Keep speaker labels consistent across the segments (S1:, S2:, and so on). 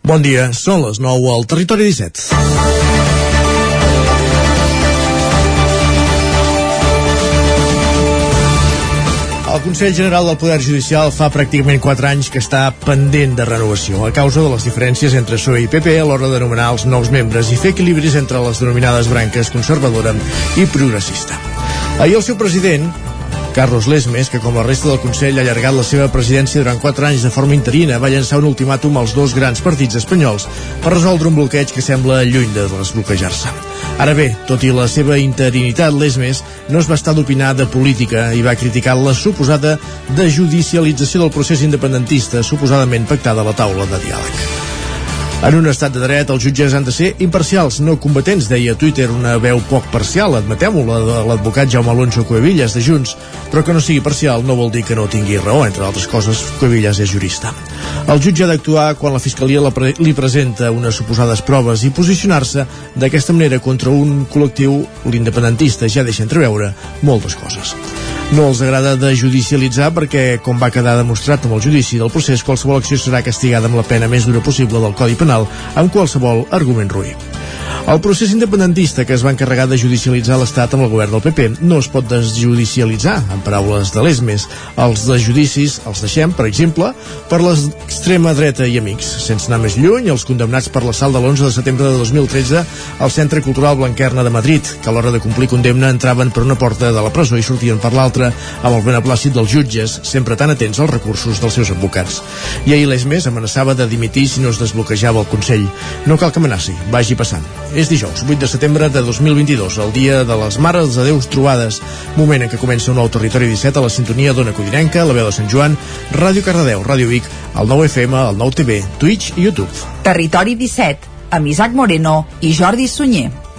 S1: Bon dia, són les 9 al Territori 17. El Consell General del Poder Judicial fa pràcticament 4 anys que està pendent de renovació a causa de les diferències entre PSOE i PP a l'hora de nomenar els nous membres i fer equilibris entre les denominades branques conservadora i progressista. Ahir el seu president, Carlos Lesmes, que com la resta del Consell ha allargat la seva presidència durant 4 anys de forma interina, va llançar un ultimàtum als dos grans partits espanyols per resoldre un bloqueig que sembla lluny de desbloquejar-se. Ara bé, tot i la seva interinitat, Lesmes no es va estar d'opinar de política i va criticar la suposada desjudicialització del procés independentista suposadament pactada a la taula de diàleg. En un estat de dret, els jutges han de ser imparcials, no combatents, deia Twitter una veu poc parcial, admeteu-ho, la de l'advocat Jaume Alonso Cuevillas de Junts, però que no sigui parcial no vol dir que no tingui raó, entre altres coses, Cuevillas és jurista. El jutge ha d'actuar quan la Fiscalia pre li presenta unes suposades proves i posicionar-se d'aquesta manera contra un col·lectiu, l'independentista, ja deixa entreveure moltes coses. No els agrada de judicialitzar perquè, com va quedar demostrat amb el judici del procés, qualsevol acció serà castigada amb la pena més dura possible del Codi Penal amb qualsevol argument ruï. El procés independentista que es va encarregar de judicialitzar l'Estat amb el govern del PP no es pot desjudicialitzar, en paraules de l'ESMES. Els de judicis els deixem, per exemple, per l'extrema dreta i amics. Sense anar més lluny, els condemnats per l'assalt de l'11 de setembre de 2013 al Centre Cultural Blanquerna de Madrid, que a l'hora de complir condemna entraven per una porta de la presó i sortien per l'altra amb el beneplàcit dels jutges, sempre tan atents als recursos dels seus advocats. I ahir l'ESMES amenaçava de dimitir si no es desbloquejava el Consell. No cal que amenaci, vagi passant. És dijous, 8 de setembre de 2022, el dia de les Mares de Déus Trobades, moment en què comença un nou Territori 17 a la sintonia d'Ona Codinenca, la veu de Sant Joan, Ràdio Cardedeu, Ràdio Vic, el 9 FM, el 9 TV, Twitch i YouTube.
S2: Territori 17, amb Isaac Moreno i Jordi Sunyer.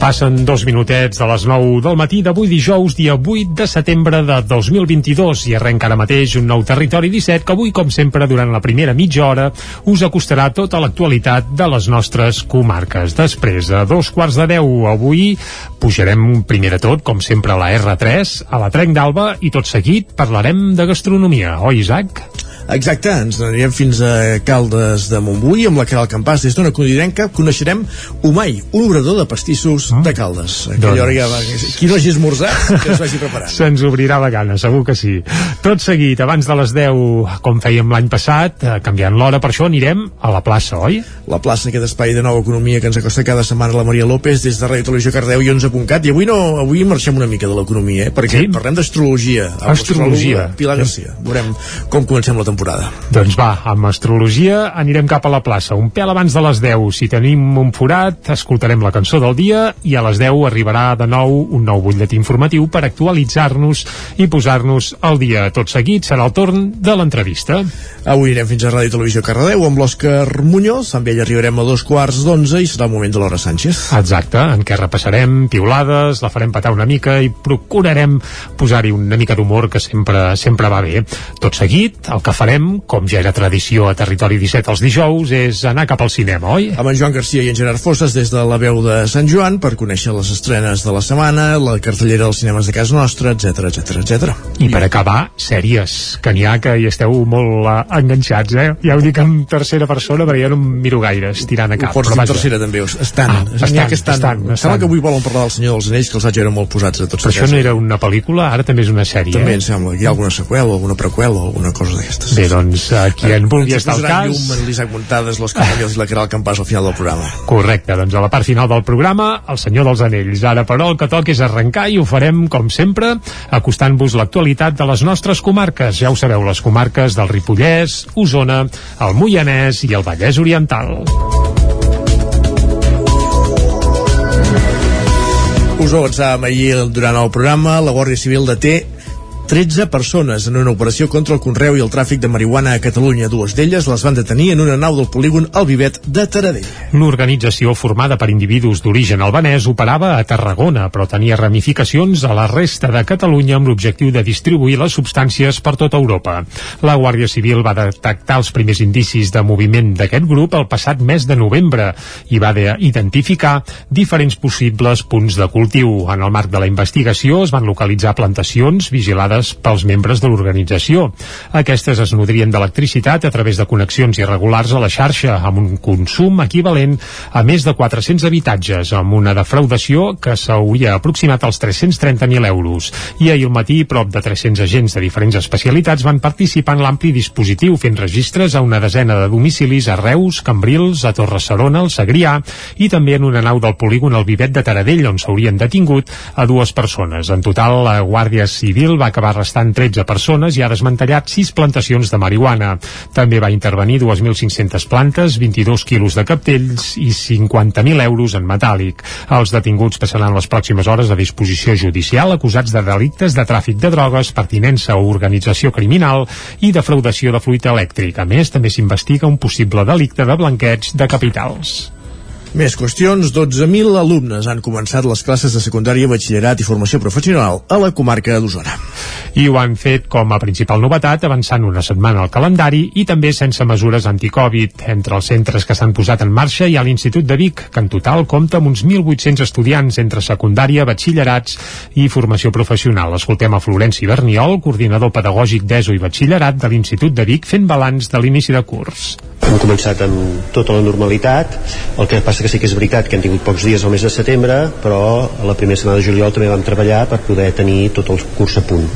S3: Passen dos minutets de les 9 del matí d'avui dijous, dia 8 de setembre de 2022 i arrenca ara mateix un nou Territori 17 que avui, com sempre, durant la primera mitja hora us acostarà tota l'actualitat de les nostres comarques. Després, a dos quarts de deu, avui pujarem primer de tot, com sempre, a la R3, a la Trenc d'Alba i tot seguit parlarem de gastronomia. Oi, Isaac?
S1: Exacte, ens anirem fins a Caldes de Montbui amb la Caral Campàs des d'una conidenca coneixerem Umai, un obrador de pastissos oh. de Caldes. Aquella doncs... hora ja va... Qui no hagi esmorzat, que es vagi preparant.
S3: Se'ns obrirà la gana, segur que sí. Tot seguit, abans de les 10, com fèiem l'any passat, eh, canviant l'hora, per això anirem a la plaça, oi?
S1: La plaça, aquest espai de nova economia que ens acosta cada setmana la Maria López des de Ràdio Televisió Cardeu i 11.cat. I avui no, avui marxem una mica de l'economia, eh? perquè sí? parlem d'astrologia.
S3: Astrologia.
S1: Pilar Garcia. Veurem com comencem la temporada temporada.
S3: Doncs va, amb astrologia anirem cap a la plaça. Un pèl abans de les 10, si tenim un forat, escoltarem la cançó del dia i a les 10 arribarà de nou un nou butlletí informatiu per actualitzar-nos i posar-nos al dia. Tot seguit serà el torn de l'entrevista.
S1: Avui anirem fins a Ràdio Televisió Cardedeu amb l'Òscar Muñoz, amb ell arribarem a dos quarts d'onze i serà el moment de l'hora Sánchez.
S3: Exacte, en què repassarem piulades, la farem patar una mica i procurarem posar-hi una mica d'humor que sempre sempre va bé. Tot seguit, el que farem farem, com ja era tradició a Territori 17 els dijous, és anar cap al cinema, oi?
S1: Amb en Joan Garcia i en Gerard Fosses des de la veu de Sant Joan per conèixer les estrenes de la setmana, la cartellera dels cinemes de casa nostra, etc etc etc.
S3: I per acabar, sèries, que n'hi ha que hi esteu molt uh, enganxats, eh? Ja ho dic en tercera persona, perquè jo no em miro gaire estirant a cap.
S1: Ho pots dir en tercera també, estan. Ah, estan, que estan, estan, estan. Sembla que avui volen parlar del Senyor dels Anells, que els haig eren molt posats a tots.
S3: Però això no era una pel·lícula, ara també és una sèrie.
S1: També eh? em sembla, hi ha alguna seqüela, alguna preqüela, alguna cosa d'aquestes.
S3: Bé, doncs, eh, qui en vulgui estar al cas...
S1: Llum en l'Isaac Muntades, los Camellos i la Caral Campàs al final del programa.
S3: Correcte, doncs a la part final del programa, el Senyor dels Anells. Ara, però, el que toca és arrencar i ho farem, com sempre, acostant-vos l'actualitat de les nostres comarques. Ja ho sabeu, les comarques del Ripollès, Osona, el Moianès i el Vallès Oriental.
S1: Us ho avançàvem ahir durant el programa, la Guàrdia Civil deté 13 persones en una operació contra el conreu i el tràfic de marihuana a Catalunya. Dues d'elles les van detenir en una nau del polígon El Vivet de Taradell.
S3: L'organització formada per individus d'origen albanès operava a Tarragona, però tenia ramificacions a la resta de Catalunya amb l'objectiu de distribuir les substàncies per tota Europa. La Guàrdia Civil va detectar els primers indicis de moviment d'aquest grup el passat mes de novembre i va identificar diferents possibles punts de cultiu. En el marc de la investigació es van localitzar plantacions vigilades realitzades pels membres de l'organització. Aquestes es nodrien d'electricitat a través de connexions irregulars a la xarxa, amb un consum equivalent a més de 400 habitatges, amb una defraudació que s'hauria aproximat als 330.000 euros. I ahir al matí, prop de 300 agents de diferents especialitats van participar en l'ampli dispositiu fent registres a una desena de domicilis a Reus, Cambrils, a Torre-serona, al Segrià i també en una nau del polígon al Vivet de Taradell, on s'haurien detingut a dues persones. En total, la Guàrdia Civil va acabar arrestant 13 persones i ha desmantellat 6 plantacions de marihuana. També va intervenir 2.500 plantes, 22 quilos de captells i 50.000 euros en metàl·lic. Els detinguts passaran les pròximes hores a disposició judicial acusats de delictes de tràfic de drogues, pertinença o organització criminal i defraudació de fluid elèctric. A més, també s'investiga un possible delicte de blanqueig de capitals.
S1: Més qüestions, 12.000 alumnes han començat les classes de secundària, batxillerat i formació professional a la comarca d'Osona.
S3: I ho han fet com a principal novetat, avançant una setmana al calendari i també sense mesures anticovid. Entre els centres que s'han posat en marxa hi ha l'Institut de Vic, que en total compta amb uns 1.800 estudiants entre secundària, batxillerats i formació professional. Escoltem a Florenci Berniol, coordinador pedagògic d'ESO i batxillerat de l'Institut de Vic, fent balanç de l'inici de curs.
S4: Hem començat amb tota la normalitat, el que passa que sí que és veritat que hem tingut pocs dies al mes de setembre, però a la primera setmana de juliol també vam treballar per poder tenir tot el curs a punt.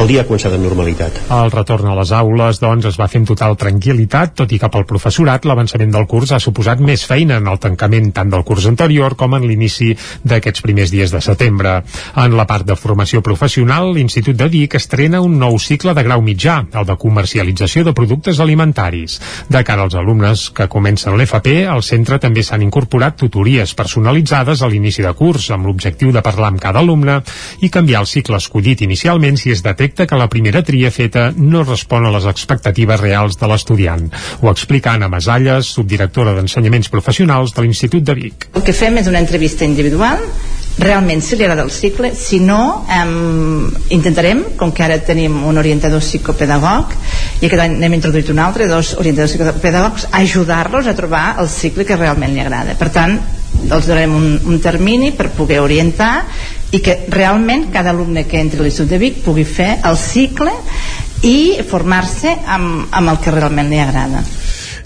S4: El dia ha començat amb normalitat.
S3: El retorn a les aules, doncs, es va fer amb total tranquil·litat, tot i que pel professorat l'avançament del curs ha suposat més feina en el tancament tant del curs anterior com en l'inici d'aquests primers dies de setembre. En la part de formació professional, l'Institut de Vic estrena un nou cicle de grau mitjà, el de comercialització de productes alimentaris. De cara als alumnes que comencen l'FP, al centre també s'han incorporat tutories personalitzades a l'inici de curs, amb l'objectiu de parlar amb cada alumne i canviar el cicle escollit inicialment si es detecta que la primera tria feta no respon a les expectatives reals de l'estudiant. Ho explica Anna Masalles, subdirectora d'Ensenyaments Professionals de l'Institut de Vic.
S5: El que fem és una entrevista individual realment si li agrada el cicle. Si no eh, intentarem com que ara tenim un orientador psicopedagog i aquest any n'hem introduït un altre dos orientadors psicopedagogs ajudar-los a trobar el cicle que realment li agrada. Per tant els donarem un, un termini per poder orientar i que realment cada alumne que entri a l'Institut de Vic pugui fer el cicle i formar-se amb, amb el que realment li agrada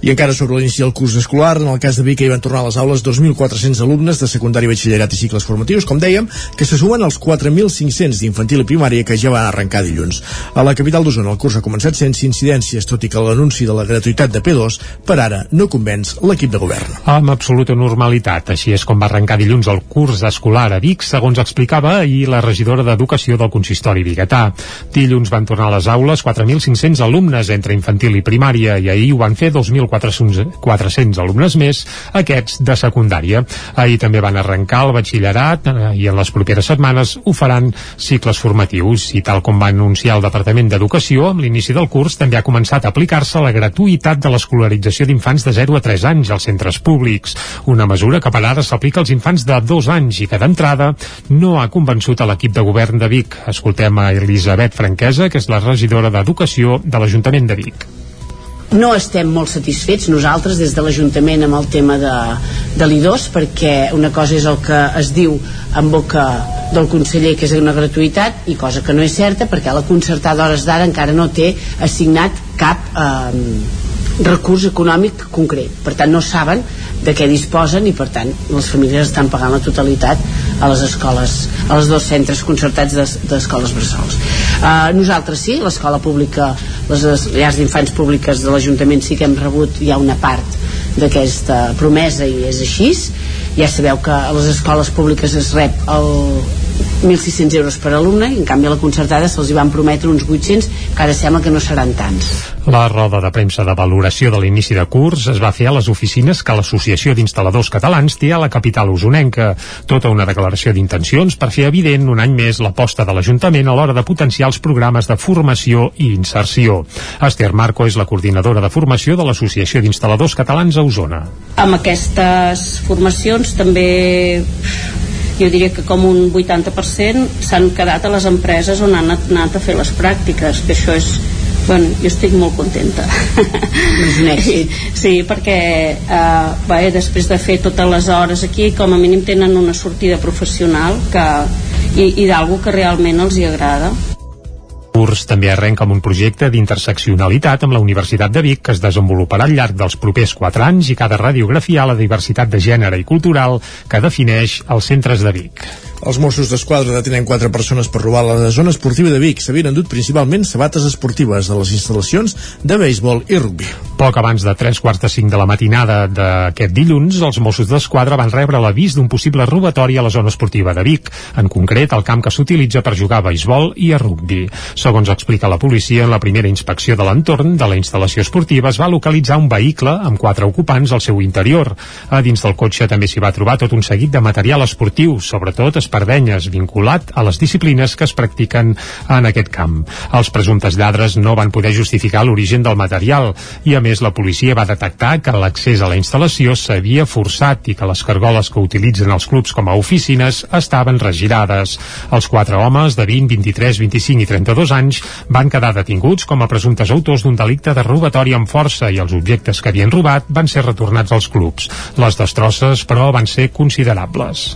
S1: i encara sobre l'inici del curs escolar, en el cas de Vic hi van tornar a les aules 2.400 alumnes de secundari, batxillerat i cicles formatius, com dèiem, que se sumen als 4.500 d'infantil i primària que ja van arrencar dilluns. A la capital d'Osona el curs ha començat sense incidències, tot i que l'anunci de la gratuïtat de P2 per ara no convenç l'equip de govern.
S3: Amb absoluta normalitat, així és com va arrencar dilluns el curs escolar a Vic, segons explicava ahir la regidora d'Educació del consistori biguetà. Dilluns van tornar a les aules 4.500 alumnes entre infantil i primària i ahir ho van fer 2.400 400 alumnes més, aquests de secundària. Ahir també van arrencar el batxillerat eh, i en les properes setmanes ho faran cicles formatius i tal com va anunciar el Departament d'Educació, amb l'inici del curs també ha començat a aplicar-se la gratuïtat de l'escolarització d'infants de 0 a 3 anys als centres públics, una mesura que per ara s'aplica als infants de 2 anys i que d'entrada no ha convençut a l'equip de govern de Vic. Escoltem a Elisabet Franquesa, que és la regidora d'Educació de l'Ajuntament de Vic
S6: no estem molt satisfets nosaltres des de l'Ajuntament amb el tema de, de l'I2 perquè una cosa és el que es diu en boca del conseller que és una gratuïtat i cosa que no és certa perquè la concertada d'hores d'ara encara no té assignat cap eh, recurs econòmic concret. Per tant no saben de què disposen i per tant les famílies estan pagant la totalitat a les escoles a les dos centres concertats d'escoles de, bressols. Uh, nosaltres sí, l'escola pública les llars d'infants públiques de l'Ajuntament sí que hem rebut ja una part d'aquesta promesa i és així. Ja sabeu que a les escoles públiques es rep el 1.600 euros per alumne i en canvi a la concertada se'ls van prometre uns 800 que ara sembla que no seran tants.
S3: La roda de premsa de valoració de l'inici de curs es va fer a les oficines que l'Associació d'Instal·ladors Catalans té a la capital usonenca. Tota una declaració d'intencions per fer evident un any més l'aposta de l'Ajuntament a l'hora de potenciar els programes de formació i inserció. Esther Marco és la coordinadora de formació de l'Associació d'Instal·ladors Catalans a Osona.
S7: Amb aquestes formacions també jo diria que com un 80% s'han quedat a les empreses on han anat a fer les pràctiques, que això és bueno, jo estic molt contenta. Sí, sí, perquè eh, bé, després de fer totes les hores aquí com a mínim tenen una sortida professional que, i, i d'algú que realment els hi agrada
S3: curs també arrenca amb un projecte d'interseccionalitat amb la Universitat de Vic que es desenvoluparà al llarg dels propers 4 anys i cada radiografiar la diversitat de gènere i cultural que defineix els centres de Vic.
S1: Els Mossos d'Esquadra detenen quatre persones per robar la zona esportiva de Vic. S'havien endut principalment sabates esportives de les instal·lacions de béisbol i rugbi.
S3: Poc abans de 3 quarts de 5 de la matinada d'aquest dilluns, els Mossos d'Esquadra van rebre l'avís d'un possible robatori a la zona esportiva de Vic, en concret el camp que s'utilitza per jugar a béisbol i a rugbi. Segons explica la policia, en la primera inspecció de l'entorn de la instal·lació esportiva es va localitzar un vehicle amb quatre ocupants al seu interior. A dins del cotxe també s'hi va trobar tot un seguit de material esportiu, sobretot espardenyes, vinculat a les disciplines que es practiquen en aquest camp. Els presumptes lladres no van poder justificar l'origen del material i, a més, la policia va detectar que l'accés a la instal·lació s'havia forçat i que les cargoles que utilitzen els clubs com a oficines estaven regirades. Els quatre homes de 20, 23, 25 i 32 anys van quedar detinguts com a presumptes autors d'un delicte de robatori amb força i els objectes que havien robat van ser retornats als clubs. Les destrosses, però, van ser considerables.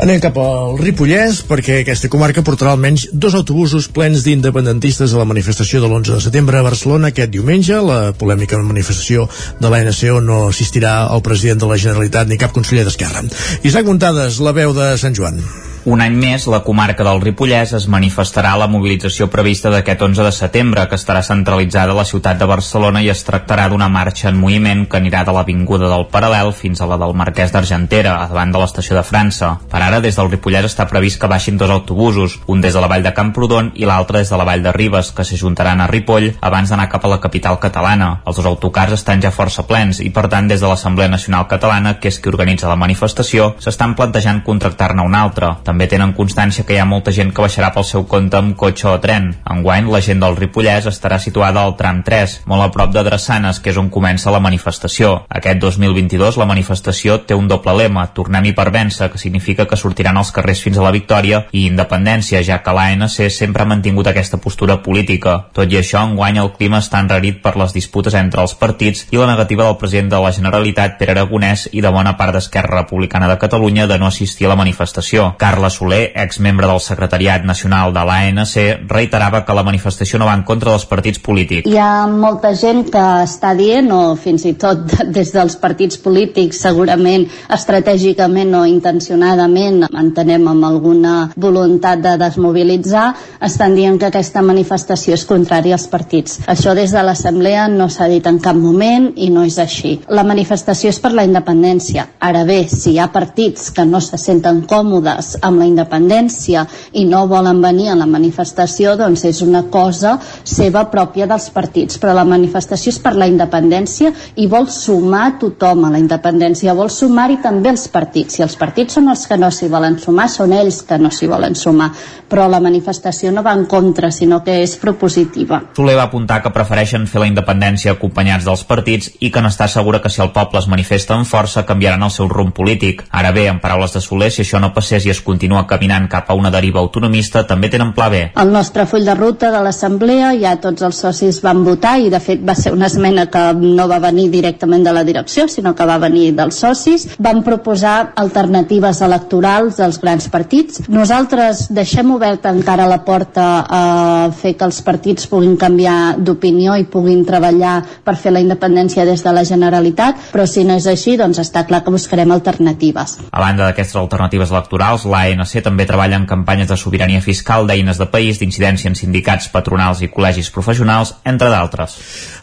S1: Anem cap al Ripollès perquè aquesta comarca portarà almenys dos autobusos plens d'independentistes a la manifestació de l'11 de setembre a Barcelona aquest diumenge. La polèmica manifestació de on no assistirà el president de la Generalitat ni cap conseller d'Esquerra. Isaac Muntades, la veu de Sant Joan.
S8: Un any més, la comarca del Ripollès es manifestarà a la mobilització prevista d'aquest 11 de setembre, que estarà centralitzada a la ciutat de Barcelona i es tractarà d'una marxa en moviment que anirà de l'Avinguda del Paral·lel fins a la del Marquès d'Argentera, davant de l'estació de França. Per ara, des del Ripollès està previst que baixin dos autobusos, un des de la vall de Camprodon i l'altre des de la vall de Ribes, que s'ajuntaran a Ripoll abans d'anar cap a la capital catalana. Els dos autocars estan ja força plens i, per tant, des de l'Assemblea Nacional Catalana, que és qui organitza la manifestació, s'estan plantejant contractar-ne un altre també tenen constància que hi ha molta gent que baixarà pel seu compte amb cotxe o tren. Enguany, la gent del Ripollès estarà situada al tram 3, molt a prop de Drassanes, que és on comença la manifestació. Aquest 2022 la manifestació té un doble lema, Tornem-hi per vèncer, que significa que sortiran als carrers fins a la victòria, i independència, ja que l'ANC sempre ha mantingut aquesta postura política. Tot i això, enguany el clima està enrarit per les disputes entre els partits i la negativa del president de la Generalitat, Pere Aragonès, i de bona part d'Esquerra Republicana de Catalunya de no assistir a la manifestació. Carles Carla Soler, exmembre del secretariat nacional de l'ANC, reiterava que la manifestació no va en contra dels partits polítics.
S9: Hi ha molta gent que està dient, o fins i tot des dels partits polítics, segurament estratègicament o intencionadament, entenem amb alguna voluntat de desmobilitzar, estan dient que aquesta manifestació és contrària als partits. Això des de l'Assemblea no s'ha dit en cap moment i no és així. La manifestació és per la independència. Ara bé, si hi ha partits que no se senten còmodes amb amb la independència i no volen venir a la manifestació, doncs és una cosa seva pròpia dels partits. Però la manifestació és per la independència i vol sumar tothom a la independència, vol sumar-hi també els partits. Si els partits són els que no s'hi volen sumar, són ells que no s'hi volen sumar. Però la manifestació no va en contra, sinó que és propositiva.
S8: Soler va apuntar que prefereixen fer la independència acompanyats dels partits i que n'està segura que si el poble es manifesta amb força canviaran el seu rumb polític. Ara bé, en paraules de Soler, si això no passés i es continua continua caminant cap a una deriva autonomista, també tenen pla B.
S9: El nostre full de ruta de l'Assemblea ja tots els socis van votar i de fet va ser una esmena que no va venir directament de la direcció, sinó que va venir dels socis. Van proposar alternatives electorals als grans partits. Nosaltres deixem oberta encara la porta a fer que els partits puguin canviar d'opinió i puguin treballar per fer la independència des de la Generalitat, però si no és així, doncs està clar que buscarem alternatives.
S8: A banda d'aquestes alternatives electorals, l'AE l'ANC també treballa en campanyes de sobirania fiscal, d'eines de país, d'incidència en sindicats, patronals i col·legis professionals, entre d'altres.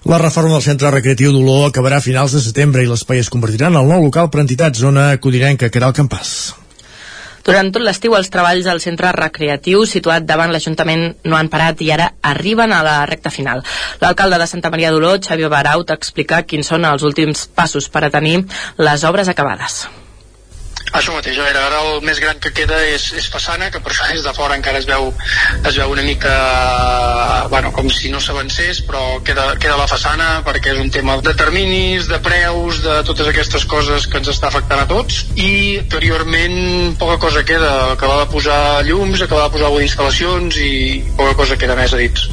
S1: La reforma del centre recreatiu d'Olor acabarà a finals de setembre i l'espai es convertirà en el nou local per entitats, zona codinenca, que era el campàs.
S10: Durant tot l'estiu els treballs al centre recreatiu situat davant l'Ajuntament no han parat i ara arriben a la recta final. L'alcalde de Santa Maria d'Oló, Xavier Baraut, explica quins són els últims passos per a tenir les obres acabades.
S11: Això mateix, a veure, ara el més gran que queda és, és façana, que per això des de fora encara es veu, es veu una mica, bueno, com si no s'avancés, però queda, queda la façana perquè és un tema de terminis, de preus, de totes aquestes coses que ens està afectant a tots, i anteriorment poca cosa queda, acabar de posar llums, acabar de posar instal·lacions i poca cosa queda més a dins.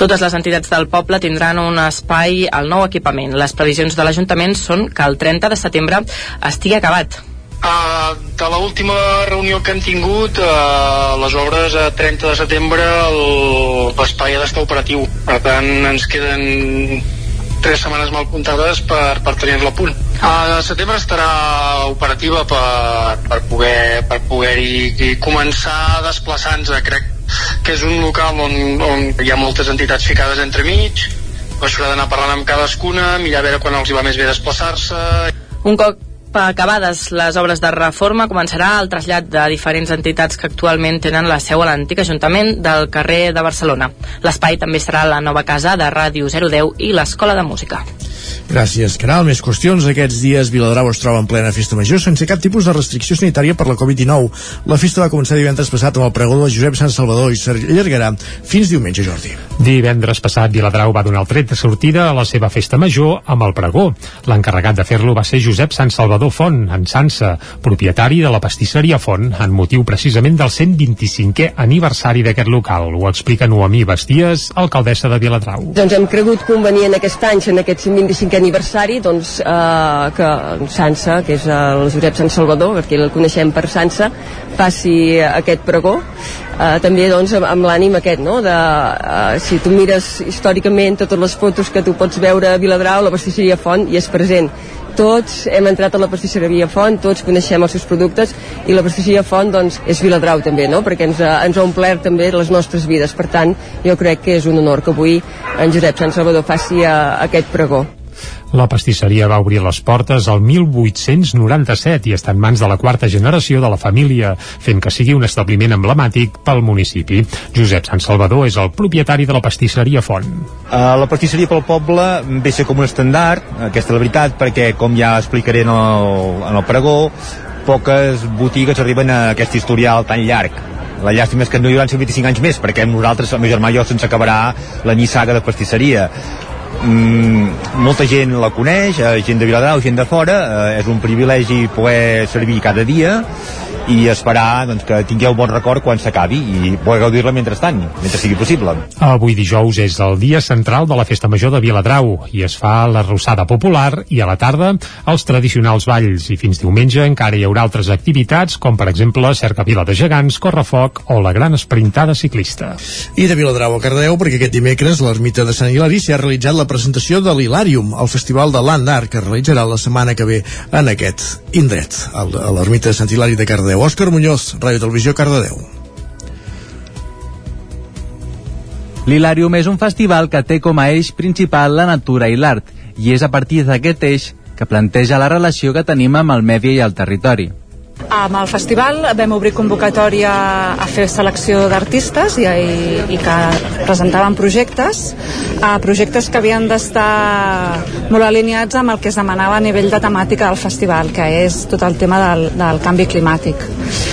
S10: Totes les entitats del poble tindran un espai al nou equipament. Les previsions de l'Ajuntament són que el 30 de setembre estigui acabat.
S11: Uh, de l'última reunió que hem tingut, uh, les obres a 30 de setembre l'espai ha d'estar operatiu. Per tant, ens queden tres setmanes mal comptades per, per tenir-la a punt. A setembre estarà operativa per, per poder per poder-hi començar desplaçant-se. Crec que és un local on, on hi ha moltes entitats ficades entre mig, s'haurà d'anar parlant amb cadascuna, mirar a veure quan els hi va més bé desplaçar-se.
S10: Un cop acabades les obres de reforma, començarà el trasllat de diferents entitats que actualment tenen la seu a l'antic Ajuntament del carrer de Barcelona. L'espai també serà la nova casa de Ràdio 010 i l'Escola de Música.
S1: Gràcies, Caral. Més qüestions. Aquests dies Viladrau es troba en plena festa major sense cap tipus de restricció sanitària per la Covid-19. La festa va començar divendres passat amb el pregó de Josep Sant Salvador i s'allargarà fins diumenge, Jordi.
S3: Divendres passat Viladrau va donar el tret de sortida a la seva festa major amb el pregó. L'encarregat de fer-lo va ser Josep Sant Salvador Font, en Sansa, propietari de la pastisseria Font, en motiu precisament del 125è aniversari d'aquest local. Ho explica Noemí Basties, alcaldessa de Viladrau.
S12: Doncs hem cregut convenient aquest any, en aquest 125è aniversari doncs, eh, que Sansa, que és el Josep Sant Salvador, perquè el coneixem per Sansa, faci aquest pregó eh, també doncs, amb, amb l'ànim aquest no? de, eh, si tu mires històricament totes les fotos que tu pots veure a Viladrau la pastisseria Font i és present tots hem entrat a la pastisseria Font, tots coneixem els seus productes i la pastisseria Font doncs, és Viladrau també, no? perquè ens ha, ens ha omplert també les nostres vides. Per tant, jo crec que és un honor que avui en Josep Sant Salvador faci uh, aquest pregó.
S3: La pastisseria va obrir les portes el 1897 i està en mans de la quarta generació de la família, fent que sigui un establiment emblemàtic pel municipi. Josep Sant Salvador és el propietari de la pastisseria Font.
S13: Uh, la pastisseria pel poble ve ser com un estandard, aquesta és la veritat, perquè com ja explicaré en el, en el pregó, poques botigues arriben a aquest historial tan llarg la llàstima és que no hi hauran 25 anys més perquè nosaltres, el meu germà i jo, se'ns acabarà la nissaga de pastisseria mm, molta gent la coneix, eh, gent de Viladrau, gent de fora, eh, és un privilegi poder servir cada dia i esperar doncs, que tingueu bon record quan s'acabi i poder gaudir-la mentrestant, mentre sigui possible.
S3: Avui dijous és el dia central de la Festa Major de Viladrau i es fa la rossada popular i a la tarda els tradicionals balls i fins diumenge encara hi haurà altres activitats com per exemple Cerca Vila de Gegants, Correfoc o la gran esprintada ciclista.
S1: I de Viladrau a Cardeu perquè aquest dimecres l'ermita de Sant Hilari s'ha realitzat la presentació de l'Hilarium, el festival de Land Art que es realitzarà la setmana que ve en aquest indret, a l'ermita de Sant Hilari de Cardeu. Òscar Muñoz, Ràdio Televisió, Cardedeu.
S14: L'Hilarium és un festival que té com a eix principal la natura i l'art, i és a partir d'aquest eix que planteja la relació que tenim amb el medi i el territori.
S15: Amb el festival vam obrir convocatòria a fer selecció d'artistes i, i, i que presentaven projectes, a projectes que havien d'estar molt alineats amb el que es demanava a nivell de temàtica del festival, que és tot el tema del, del canvi climàtic.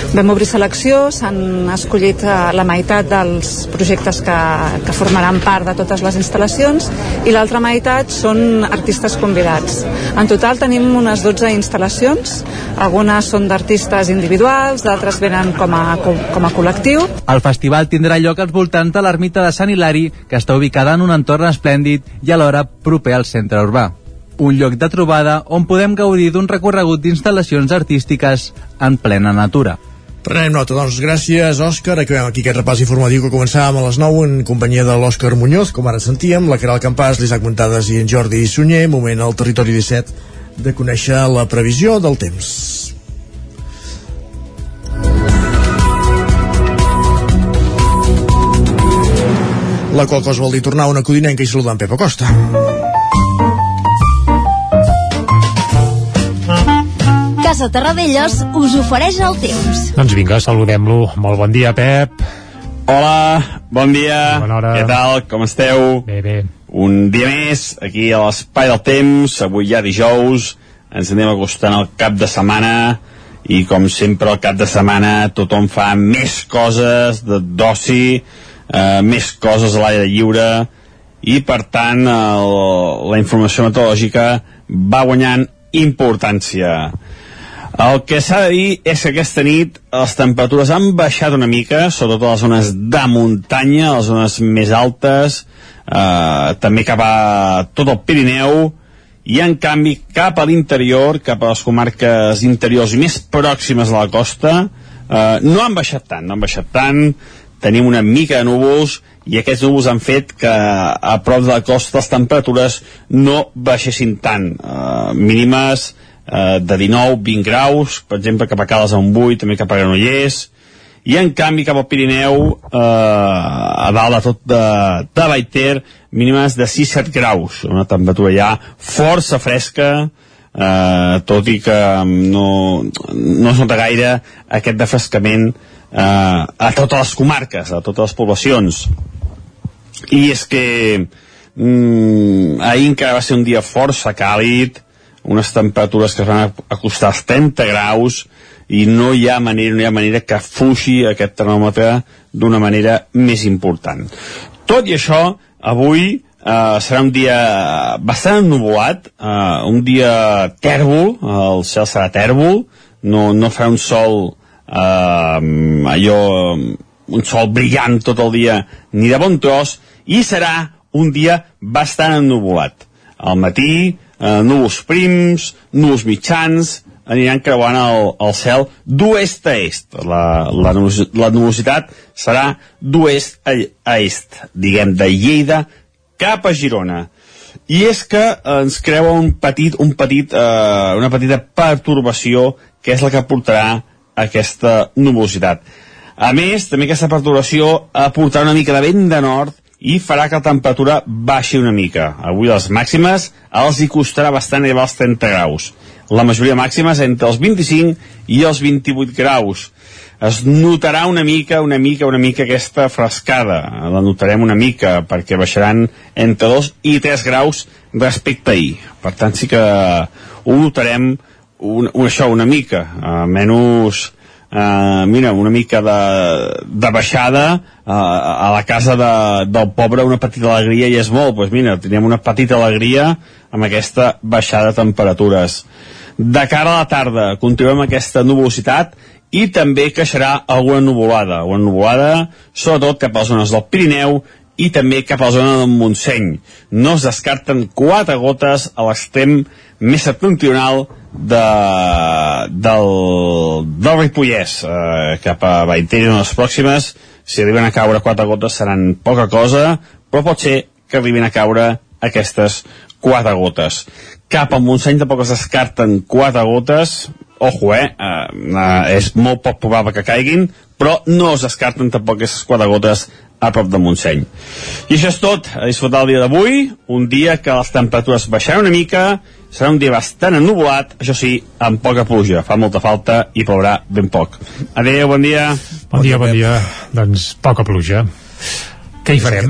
S15: Vam obrir selecció, s'han escollit eh, la meitat dels projectes que, que formaran part de totes les instal·lacions i l'altra meitat són artistes convidats. En total tenim unes 12 instal·lacions, algunes són d'artistes individuals, d'altres venen com a, com, com a col·lectiu.
S14: El festival tindrà lloc als voltants de l'ermita de Sant Hilari, que està ubicada en un entorn esplèndid i alhora proper al centre urbà un lloc de trobada on podem gaudir d'un recorregut d'instal·lacions artístiques en plena natura.
S1: Prenem nota, doncs gràcies Òscar, acabem aquí aquest repàs informatiu que començàvem a les 9 en companyia de l'Òscar Muñoz, com ara sentíem, la Caral Campàs, l'Isaac Montades i en Jordi Sunyer, moment al territori 17 de conèixer la previsió del temps. La qual cosa vol dir tornar a una codinenca i saludar en Pepa Costa.
S16: Casa Terradellos us ofereix el temps.
S3: Doncs vinga, saludem-lo. Molt bon dia, Pep.
S17: Hola, bon dia.
S3: Bona hora.
S17: Què tal? Com esteu?
S3: Bé, bé.
S17: Un dia més, aquí a l'Espai del Temps, avui ja dijous, ens anem acostant al cap de setmana, i com sempre al cap de setmana tothom fa més coses d'oci, eh, més coses a l'aire lliure, i per tant el, la informació meteorològica va guanyant importància. El que s'ha de dir és que aquesta nit les temperatures han baixat una mica, sobretot a les zones de muntanya, a les zones més altes, eh, també cap a tot el Pirineu, i en canvi cap a l'interior, cap a les comarques interiors més pròximes a la costa, eh, no han baixat tant, no han baixat tant, tenim una mica de núvols i aquests núvols han fet que a prop de la costa les temperatures no baixessin tant, eh, mínimes eh, de 19-20 graus, per exemple cap a Cales un 8, també cap a Granollers, i en canvi cap al Pirineu eh, a dalt de tot de, de Baiter mínimes de 6-7 graus. Una temperatura ja força fresca eh, tot i que no, no es nota gaire aquest defrescament eh, a totes les comarques a totes les poblacions i és que mm, ahir encara va ser un dia força càlid unes temperatures que es van acostar als 30 graus i no hi ha manera, no hi ha manera que fuixi aquest termòmetre d'una manera més important. Tot i això, avui eh, serà un dia bastant ennubulat, eh, un dia tèrbol, el cel serà tèrbol, no, no farà un sol eh, allò, un sol brillant tot el dia, ni de bon tros, i serà un dia bastant ennubulat. Al matí, eh, núvols prims, núvols mitjans, aniran creuant el, el cel d'oest a est. La, la, la nubositat serà d'oest a, a est, diguem, de Lleida cap a Girona. I és que ens creua un petit, un petit, eh, una petita pertorbació que és la que portarà aquesta nubositat. A més, també aquesta perturbació aportarà una mica de vent de nord i farà que la temperatura baixi una mica. Avui les màximes els hi costarà bastant arribar als 30 graus la majoria màxima és entre els 25 i els 28 graus. Es notarà una mica, una mica, una mica aquesta frescada. La notarem una mica, perquè baixaran entre 2 i 3 graus respecte a ahir. Per tant, sí que ho notarem un, un, això una mica, uh, menys uh, mira, una mica de, de baixada uh, a la casa de, del pobre una petita alegria i és molt, doncs mira, teníem una petita alegria amb aquesta baixada de temperatures de cara a la tarda continuem aquesta nuvolositat i també creixerà alguna nuvolada, alguna nuvolada sobretot cap a les zones del Pirineu i també cap a la zona del Montseny. No es descarten quatre gotes a l'extrem més septentrional de, del, del Ripollès, eh, cap a Baiter i les pròximes. Si arriben a caure quatre gotes seran poca cosa, però pot ser que arribin a caure aquestes quatre gotes. Cap al Montseny tampoc es descarten quatre gotes. Ojo, eh, uh, uh, és molt poc probable que caiguin però no es descarten tampoc aquestes quatre gotes a prop de Montseny. I això és tot, a disfrutar el dia d'avui un dia que les temperatures baixaran una mica serà un dia bastant ennubulat això sí, amb poca pluja fa molta falta i plourà ben poc adeu, bon dia
S3: bon dia, bon dia, doncs poca pluja què hi farem?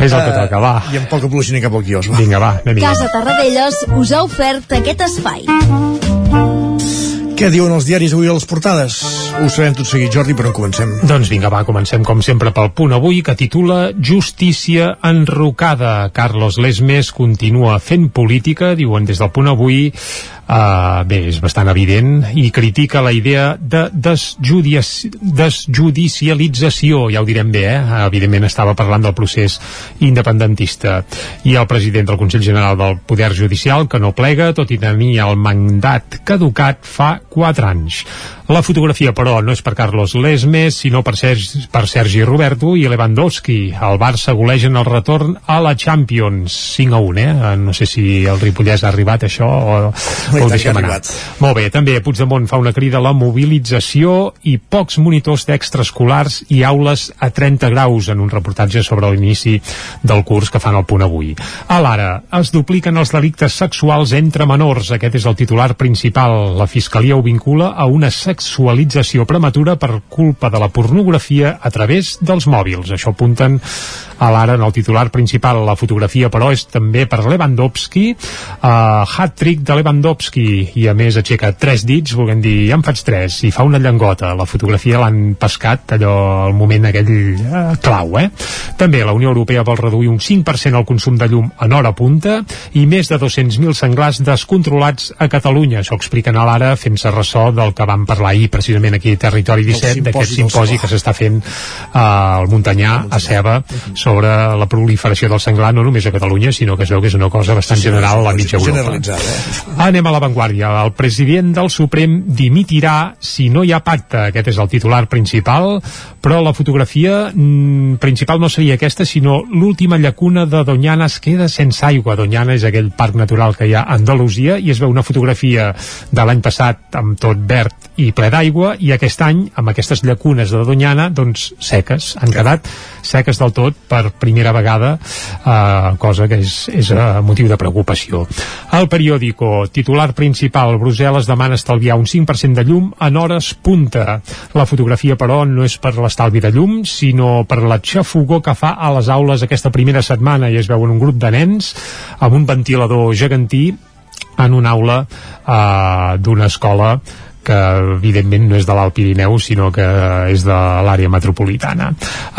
S3: És el que
S1: Eh,
S3: toca, va.
S1: I amb poca pluja ni cap al quios, va.
S3: Vinga, va, anem
S16: Casa Tarradellas us ha ofert aquest espai.
S1: Què diuen els diaris avui a les portades? Ho sabem tot seguit, Jordi, però en comencem.
S3: Doncs vinga, va, comencem com sempre pel punt avui que titula Justícia enrocada. Carlos Lesmes continua fent política, diuen des del punt avui. Uh, bé, és bastant evident i critica la idea de desjudici desjudicialització, ja ho direm bé, eh? evidentment estava parlant del procés independentista i el president del Consell General del Poder Judicial que no plega, tot i tenir el mandat caducat fa 4 anys. La fotografia, però, no és per Carlos Lesmes, sinó per Sergi, per Sergi Roberto i Lewandowski. El Barça golegen el retorn a la Champions 5 a 1, eh? No sé si el Ripollès ha arribat això o,
S1: tant,
S3: deixem anar.
S1: arribat.
S3: Molt bé, també Puigdemont fa una crida a la mobilització i pocs monitors d'extraescolars i aules a 30 graus en un reportatge sobre l'inici del curs que fan al punt avui. A l'ara, es dupliquen els delictes sexuals entre menors. Aquest és el titular principal. La Fiscalia ho vincula a una sexualització prematura per culpa de la pornografia a través dels mòbils. Això apunten a l'ara en el titular principal. La fotografia, però, és també per Lewandowski, uh, hat-trick de Lewandowski, i a més aixeca tres dits, volguem dir, ja en faig tres, i fa una llangota. La fotografia l'han pescat allò al moment aquell uh, clau, eh? També la Unió Europea vol reduir un 5% el consum de llum en hora punta i més de 200.000 senglars descontrolats a Catalunya. Això expliquen a l'ara fent-se ressò del que vam parlar ahir precisament aquí a Territori 17, d'aquest
S1: simposi
S3: que s'està fent uh, al Muntanyà, a Ceba, sobre la proliferació del senglar no només a Catalunya, sinó que es veu que és una cosa bastant general a la mitja Europa.
S1: Generalitzada, eh?
S3: Anem a l'avantguàrdia. El president del Suprem dimitirà si no hi ha pacte. Aquest és el titular principal, però la fotografia mm, principal no seria aquesta, sinó l'última llacuna de Doñana es queda sense aigua. Doñana és aquell parc natural que hi ha a Andalusia i es veu una fotografia de l'any passat amb tot verd i ple d'aigua i aquest any, amb aquestes llacunes de Doñana, doncs seques. Han quedat seques del tot per primera vegada, eh, cosa que és, és eh, motiu de preocupació. El periòdico, titular principal, Brussel·les demana estalviar un 5% de llum en hores punta. La fotografia, però, no és per l'estalvi de llum, sinó per la xafogó que fa a les aules aquesta primera setmana i es veuen un grup de nens amb un ventilador gegantí en una aula eh, d'una escola que evidentment no és de l'Alt Pirineu sinó que és de l'àrea metropolitana.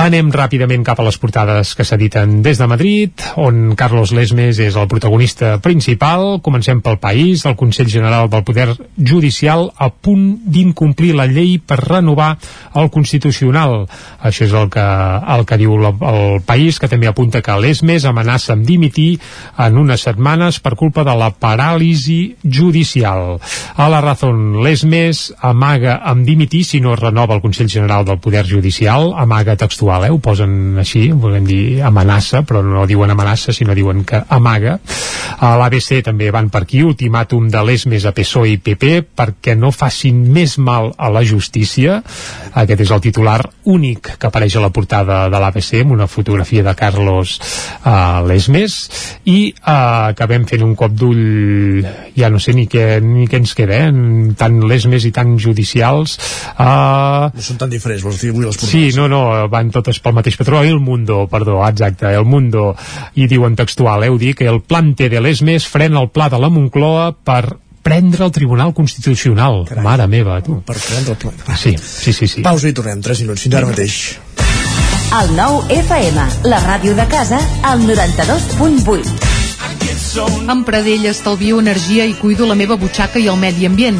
S3: Anem ràpidament cap a les portades que s'editen des de Madrid on Carlos Lesmes és el protagonista principal. Comencem pel país. El Consell General del Poder Judicial a punt d'incomplir la llei per renovar el Constitucional. Això és el que, el que diu el país, que també apunta que Lesmes amenaça amb dimitir en unes setmanes per culpa de la paràlisi judicial. A la Razón, Lesmes amaga amb dimitir si no es renova el Consell General del Poder Judicial, amaga textual, eh? ho posen així, volem dir amenaça, però no diuen amenaça, sinó diuen que amaga. A l'ABC també van per aquí, ultimàtum de Lesmes a PSOE i PP perquè no facin més mal a la justícia. Aquest és el titular únic que apareix a la portada de l'ABC amb una fotografia de Carlos uh, Lesmes i uh, acabem fent un cop d'ull ja no sé ni què, ni què ens queda eh? tant Lesmes i tant judicials uh,
S1: No són tan diferents, vols dir, avui les portades.
S3: Sí, no, no, van totes pel mateix patró. El Mundo, perdó, exacte, El Mundo. I diuen textual, heu dit que el plante de l'ESMES frena el pla de la Moncloa per prendre el Tribunal Constitucional. Carai. Mare meva, tu.
S1: Per prendre el pla.
S3: Ah, sí, sí, sí, sí.
S1: Pausa i tornem, 3 minuts, fins ara mateix.
S16: El nou FM, la ràdio de casa, al 92.8.
S18: Amb Pradell estalvio energia i cuido la meva butxaca i el medi ambient.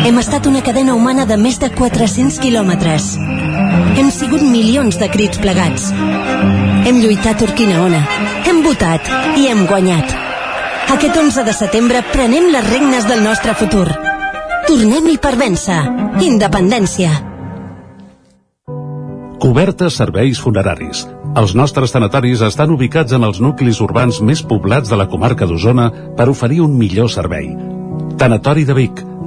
S19: Hem estat una cadena humana de més de 400 quilòmetres. Hem sigut milions de crits plegats. Hem lluitat Urquina Ona. Hem votat i hem guanyat. Aquest 11 de setembre prenem les regnes del nostre futur. Tornem-hi per vèncer. Independència.
S20: Cobertes serveis funeraris. Els nostres tanatoris estan ubicats en els nuclis urbans més poblats de la comarca d'Osona per oferir un millor servei. Tanatori de Vic,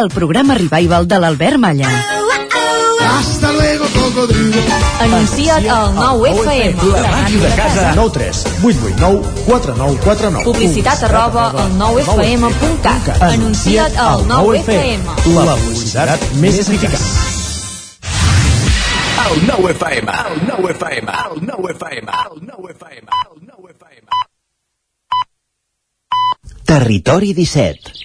S21: el programa revival de l'Albert Malla.
S22: Hasta luego, cocodrilo.
S21: Anuncia't al 9FM.
S1: La màquina de casa. 9 3 8 8 9 4 9 4 9
S21: Publicitat arroba al 9FM.cat. Anuncia't al 9FM.
S1: La publicitat més eficaç.
S23: El 9 FM, el 9 FM, el 9 FM, el 9 FM, el 9 FM.
S24: Territori 17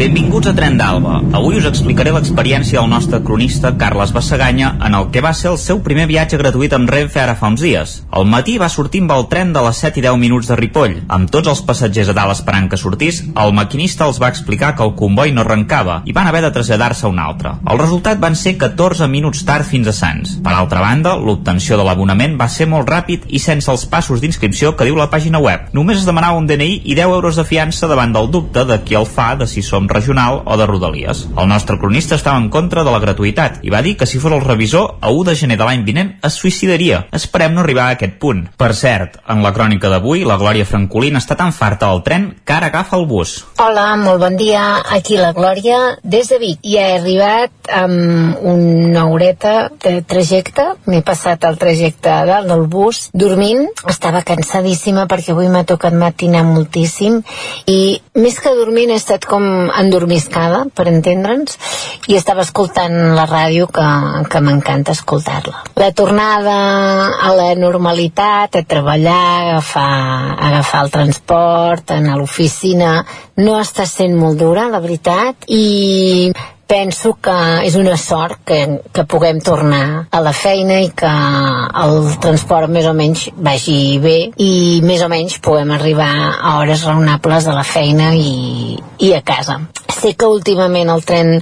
S8: Benvinguts a Tren d'Alba. Avui us explicaré l'experiència del nostre cronista Carles Bassaganya en el que va ser el seu primer viatge gratuït amb Renfe ara fa uns dies. Al matí va sortir amb el tren de les 7 i 10 minuts de Ripoll. Amb tots els passatgers a dalt esperant que sortís, el maquinista els va explicar que el comboi no arrencava i van haver de traslladar-se a un altre. El resultat van ser 14 minuts tard fins a Sants. Per altra banda, l'obtenció de l'abonament va ser molt ràpid i sense els passos d'inscripció que diu la pàgina web. Només es demanava un DNI i 10 euros de fiança davant del dubte de qui el fa de si som regional o de Rodalies. El nostre cronista estava en contra de la gratuïtat i va dir que si fos el revisor, a 1 de gener de l'any vinent es suïcidaria. Esperem no arribar a aquest punt. Per cert, en la crònica d'avui, la Glòria Francolín està tan farta del tren que ara agafa el bus.
S25: Hola, molt bon dia. Aquí la Glòria, des de Vic. Ja he arribat amb una horeta de trajecte. M'he passat el trajecte a dalt del bus dormint. Estava cansadíssima perquè avui m'ha tocat matinar moltíssim i més que dormint he estat com endormiscada, per entendre'ns, i estava escoltant la ràdio que, que m'encanta escoltar-la. La tornada a la normalitat, a treballar, a agafar, a agafar el transport, anar a l'oficina, no està sent molt dura, la veritat, i penso que és una sort que, que puguem tornar a la feina i que el transport més o menys vagi bé i més o menys puguem arribar a hores raonables a la feina i, i a casa. Sé que últimament el tren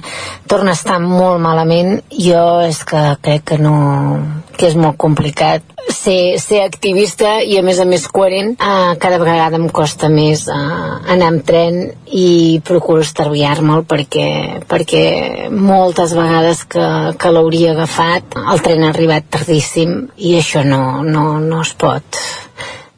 S25: torna a estar molt malament, jo és que crec que no que és molt complicat ser, ser activista i a més a més coherent. Eh, cada vegada em costa més eh, anar amb tren i procuro estalviar-me'l perquè, perquè moltes vegades que, que l'hauria agafat el tren ha arribat tardíssim i això no, no, no es pot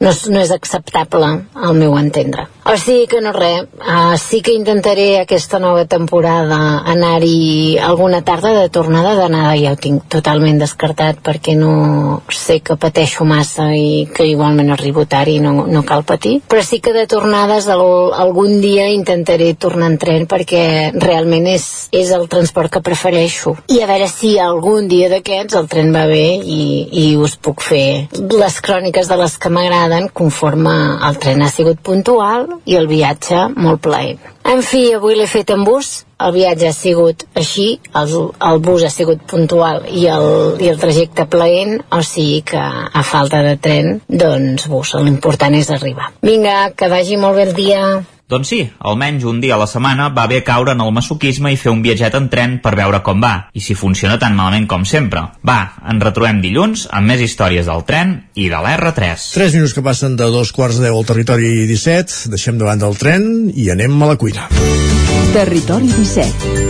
S25: no és, no és acceptable al meu entendre. O sigui que no res, uh, sí que intentaré aquesta nova temporada anar-hi alguna tarda de tornada d'anada, ja ho tinc totalment descartat perquè no sé que pateixo massa i que igualment arribo tard i no, no cal patir, però sí que de tornades el, algun dia intentaré tornar en tren perquè realment és, és el transport que prefereixo. I a veure si algun dia d'aquests el tren va bé i, i us puc fer les cròniques de les que m'agraden m'agraden conforme el tren ha sigut puntual i el viatge molt plaent. En fi, avui l'he fet en bus, el viatge ha sigut així, el, el bus ha sigut puntual i el, i el trajecte plaent, o sigui que a falta de tren, doncs bus, l'important és arribar. Vinga, que vagi molt bé el dia.
S8: Doncs sí, almenys un dia a la setmana va bé caure en el masoquisme i fer un viatget en tren per veure com va, i si funciona tan malament com sempre. Va, ens retrobem dilluns amb més històries del tren i de l'R3.
S1: 3 minuts que passen de dos quarts de deu al territori 17, deixem davant del tren i anem a la cuina.
S26: Territori 17.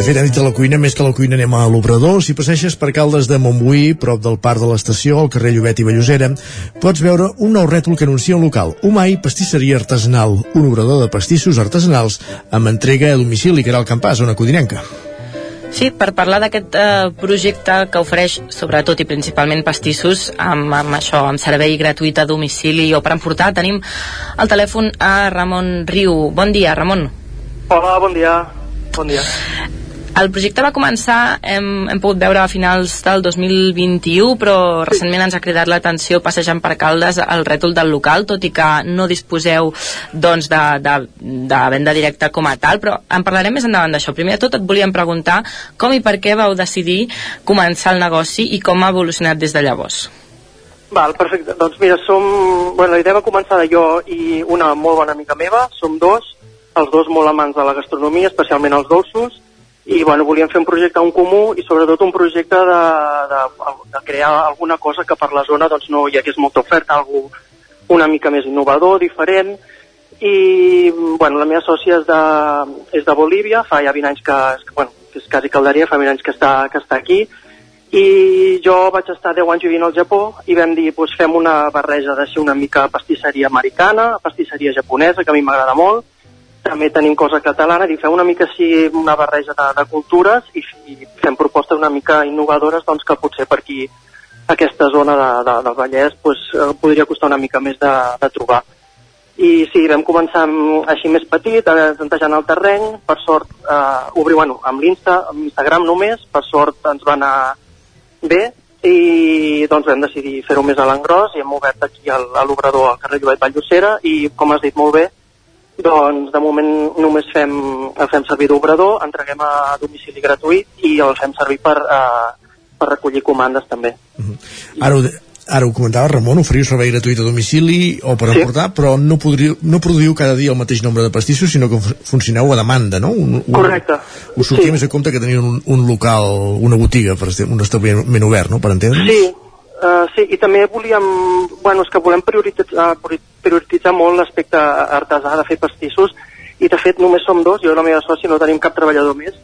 S1: De fet, hem dit a la cuina, més que a la cuina anem a l'Obrador. Si passeixes per Caldes de Montbuí, prop del parc de l'estació, al carrer Llobet i Vallosera, pots veure un nou rètol que anuncia un local. Umai, pastisseria artesanal, un obrador de pastissos artesanals amb entrega a domicili, que era el campàs, una codinenca.
S10: Sí, per parlar d'aquest eh, projecte que ofereix sobretot i principalment pastissos amb, amb això, amb servei gratuït a domicili o per emportar, tenim al telèfon a Ramon Riu. Bon dia, Ramon.
S27: Hola, bon dia. Bon dia.
S10: El projecte va començar, hem, hem pogut veure a finals del 2021, però recentment ens ha cridat l'atenció passejant per Caldes el rètol del local, tot i que no disposeu doncs, de, de, de venda directa com a tal, però en parlarem més endavant d'això. Primer de tot et volíem preguntar com i per què vau decidir començar el negoci i com ha evolucionat des de llavors.
S27: Val, perfecte. Doncs mira, som... Bueno, la idea va començar de jo i una molt bona amiga meva, som dos, els dos molt amants de la gastronomia, especialment els dolços, i bueno, volíem fer un projecte en comú i sobretot un projecte de, de, de crear alguna cosa que per la zona doncs, no hi hagués molta oferta, algú una mica més innovador, diferent, i bueno, la meva sòcia és de, és de Bolívia, fa ja 20 anys que, bueno, que és quasi calderia, fa 20 anys que està, que està aquí, i jo vaig estar 10 anys vivint al Japó i vam dir, doncs fem una barreja de ser una mica pastisseria americana, pastisseria japonesa, que a mi m'agrada molt, també tenim cosa catalana, i fem una mica així una barreja de, de cultures i, i fem propostes una mica innovadores doncs, que potser per aquí aquesta zona de, de, del Vallès pues, eh, podria costar una mica més de, de trobar. I sí, vam començar amb, així més petit, tentejant el terreny, per sort eh, obrir, bueno, amb l'Insta, amb Instagram només, per sort ens va anar bé i doncs vam decidir fer-ho més a l'engròs i hem obert aquí a l'obrador al carrer Llobet Vallocera i com has dit molt bé, doncs de moment només fem, el fem servir d'obrador, entreguem a domicili gratuït i el fem servir per, eh, per recollir comandes també.
S1: Ara ho, de- ara ho comentava Ramon, oferiu servei gratuït a domicili o per
S27: Sí.
S1: emportar, però no, podriu, no produïu cada dia el mateix nombre de pastissos, sinó que fu- funcioneu a demanda, no? Un, un,
S27: Correcte.
S1: Us sortia
S27: Sí.
S1: més a compte que teniu un, un local, una botiga, per un establiment obert, no?, per entendre'ns?
S27: Sí, uh, sí, i també volíem, bueno, és que volem prioritzar, priori- prioritzar molt l'aspecte artesà de fer pastissos i de fet només som dos, jo i la meva sòcia no tenim cap treballador més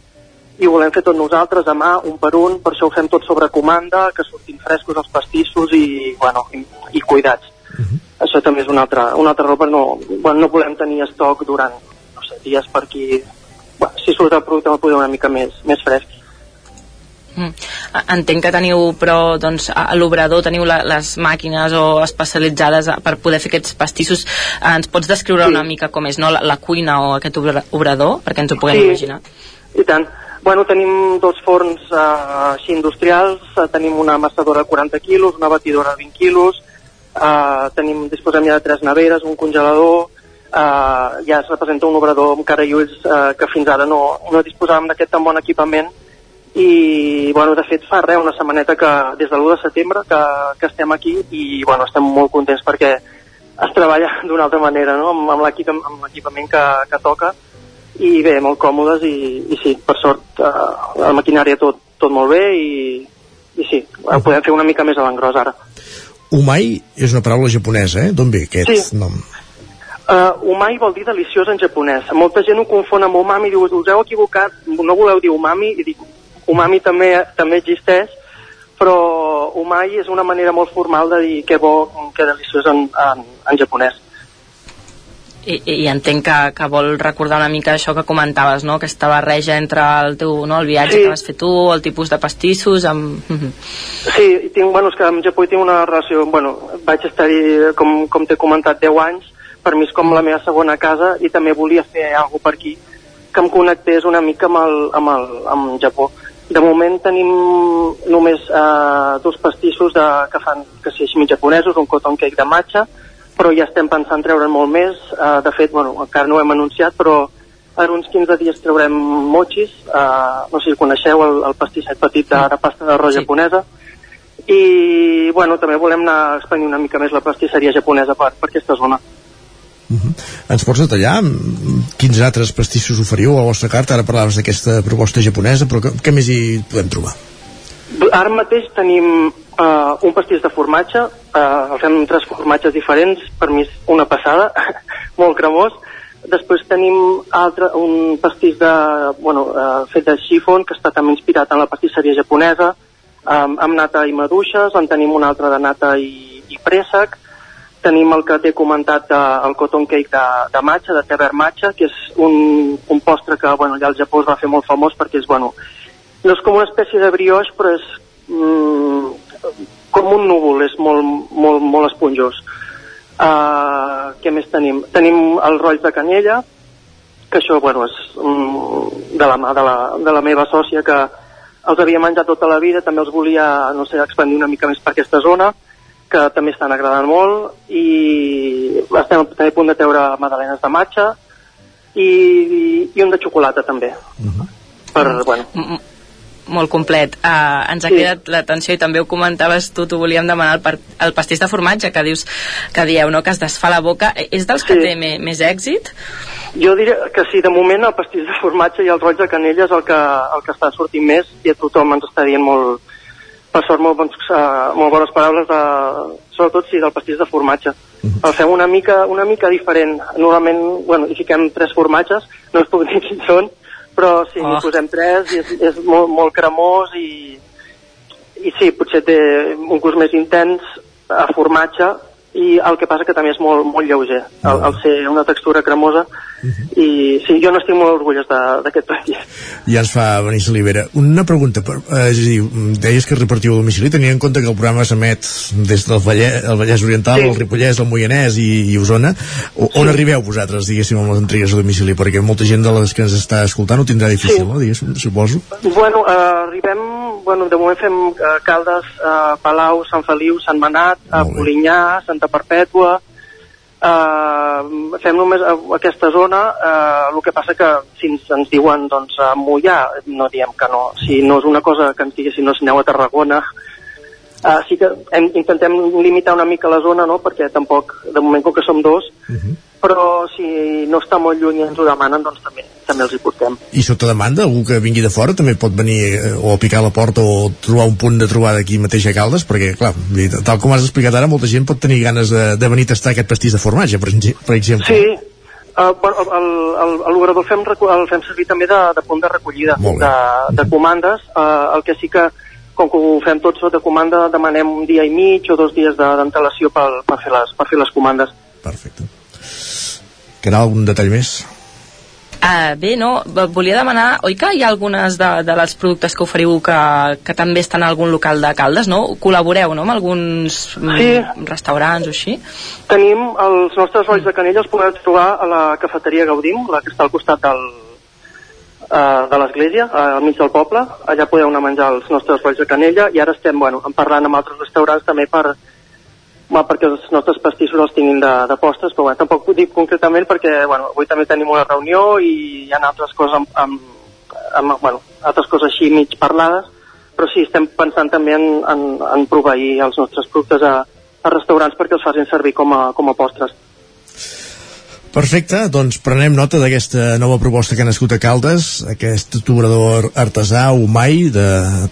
S27: i ho volem fer tot nosaltres a mà, un per un, per això ho fem tot sobre comanda, que surtin frescos els pastissos i, bueno, i, i cuidats. Això també és una altra, una altra però no, bueno, no volem tenir estoc durant, no sé, dies per aquí. Bueno, si surt el producte el podem una mica més, més fresc.
S10: Mm. Entenc que teniu, però, doncs, a l'obrador teniu la, les màquines o especialitzades a- per poder fer aquests pastissos. Eh, Ens pots descriure
S27: Sí.
S10: una mica com és, no?, la, la cuina o aquest obra- obrador, perquè ens ho puguem
S27: Sí.
S10: imaginar.
S27: I tant. Bueno, tenim dos forns eh, així industrials, eh, tenim una amassadora de 40 quilos, una batidora de 20 quilos, eh, tenim, disposem ja de tres neveres, un congelador, eh, ja es representa un obrador amb cara i ulls eh, que fins ara no, no disposàvem d'aquest tan bon equipament i, bueno, de fet fa res, una setmaneta que des de l'1 de setembre que, que estem aquí i, bueno, estem molt contents perquè es treballa d'una altra manera, no?, amb, amb l'equip- amb l'equipament que, que toca i bé, molt còmodes i, i sí, per sort eh, la maquinària tot, tot molt bé i, i sí, ho podem fer una mica més a l'engròs ara.
S1: Umai és una paraula japonesa, eh? D'on ve aquest
S27: Sí.
S1: nom?
S27: Uh, umai vol dir deliciós en japonès. Molta gent ho confon amb umami, diu, us heu equivocat, no voleu dir umami, i dic, umami també, també existeix, però umai és una manera molt formal de dir que bo, que deliciós en, en, en japonès.
S10: I, i entenc que, que vol recordar una mica això que comentaves, no?, aquesta barreja entre el teu, no?, el viatge
S27: Sí.
S10: que vas fer tu, el tipus de pastissos, amb...
S27: Sí, i tinc, bueno, és que amb Japó tinc una relació, bueno, vaig estar-hi, com, com t'he comentat, 10 anys, per mi és com la meva segona casa i també volia fer alguna per aquí que em connectés una mica amb el, amb el amb Japó. De moment tenim només eh, dos pastissos de, que fan que sí, així mig japonesos, un cotton cake de matcha, però ja estem pensant treure molt més. Uh, de fet, bueno, encara no ho hem anunciat, però en uns 15 dies traurem mochis, uh, no sé si coneixeu el, el pastisset petit de, de pasta d'arròs sí. japonesa, i bueno, també volem anar expandint una mica més la pastisseria japonesa per, per aquesta zona.
S1: Ens pots detallar quins altres pastissos oferiu a la vostra carta? Ara parlaves d'aquesta proposta japonesa, però què, què més hi podem trobar?
S27: Ara mateix tenim uh, un pastís de formatge, uh, fem tres formatges diferents, per mi és una passada, molt cremós. Després tenim altre, un pastís de, bueno, uh, fet de xifon, que està també inspirat en la pastisseria japonesa, um, amb nata i maduixes, en tenim un altre de nata i, i préssec, tenim el que t'he comentat de, el cotton cake de, de matxa, de té verd matxa, que és un, un postre que bueno, allà al Japó es va fer molt famós perquè és, bueno, no és com una espècie de brioix, però és mm, com un núvol, és molt, molt, molt esponjós. Uh, què més tenim? Tenim el roll de canyella, que això, bueno, és mm, de la mà de la, de la meva sòcia que els havia menjat tota la vida, també els volia, no sé, expandir una mica més per aquesta zona, que també estan agradant molt, i estem també a punt de treure madalenes de matxa, i, i un de xocolata també. Uh -huh. Per, bueno...
S10: molt complet. Uh, ens ha sí. cridat l'atenció i també ho comentaves tu, t'ho volíem demanar el, el pastís de formatge que dius que dieu, no?, que es desfà la boca. És dels que sí. té més, més èxit?
S27: Jo diria que sí, de moment el pastís de formatge i el roig de canella és el que, el que està sortint més i a tothom ens està dient molt, per sort molt, bons, uh, molt bones paraules de, sobretot sí, del pastís de formatge. El fem una mica, una mica diferent. Normalment, bueno, hi fiquem tres formatges no us puc dir quins són però sí, oh. posem tres i és, és molt, molt cremós i, i sí, potser té un gust més intens a formatge i el que passa que també és molt, molt lleuger. Al, al ser una textura cremosa uh -huh. i sí, jo no estic molt orgullós d'aquest pastís
S1: ja ens fa venir salivera una pregunta, per, eh, és a dir, deies que repartiu a domicili, tenint en compte que el programa s'emet des del Vallès, el Vallès Oriental sí. el Ripollès, el Moianès i, i Osona o, on sí. arribeu vosaltres, diguéssim amb les entregues a domicili, perquè molta gent de les que ens està escoltant ho tindrà difícil, sí. no? Diguéssim, suposo
S27: Bueno, eh, arribem bueno, de moment fem eh, Caldes, eh, Palau, Sant Feliu, Sant Manat, eh, Polinyà, Santa Perpètua, eh, fem només aquesta zona, eh, el que passa que si ens, ens diuen doncs, a Mollà, no diem que no. Si no és una cosa que ens diguessin, no, si aneu a Tarragona, eh, sí que hem, intentem limitar una mica la zona, no?, perquè tampoc, de moment, com que som dos, uh mhm. -huh però si no està molt lluny i ens ho demanen, doncs també, també els hi portem.
S1: I sota demanda, algú que vingui de fora també pot venir eh, o a picar la porta o trobar un punt de trobada aquí mateix a Caldes, perquè, clar, tal com has explicat ara, molta gent pot tenir ganes de, de venir a tastar aquest pastís de formatge, per, per exemple.
S27: Sí, Uh, bueno, l'obrador el, el, el, el fem servir també de, de punt de recollida de, de comandes. Uh, el que sí que, com que ho fem tot sota comanda, demanem un dia i mig o dos dies d'antelació per, per, fer les, per fer les comandes.
S1: Perfecte. Queda algun detall més?
S10: Uh, bé, no, volia demanar, oi que hi ha algunes de, de les productes que oferiu que, que també estan en algun local de Caldes, no? Col·laboreu, no?, amb alguns mm, sí. restaurants o així?
S27: Tenim els nostres rolls de canella, els podeu trobar a la cafeteria Gaudim, la que està al costat del, uh, de l'església, al mig del poble. Allà podeu anar a menjar els nostres rolls de canella i ara estem, bueno, parlant amb altres restaurants també per, bueno, perquè els nostres pastissos els tinguin de, de postres, però bueno, tampoc ho dic concretament perquè bueno, avui també tenim una reunió i hi ha altres coses amb, amb, amb, bueno, altres coses així mig parlades, però sí, estem pensant també en, en, en proveir els nostres productes a, a restaurants perquè els facin servir com a, com a postres.
S1: Perfecte, doncs prenem nota d'aquesta nova proposta que ha nascut a Caldes, aquest obrador artesà, humai, de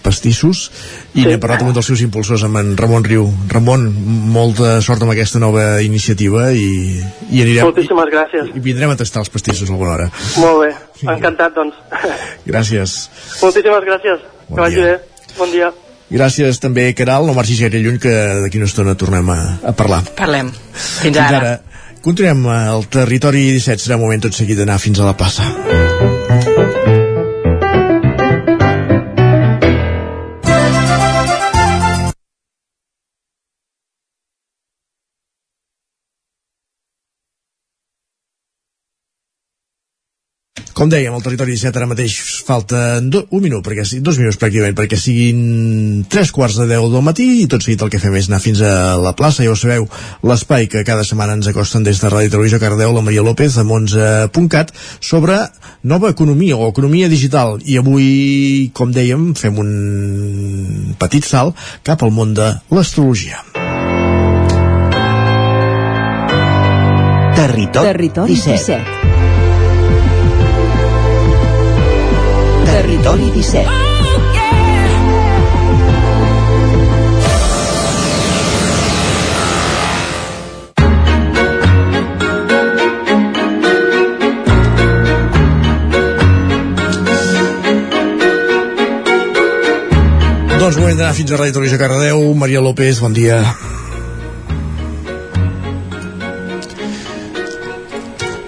S1: pastissos, i sí. n'he parlat amb un dels seus impulsors, amb en Ramon Riu. Ramon, molta sort amb aquesta nova iniciativa i, i anirem...
S27: Moltíssimes gràcies.
S1: I, i vindrem a tastar els pastissos alguna hora.
S27: Molt bé, sí. encantat, doncs.
S1: Gràcies.
S27: Moltíssimes gràcies. Bon que vagi bé. Bon dia.
S1: Gràcies també, Caral, no marxis gaire lluny, que d'aquí una estona tornem a, a parlar.
S10: Parlem. Fins, Fins ara. ara.
S1: Continuem al territori 17, serà moment tot seguit d'anar fins a la plaça. Com dèiem, el territori 17 ara mateix falta do, un minut, perquè dos minuts pràcticament, perquè siguin tres quarts de deu del matí i tot seguit el que fem és anar fins a la plaça, ja ho sabeu, l'espai que cada setmana ens acosten des de Ràdio Televisió Cardeu, la Maria López, de Montse.cat, sobre nova economia o economia digital. I avui, com dèiem, fem un petit salt cap al món de l'astrologia.
S24: Territori,
S26: Territori 17.
S24: 17. Territori 17.
S1: Doncs moment d'anar fins a Ràdio Televisió Cardeu. Maria López, bon dia.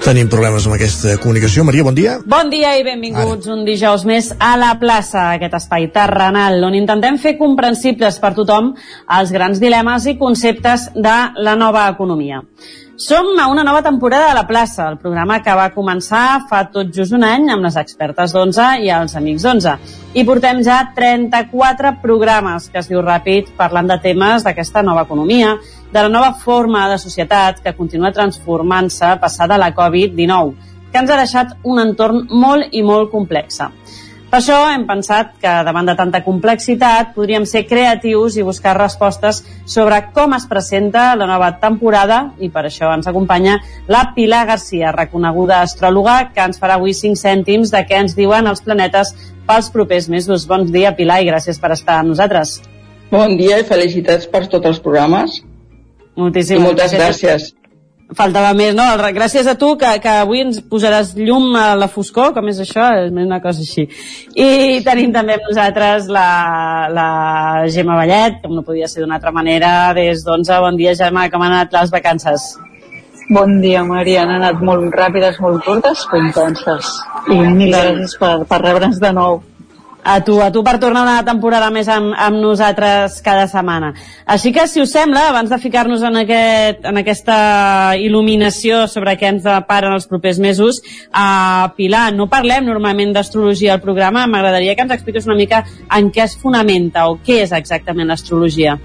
S1: Tenim problemes amb aquesta comunicació. Maria, bon dia.
S28: Bon dia i benvinguts Ara. un dijous més a la plaça, aquest espai terrenal, on intentem fer comprensibles per tothom els grans dilemes i conceptes de la nova economia. Som a una nova temporada de la plaça, el programa que va començar fa tot just un any amb les expertes d'11 i els amics d'11. I portem ja 34 programes, que es diu ràpid, parlant de temes d'aquesta nova economia, de la nova forma de societat que continua transformant-se passada la Covid-19, que ens ha deixat un entorn molt i molt complex. Per això hem pensat que davant de tanta complexitat podríem ser creatius i buscar respostes sobre com es presenta la nova temporada i per això ens acompanya la Pilar Garcia, reconeguda astròloga, que ens farà avui 5 cèntims de què ens diuen els planetes pels propers mesos. Bon dia, Pilar, i gràcies per estar amb nosaltres.
S29: Bon dia i felicitats per tots els programes.
S28: Moltíssimes
S29: I moltes gràcies.
S28: Faltava més, no? Gràcies a tu, que, que avui ens posaràs llum a la foscor, com és això? És una cosa així. I tenim també amb nosaltres la, la Gemma Vallet, com no podia ser d'una altra manera, des d'11. Bon dia, Gemma, com han anat les vacances?
S30: Bon dia, Maria. Han anat molt ràpides, molt curtes, però intenses. I mil gràcies per, per rebre'ns de nou.
S28: A tu, a tu per tornar una temporada més amb, amb nosaltres cada setmana. Així que, si us sembla, abans de ficar-nos en, aquest, en aquesta il·luminació sobre què ens deparen els propers mesos, uh, Pilar, no parlem normalment d'astrologia al programa, m'agradaria que ens expliqués una mica en què es fonamenta o què és exactament l'astrologia.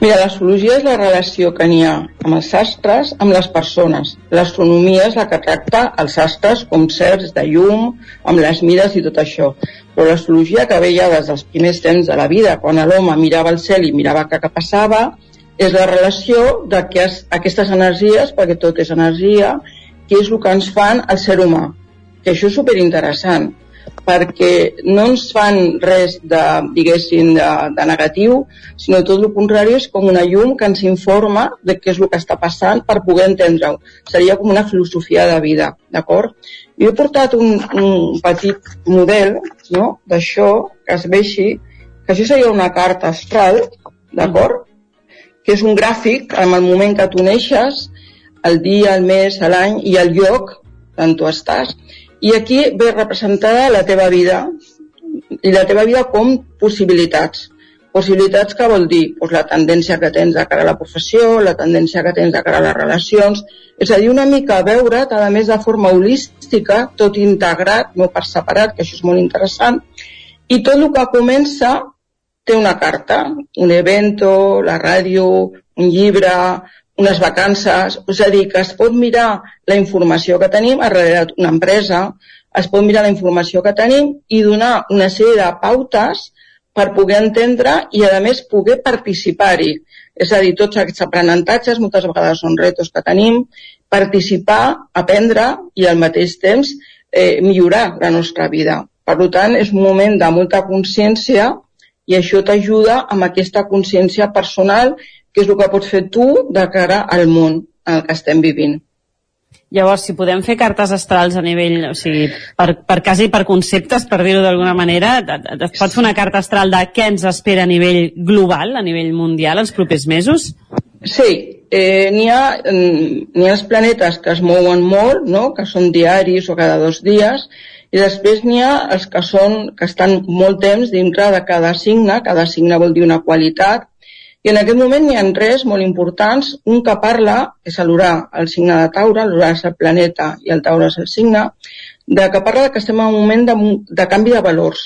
S29: Mira, l'astrologia és la relació que n'hi ha amb els astres, amb les persones. L'astronomia és la que tracta els astres com certs de llum, amb les mires i tot això. Però l'astrologia que ve ja des dels primers temps de la vida, quan l'home mirava el cel i mirava què, passava, és la relació d'aquestes energies, perquè tot és energia, que és el que ens fan el ser humà. Que això és superinteressant perquè no ens fan res de, diguéssim, de, de negatiu, sinó tot el contrari és com una llum que ens informa de què és el que està passant per poder entendre-ho. Seria com una filosofia de vida, d'acord? Jo he portat un, un petit model no? d'això, que es ve així, que això seria una carta astral, d'acord? Que és un gràfic amb el moment que tu neixes, el dia, el mes, l'any i el lloc on tu estàs. I aquí ve representada la teva vida, i la teva vida com possibilitats. Possibilitats que vol dir doncs, la tendència que tens de cara a la professió, la tendència que tens de cara a les relacions, és a dir, una mica veure't, a més de forma holística, tot integrat, no per separat, que això és molt interessant, i tot el que comença té una carta, un evento, la ràdio, un llibre, unes vacances, és a dir, que es pot mirar la informació que tenim a darrere d'una empresa, es pot mirar la informació que tenim i donar una sèrie de pautes per poder entendre i, a més, poder participar-hi. És a dir, tots aquests aprenentatges moltes vegades són retos que tenim, participar, aprendre i al mateix temps eh, millorar la nostra vida. Per tant, és un moment de molta consciència i això t'ajuda amb aquesta consciència personal que és el que pots fer tu de cara al món en el que estem vivint.
S28: Llavors, si podem fer cartes astrals a nivell, o sigui, per, per quasi per conceptes, per dir-ho d'alguna manera, es pot fer una carta astral de què ens espera a nivell global, a nivell mundial, els propers mesos?
S29: Sí, eh, n'hi ha, n'hi ha els planetes que es mouen molt, no? que són diaris o cada dos dies, i després n'hi ha els que, són, que estan molt temps dintre de cada signe, cada signe vol dir una qualitat, i en aquest moment n'hi ha tres molt importants. Un que parla és l'Urà, el signe de Taure, l'Urà és el planeta i el Taure és el signe. de que parla que estem en un moment de, de canvi de valors.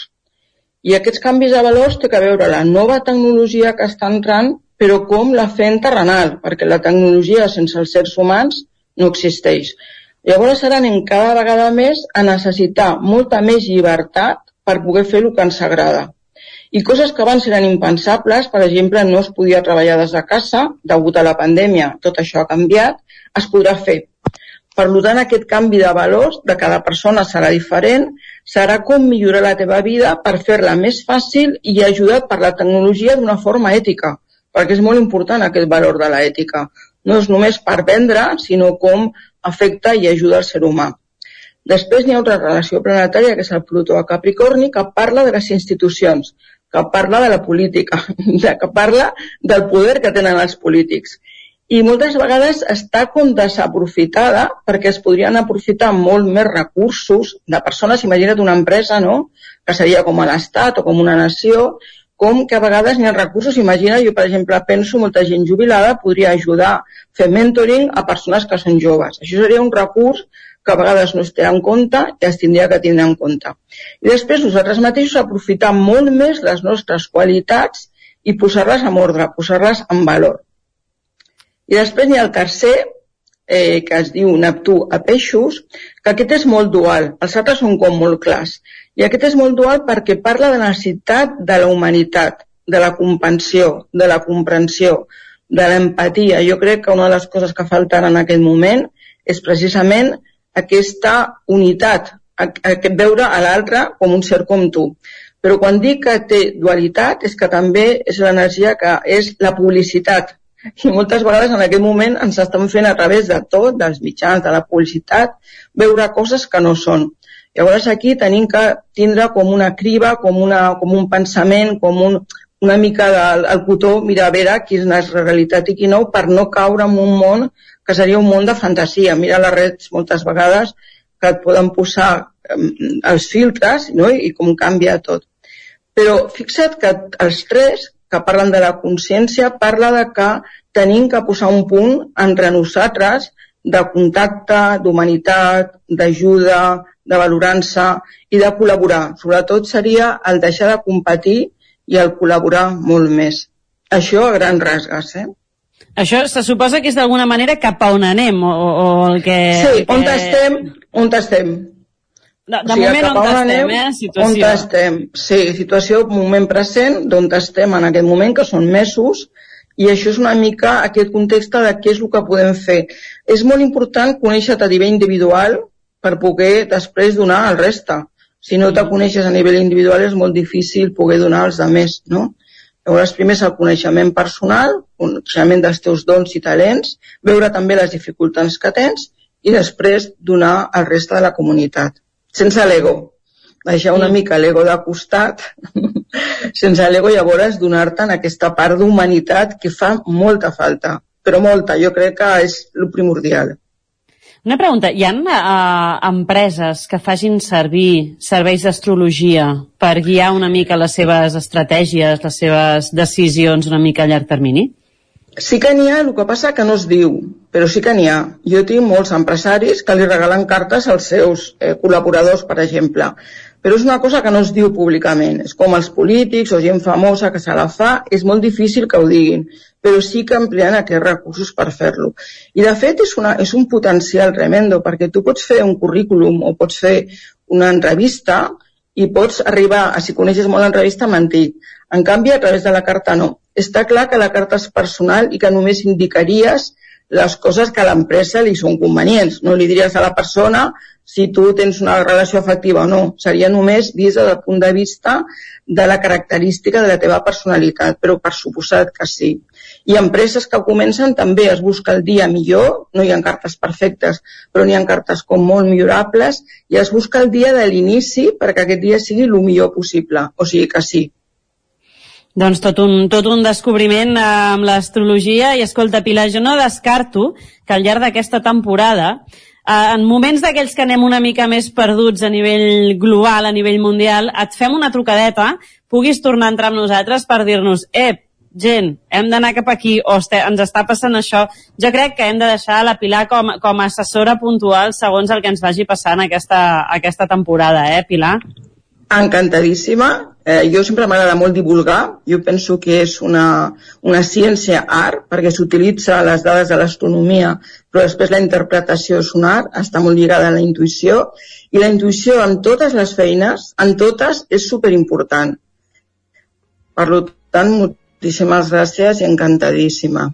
S29: I aquests canvis de valors té que veure la nova tecnologia que està entrant, però com la fem terrenal, perquè la tecnologia sense els sers humans no existeix. Llavors ara anem cada vegada més a necessitar molta més llibertat per poder fer el que ens agrada. I coses que abans eren impensables, per exemple, no es podia treballar des de casa, degut a la pandèmia, tot això ha canviat, es podrà fer. Per tant, aquest canvi de valors de cada persona serà diferent, serà com millorar la teva vida per fer-la més fàcil i ajudat per la tecnologia d'una forma ètica, perquè és molt important aquest valor de l'ètica. No és només per vendre, sinó com afecta i ajuda el ser humà. Després n'hi ha altra relació planetària, que és el Plutó a Capricorni, que parla de les institucions, que parla de la política, que parla del poder que tenen els polítics. I moltes vegades està com desaprofitada perquè es podrien aprofitar molt més recursos de persones, imagina't una empresa, no?, que seria com a l'Estat o com una nació, com que a vegades n'hi ha recursos, imagina, jo per exemple penso, molta gent jubilada podria ajudar a fer mentoring a persones que són joves. Això seria un recurs que a vegades no es té en compte i es tindria que tindre en compte. I després nosaltres mateixos aprofitar molt més les nostres qualitats i posar-les en ordre, posar-les en valor. I després n'hi ha el tercer, eh, que es diu Neptú a peixos, que aquest és molt dual, els altres són com molt clars. I aquest és molt dual perquè parla de la necessitat de la humanitat, de la comprensió, de la comprensió, de l'empatia. Jo crec que una de les coses que falten en aquest moment és precisament aquesta unitat, aquest veure a l'altre com un ser com tu. Però quan dic que té dualitat és que també és l'energia que és la publicitat. I moltes vegades en aquest moment ens estan fent a través de tot, dels mitjans, de la publicitat, veure coses que no són. Llavors aquí tenim que tindre com una criba, com, una, com un pensament, com un, una mica del el cotó, mira a veure quina és la realitat i qui no, per no caure en un món que seria un món de fantasia. Mira les reds moltes vegades que et poden posar els filtres no? i com canvia tot. Però fixa't que els tres que parlen de la consciència parla de que tenim que posar un punt entre nosaltres de contacte, d'humanitat, d'ajuda, de valorança i de col·laborar. Sobretot seria el deixar de competir i el col·laborar molt més. Això a grans rasgues, eh?
S28: Això se suposa que és d'alguna manera cap a on anem, o, o el que...
S29: Sí, on que... estem, on estem.
S28: De, de o sigui, moment on estem, anem, eh? Situació.
S29: On estem, sí, situació, moment present, d'on estem en aquest moment, que són mesos, i això és una mica aquest context de què és el que podem fer. És molt important conèixer-te a nivell individual per poder després donar al resta. Si no te coneixes a nivell individual és molt difícil poder donar als altres, no? Llavors, primer és el coneixement personal, coneixement dels teus dons i talents, veure també les dificultats que tens i després donar al reste de la comunitat. Sense l'ego. Deixar una mica l'ego de costat, sense l'ego llavors donar-te en aquesta part d'humanitat que fa molta falta, però molta, jo crec que és el primordial.
S28: Una pregunta, hi ha uh, empreses que facin servir serveis d'astrologia per guiar una mica les seves estratègies, les seves decisions una mica a llarg termini?
S29: Sí que n'hi ha, el que passa que no es diu, però sí que n'hi ha. Jo tinc molts empresaris que li regalen cartes als seus eh, col·laboradors, per exemple, però és una cosa que no es diu públicament. És com els polítics o gent famosa que se la fa, és molt difícil que ho diguin però sí que amplien aquests recursos per fer-lo. I de fet és, una, és un potencial tremendo, perquè tu pots fer un currículum o pots fer una entrevista i pots arribar, a si coneixes molt l'entrevista, mentir. En canvi, a través de la carta no. Està clar que la carta és personal i que només indicaries les coses que a l'empresa li són convenients. No li diries a la persona si tu tens una relació afectiva o no. Seria només des del punt de vista de la característica de la teva personalitat, però per suposat que sí. I empreses que comencen també es busca el dia millor, no hi ha cartes perfectes, però n'hi ha cartes com molt millorables, i es busca el dia de l'inici perquè aquest dia sigui el millor possible, o sigui que sí.
S28: Doncs tot un, tot un descobriment amb l'astrologia i escolta Pilar, jo no descarto que al llarg d'aquesta temporada eh, en moments d'aquells que anem una mica més perduts a nivell global, a nivell mundial, et fem una trucadeta, puguis tornar a entrar amb nosaltres per dir-nos, eh, gent, hem d'anar cap aquí, o ens està passant això, jo crec que hem de deixar la Pilar com, com a assessora puntual segons el que ens vagi passant aquesta, aquesta temporada, eh, Pilar?
S29: Encantadíssima. Eh, jo sempre m'agrada molt divulgar. Jo penso que és una, una ciència art, perquè s'utilitza les dades de l'astronomia, però després la interpretació és un art, està molt lligada a la intuïció, i la intuïció en totes les feines, en totes, és superimportant. Per tant, moltíssimes gràcies i encantadíssima.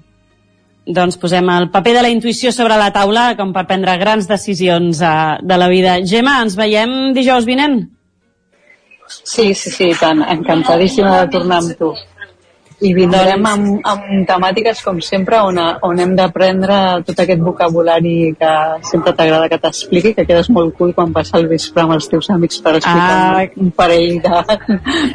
S28: Doncs posem el paper de la intuïció sobre la taula com per prendre grans decisions uh, de la vida. Gemma, ens veiem dijous vinent?
S30: Sí, sí, sí, tant. Encantadíssima de tornar amb tu. I vindrem amb, amb temàtiques, com sempre, on, on hem d'aprendre tot aquest vocabulari que sempre t'agrada que t'expliqui, que quedes molt cool quan passa el vespre amb els teus amics per explicar
S28: Ah.
S30: un parell de,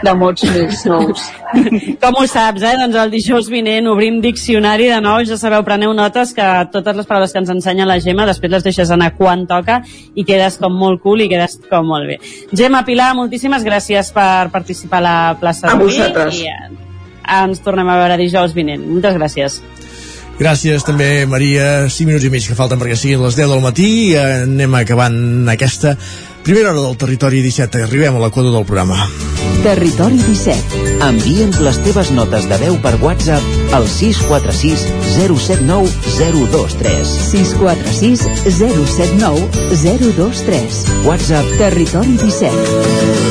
S30: de mots més nous.
S28: Com ho saps, eh? Doncs el dijous vinent obrim diccionari de nou, ja sabeu, preneu notes que totes les paraules que ens ensenya la Gemma després les deixes anar quan toca i quedes com molt cool i quedes com molt bé. Gemma, Pilar, moltíssimes gràcies per participar a la plaça
S29: A
S28: d'avui
S29: vosaltres.
S28: i ens tornem a veure dijous vinent. Moltes gràcies.
S1: Gràcies també, Maria. 5 minuts i mig que falten perquè siguin les 10 del matí. Anem acabant aquesta primera hora del Territori 17. Arribem a l'equador del programa.
S26: Territori 17.
S24: Envia'ns les teves notes de veu per WhatsApp al 646 079 023.
S26: 646 079 023.
S24: WhatsApp
S26: Territori 17.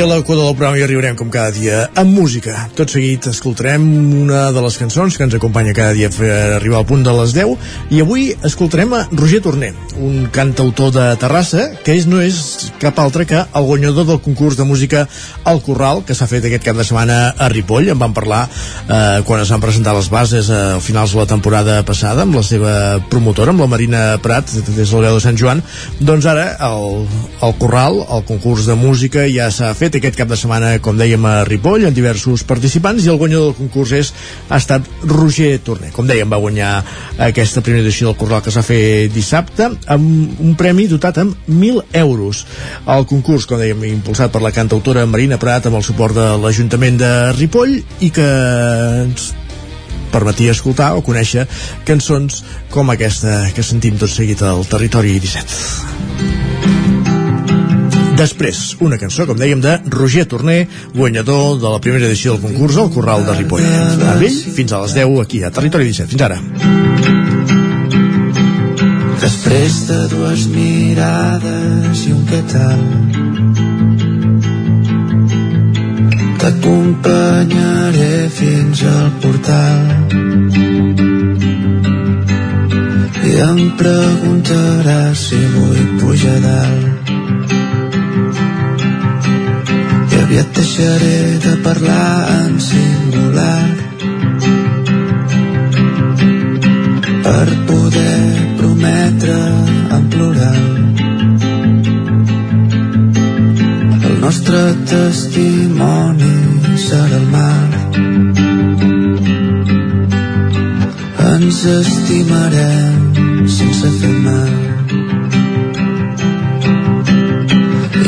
S1: I a l'equador del programa hi arribarem com cada dia amb música. Tot seguit escoltarem una de les cançons que ens acompanya cada dia per arribar al punt de les 10 i avui escoltarem a Roger Torner, un cantautor de Terrassa que és, no és cap altre que el guanyador del concurs de música al Corral que s'ha fet aquest cap de setmana a Ripoll. En van parlar eh, quan es van presentar les bases a finals de la temporada passada amb la seva promotora, amb la Marina Prat, des del veu de Sant Joan. Doncs ara el, el Corral, el concurs de música ja s'ha fet aquest cap de setmana, com dèiem, a Ripoll, amb diversos participants, i el guanyador del concurs és, ha estat Roger Torner. Com dèiem, va guanyar aquesta primera edició del Corral que s'ha fet dissabte, amb un premi dotat amb 1.000 euros. El concurs, com dèiem, impulsat per la cantautora Marina Prat, amb el suport de l'Ajuntament de Ripoll, i que ens permetia escoltar o conèixer cançons com aquesta que sentim tot seguit al Territori 17. Després, una cançó, com dèiem, de Roger Torner, guanyador de la primera edició del concurs al Corral de Ripoll. Amb ell, fins a les 10 aquí a Territori 17. Fins ara.
S31: Després de dues mirades i un què tal T'acompanyaré fins al portal i em preguntaràs si vull pujar a dalt aviat deixaré de parlar en singular per poder prometre en plural el nostre testimoni serà el mar. Ens estimarem sense fer mal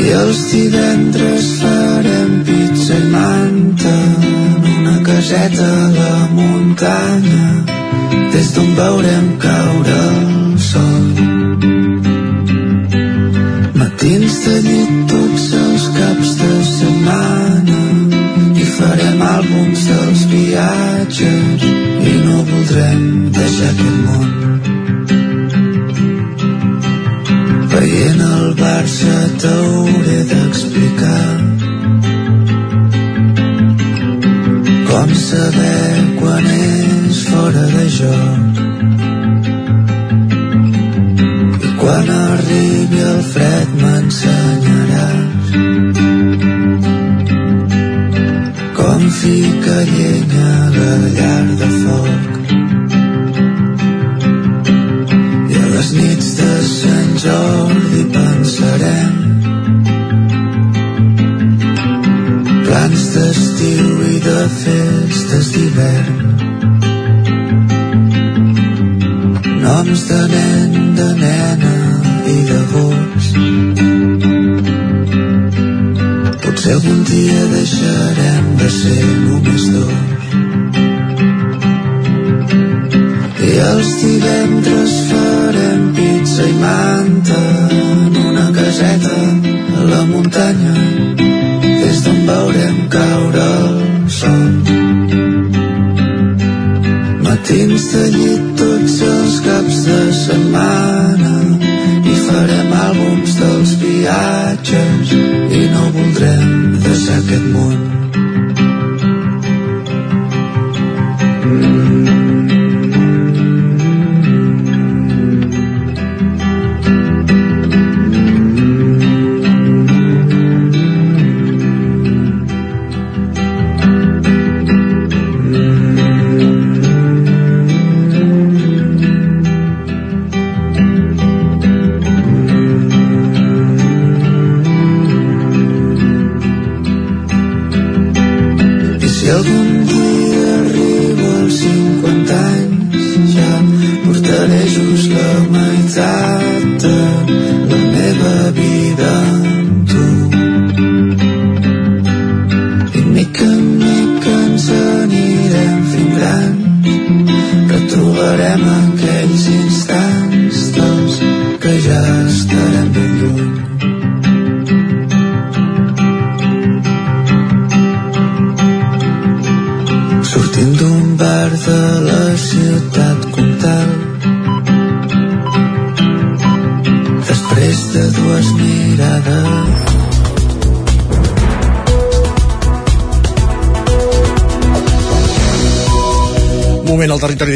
S31: i els divendres farem pizza i manta en una caseta a la muntanya des d'on veurem caure el sol. Matins de llit tots els caps de setmana i farem àlbums dels viatges i no voldrem deixar aquest món veient el Barça t'hauré d'explicar com saber quan és fora de joc. I quan arribi el fred m'ensenyaràs com fica llenya a la llar de foc. I a les nits de Jordi pensarem plans de d'estiu i de festes d'hivern. Noms de nen, de nena i de gos. Potser algun dia deixarem de ser només dos. Els divendres farem pizza i manta en una caseta a la muntanya des d'on veurem caure el sol. Matins de llit tots els caps de setmana i farem àlbums dels viatges i no voldrem deixar aquest món.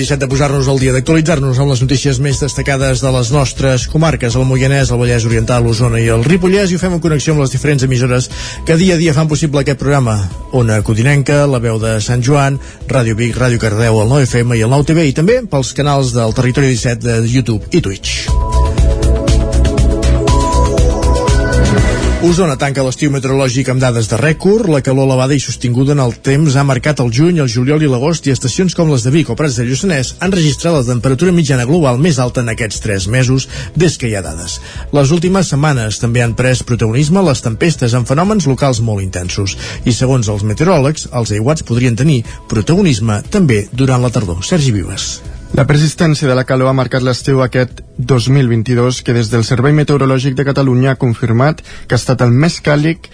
S1: 17 de posar-nos al dia, d'actualitzar-nos amb les notícies més destacades de les nostres comarques, el Moianès, el Vallès Oriental, l'Osona i el Ripollès, i ho fem en connexió amb les diferents emissores que dia a dia fan possible aquest programa. Ona Codinenca, la veu de Sant Joan, Ràdio Vic, Ràdio Cardeu, el 9FM i el 9TV, i també pels canals del territori 17 de YouTube i Twitch. Osona tanca l'estiu meteorològic amb dades de rècord. La calor elevada i sostinguda en el temps ha marcat el juny, el juliol i l'agost i estacions com les de Vic o Prats de Lluçanès han registrat la temperatura mitjana global més alta en aquests tres mesos des que hi ha dades. Les últimes setmanes també han pres protagonisme les tempestes amb fenòmens locals molt intensos i segons els meteoròlegs, els aiguats podrien tenir protagonisme també durant la tardor. Sergi Vives.
S32: La persistència de la calor ha marcat l'estiu aquest 2022, que des del Servei Meteorològic de Catalunya ha confirmat que ha estat el més càlid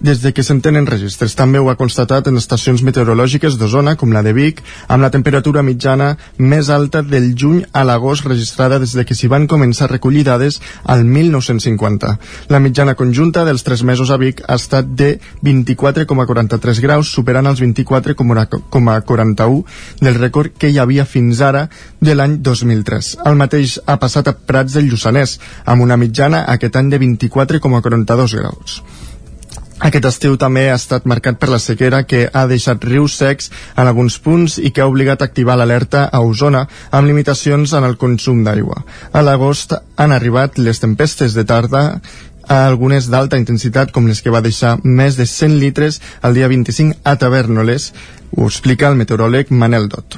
S32: des de que se'n tenen registres. També ho ha constatat en estacions meteorològiques d'Osona, com la de Vic, amb la temperatura mitjana més alta del juny a l'agost registrada des de que s'hi van començar a recollir dades al 1950. La mitjana conjunta dels tres mesos a Vic ha estat de 24,43 graus, superant els 24,41 del rècord que hi havia fins ara de l'any 2003. El mateix ha passat a Prats del Lluçanès, amb una mitjana aquest any de 24,42 graus. Aquest estiu també ha estat marcat per la sequera que ha deixat rius secs en alguns punts i que ha obligat a activar l'alerta a Osona amb limitacions en el consum d'aigua. A l'agost han arribat les tempestes de tarda a algunes d'alta intensitat com les que va deixar més de 100 litres el dia 25 a Tavernoles, ho explica el meteoròleg Manel Dot.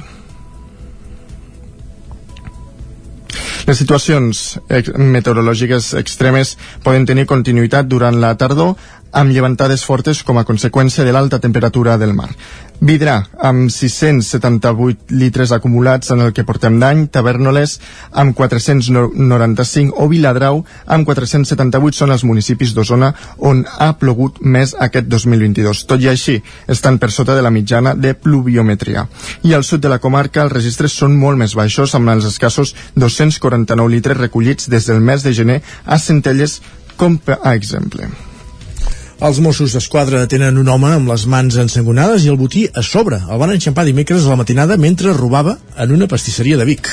S32: Les situacions meteorològiques extremes poden tenir continuïtat durant la tardor amb llevantades fortes com a conseqüència de l'alta temperatura del mar. Vidrà, amb 678 litres acumulats en el que portem d'any, Tavernoles amb 495 o Viladrau amb 478 són els municipis d'Osona on ha plogut més aquest 2022. Tot i així, estan per sota de la mitjana de pluviometria. I al sud de la comarca els registres són molt més baixos amb els escassos 249 litres recollits des del mes de gener a Centelles com a exemple.
S1: Els Mossos d'Esquadra detenen un home amb les mans ensangonades i el botí a sobre. El van enxampar dimecres a la matinada mentre robava en una pastisseria de Vic.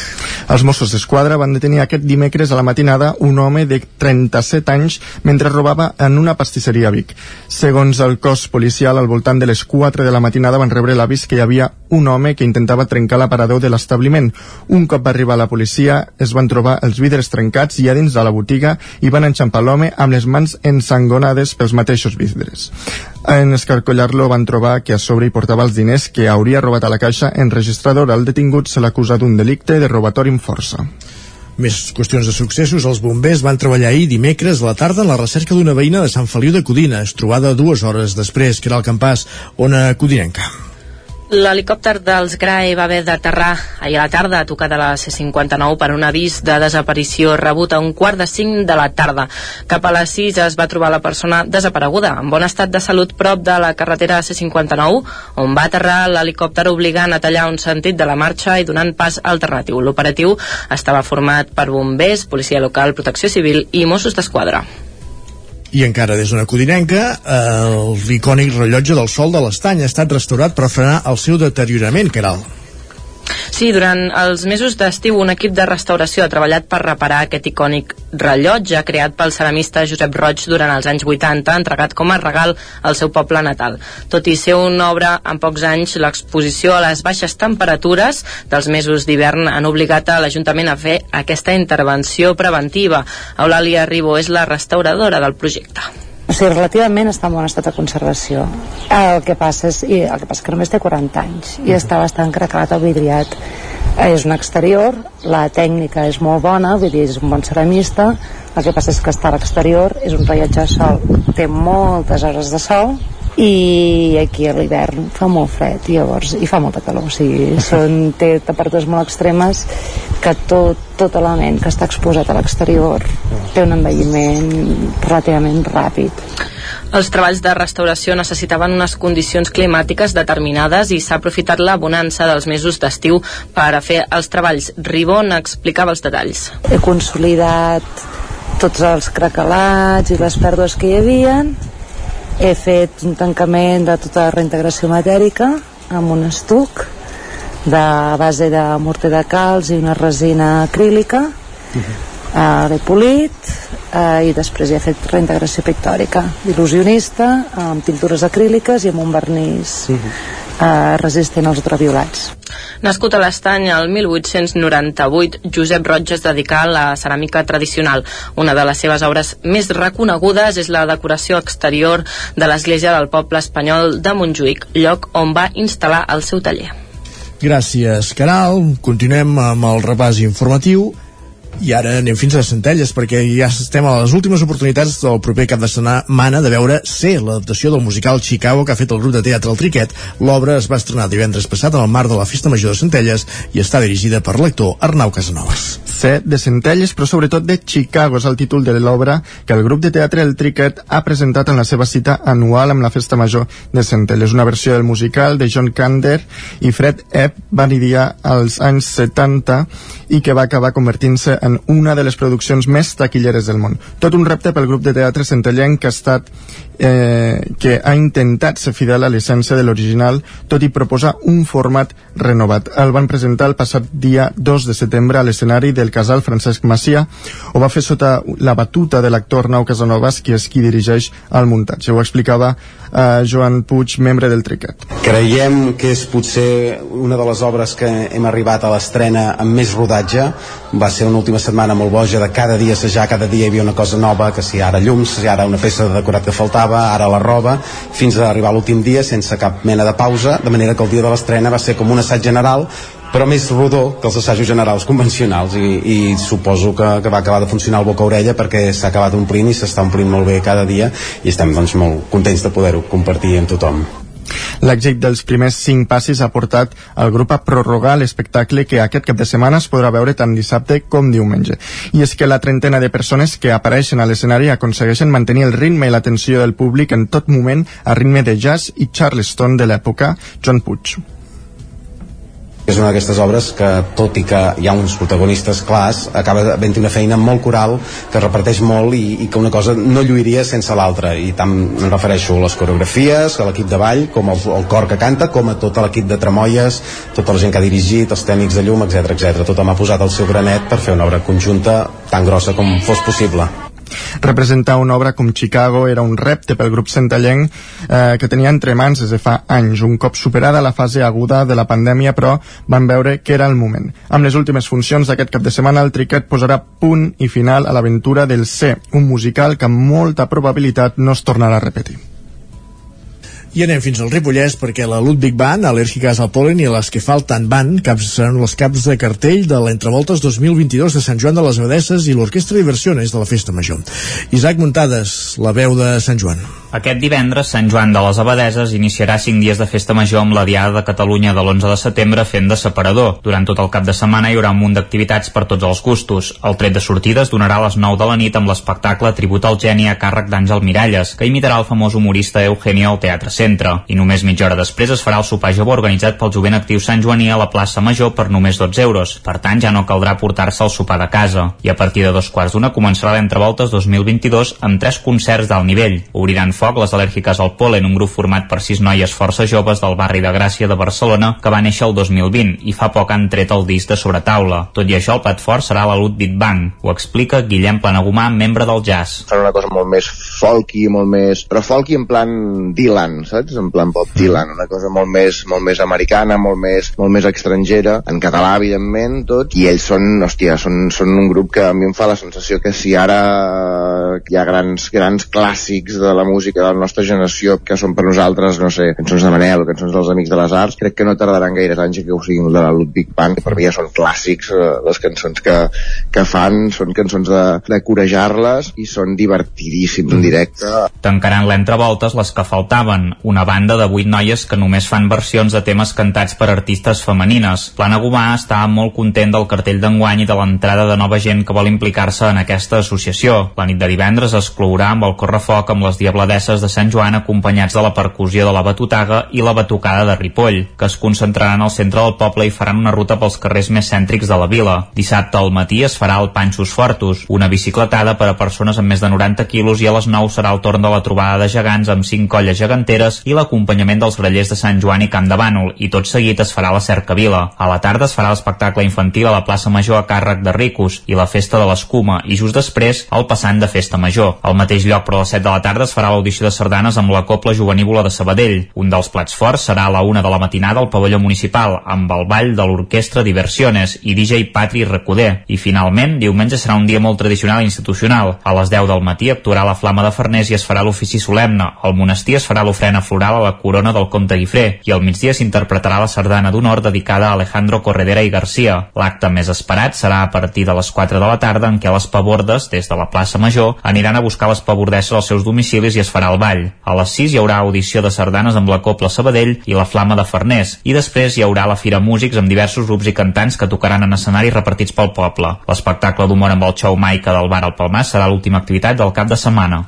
S32: Els Mossos d'Esquadra van detenir aquest dimecres a la matinada un home de 37 anys mentre robava en una pastisseria a Vic. Segons el cos policial, al voltant de les 4 de la matinada van rebre l'avís que hi havia un home que intentava trencar l'aparador de l'establiment. Un cop va arribar la policia, es van trobar els vidres trencats i a dins de la botiga i van enxampar l'home amb les mans ensangonades pels mateixos vidres. En escarcollar-lo van trobar que a sobre hi portava els diners que hauria robat a la caixa enregistradora. El detingut se l'acusa d'un delicte de robatori amb força.
S1: Més qüestions de successos, els bombers van treballar ahir dimecres a la tarda en la recerca d'una veïna de Sant Feliu de Codina, es trobada dues hores després, que era el campàs, ona codinenca.
S10: L'helicòpter dels GRAE va haver d'aterrar ahir a la tarda a tocar de la C-59 per un avís de desaparició rebut a un quart de cinc de la tarda. Cap a les 6 es va trobar la persona desapareguda, en bon estat de salut prop de la carretera C-59, on va aterrar l'helicòpter obligant a tallar un sentit de la marxa i donant pas alternatiu. L'operatiu estava format per bombers, policia local, protecció civil i Mossos d'Esquadra.
S1: I encara des d'una codinenca, eh, l'icònic rellotge del Sol de l'Estany ha estat restaurat per frenar el seu deteriorament, Caral.
S10: Sí, durant els mesos d'estiu un equip de restauració ha treballat per reparar aquest icònic rellotge creat pel ceramista Josep Roig durant els anys 80, entregat com a regal al seu poble natal. Tot i ser una obra en pocs anys, l'exposició a les baixes temperatures dels mesos d'hivern han obligat a l'Ajuntament a fer aquesta intervenció preventiva. Eulàlia Ribó és la restauradora del projecte.
S33: O sigui, relativament està en bon estat de conservació. El que passa és, i el que passa que només té 40 anys i està bastant cracalat o vidriat. És un exterior, la tècnica és molt bona, vull dir, és un bon ceramista, el que passa és que està a l'exterior, és un rellotge de sol, té moltes hores de sol, i aquí a l'hivern fa molt fred i llavors i fa molta calor o sigui, són, té temperatures molt extremes que tot, tot element que està exposat a l'exterior té un envelliment relativament ràpid
S10: els treballs de restauració necessitaven unes condicions climàtiques determinades i s'ha aprofitat la bonança dels mesos d'estiu per a fer els treballs. Ribon explicava els detalls.
S33: He consolidat tots els cracalats i les pèrdues que hi havien he fet un tancament de tota la reintegració matèrica amb un estuc de base de morter de calç i una resina acrílica uh -huh. uh, l'he polit uh, i després he fet reintegració pictòrica il·lusionista amb pintures acríliques i amb un vernís uh -huh eh, resistent als ultraviolats.
S10: Nascut a l'Estany el 1898, Josep Roig es dedicà a la ceràmica tradicional. Una de les seves obres més reconegudes és la decoració exterior de l'església del poble espanyol de Montjuïc, lloc on va instal·lar el seu taller.
S1: Gràcies, Caral. Continuem amb el repàs informatiu i ara anem fins a les Centelles perquè ja estem a les últimes oportunitats del proper cap de setmana de veure C, l'adaptació del musical Chicago que ha fet el grup de teatre El Triquet. L'obra es va estrenar divendres passat en el marc de la Festa Major de Centelles i està dirigida per l'actor Arnau Casanovas.
S32: C de Centelles, però sobretot de Chicago és el títol de l'obra que el grup de teatre El Triquet ha presentat en la seva cita anual amb la Festa Major de Centelles. Una versió del musical de John Kander i Fred Epp van idear als anys 70 i que va acabar convertint-se en una de les produccions més taquilleres del món. Tot un repte pel grup de teatre centellenc que ha estat eh, que ha intentat ser fidel a l'essència de l'original, tot i proposar un format renovat. El van presentar el passat dia 2 de setembre a l'escenari del casal Francesc Macià, o va fer sota la batuta de l'actor Nau Casanovas, qui és qui dirigeix el muntatge. Ho explicava eh, Joan Puig, membre del Triquet.
S34: Creiem que és potser una de les obres que hem arribat a l'estrena amb més rodatge. Va ser una última setmana molt boja de cada dia assajar, cada dia hi havia una cosa nova, que si ara llums, si ara una peça de decorat que faltava, ara la roba, fins a arribar l'últim dia sense cap mena de pausa, de manera que el dia de l'estrena va ser com un assaig general però més rodó que els assajos generals convencionals i, i suposo que, que va acabar de funcionar el boca-orella perquè s'ha acabat omplint i s'està omplint molt bé cada dia i estem doncs molt contents de poder-ho compartir amb tothom.
S32: L'èxit dels primers cinc passis ha portat el grup a prorrogar l'espectacle que aquest cap de setmana es podrà veure tant dissabte com diumenge. I és que la trentena de persones que apareixen a l'escenari aconsegueixen mantenir el ritme i l'atenció del públic en tot moment a ritme de jazz i charleston de l'època, John Puig.
S34: És una d'aquestes obres que, tot i que hi ha uns protagonistes clars, acaba havent una feina molt coral, que reparteix molt i, i que una cosa no lluiria sense l'altra. I tant em refereixo a les coreografies, a l'equip de ball, com al, al cor que canta, com a tot l'equip de Tremoies, tota la gent que ha dirigit, els tècnics de llum, etc etc. Tothom ha posat el seu granet per fer una obra conjunta tan grossa com fos possible.
S32: Representar una obra com Chicago era un repte pel grup centellenc eh, que tenia entre mans des de fa anys. Un cop superada la fase aguda de la pandèmia, però van veure que era el moment. Amb les últimes funcions d'aquest cap de setmana, el Triquet posarà punt i final a l'aventura del C, un musical que amb molta probabilitat no es tornarà a repetir.
S1: I anem fins al Ripollès perquè la Ludwig Band, al·lèrgiques al polen i les que falten van caps, seran les caps de cartell de l'Entrevoltes 2022 de Sant Joan de les Abadesses i l'Orquestra Diversiones de la Festa Major. Isaac Muntades, la veu de Sant Joan.
S8: Aquest divendres, Sant Joan de les Abadeses iniciarà 5 dies de festa major amb la Diada de Catalunya de l'11 de setembre fent de separador. Durant tot el cap de setmana hi haurà un munt d'activitats per tots els gustos. El tret de sortida es donarà a les 9 de la nit amb l'espectacle Tribut al geni a càrrec d'Àngel Miralles, que imitarà el famós humorista Eugenio al Teatre Centre. I només mitja hora després es farà el sopar jove organitzat pel jovent actiu Sant Joaní a la plaça Major per només 12 euros. Per tant, ja no caldrà portar-se el sopar de casa. I a partir de dos quarts d'una començarà l'Entrevoltes 2022 amb tres concerts d'alt nivell. Obriran foc les al·lèrgiques al polen, un grup format per sis noies força joves del barri de Gràcia de Barcelona que va néixer el 2020 i fa poc han tret el disc de sobretaula. Tot i això, el plat fort serà la Ludwig Bang. Ho explica Guillem Planagumà, membre del jazz.
S35: Fan una cosa molt més folky, molt més... però folky en plan Dylan, saps? En plan Bob Dylan, una cosa molt més, molt més americana, molt més, molt més estrangera, en català, evidentment, tot, i ells són, hòstia, són, són un grup que a mi em fa la sensació que si ara hi ha grans, grans clàssics de la música de la nostra generació que són per nosaltres, no sé, cançons de Manel, cançons dels Amics de les Arts, crec que no tardaran gaires anys que ho siguin de la Ludwig Band, que per mi ja són clàssics, eh, les cançons que, que fan, són cançons de, de corejar-les i són divertidíssims en directe.
S8: Tancaran l'entrevoltes les que faltaven, una banda de vuit noies que només fan versions de temes cantats per artistes femenines. Plana Gomà està molt content del cartell d'enguany i de l'entrada de nova gent que vol implicar-se en aquesta associació. La nit de divendres es clourà amb el correfoc amb les diabladesses de Sant Joan acompanyats de la percussió de la Batutaga i la Batucada de Ripoll, que es concentraran al centre del poble i faran una ruta pels carrers més cèntrics de la vila. Dissabte al matí es farà el Panxos Fortos, una bicicletada per a persones amb més de 90 quilos i a les 9 serà el torn de la trobada de gegants amb 5 colles geganteres i l'acompanyament dels grellers de Sant Joan i Camp de Bànol i tot seguit es farà la cercavila. A la tarda es farà l'espectacle infantil a la plaça Major a càrrec de Ricos i la festa de l'escuma i just després el passant de festa major. Al mateix lloc però a les 7 de la tarda es farà l'audició de sardanes amb la Copla Juvenívola de Sabadell. Un dels plats forts serà a la una de la matinada al pavelló municipal amb el ball de l'orquestra Diversiones i DJ Patri Recoder. I finalment, diumenge serà un dia molt tradicional i institucional. A les 10 del matí actuarà la Flama de Farners i es farà l'ofici solemne. Al monestir es farà l'ofrena floral a la corona del comte Guifré i al migdia s'interpretarà la sardana d'honor dedicada a Alejandro Corredera i Garcia. L'acte més esperat serà a partir de les 4 de la tarda en què les pabordes, des de la plaça Major, aniran a buscar les pabordesses als seus domicilis i es farà el ball. A les 6 hi haurà audició de sardanes amb la Copla Sabadell i la Flama de Farners i després hi haurà la Fira Músics amb diversos grups i cantants que tocaran en escenaris repartits pel poble. L'espectacle d'humor amb el xou Maica del bar al Palmar serà l'última activitat del cap de setmana.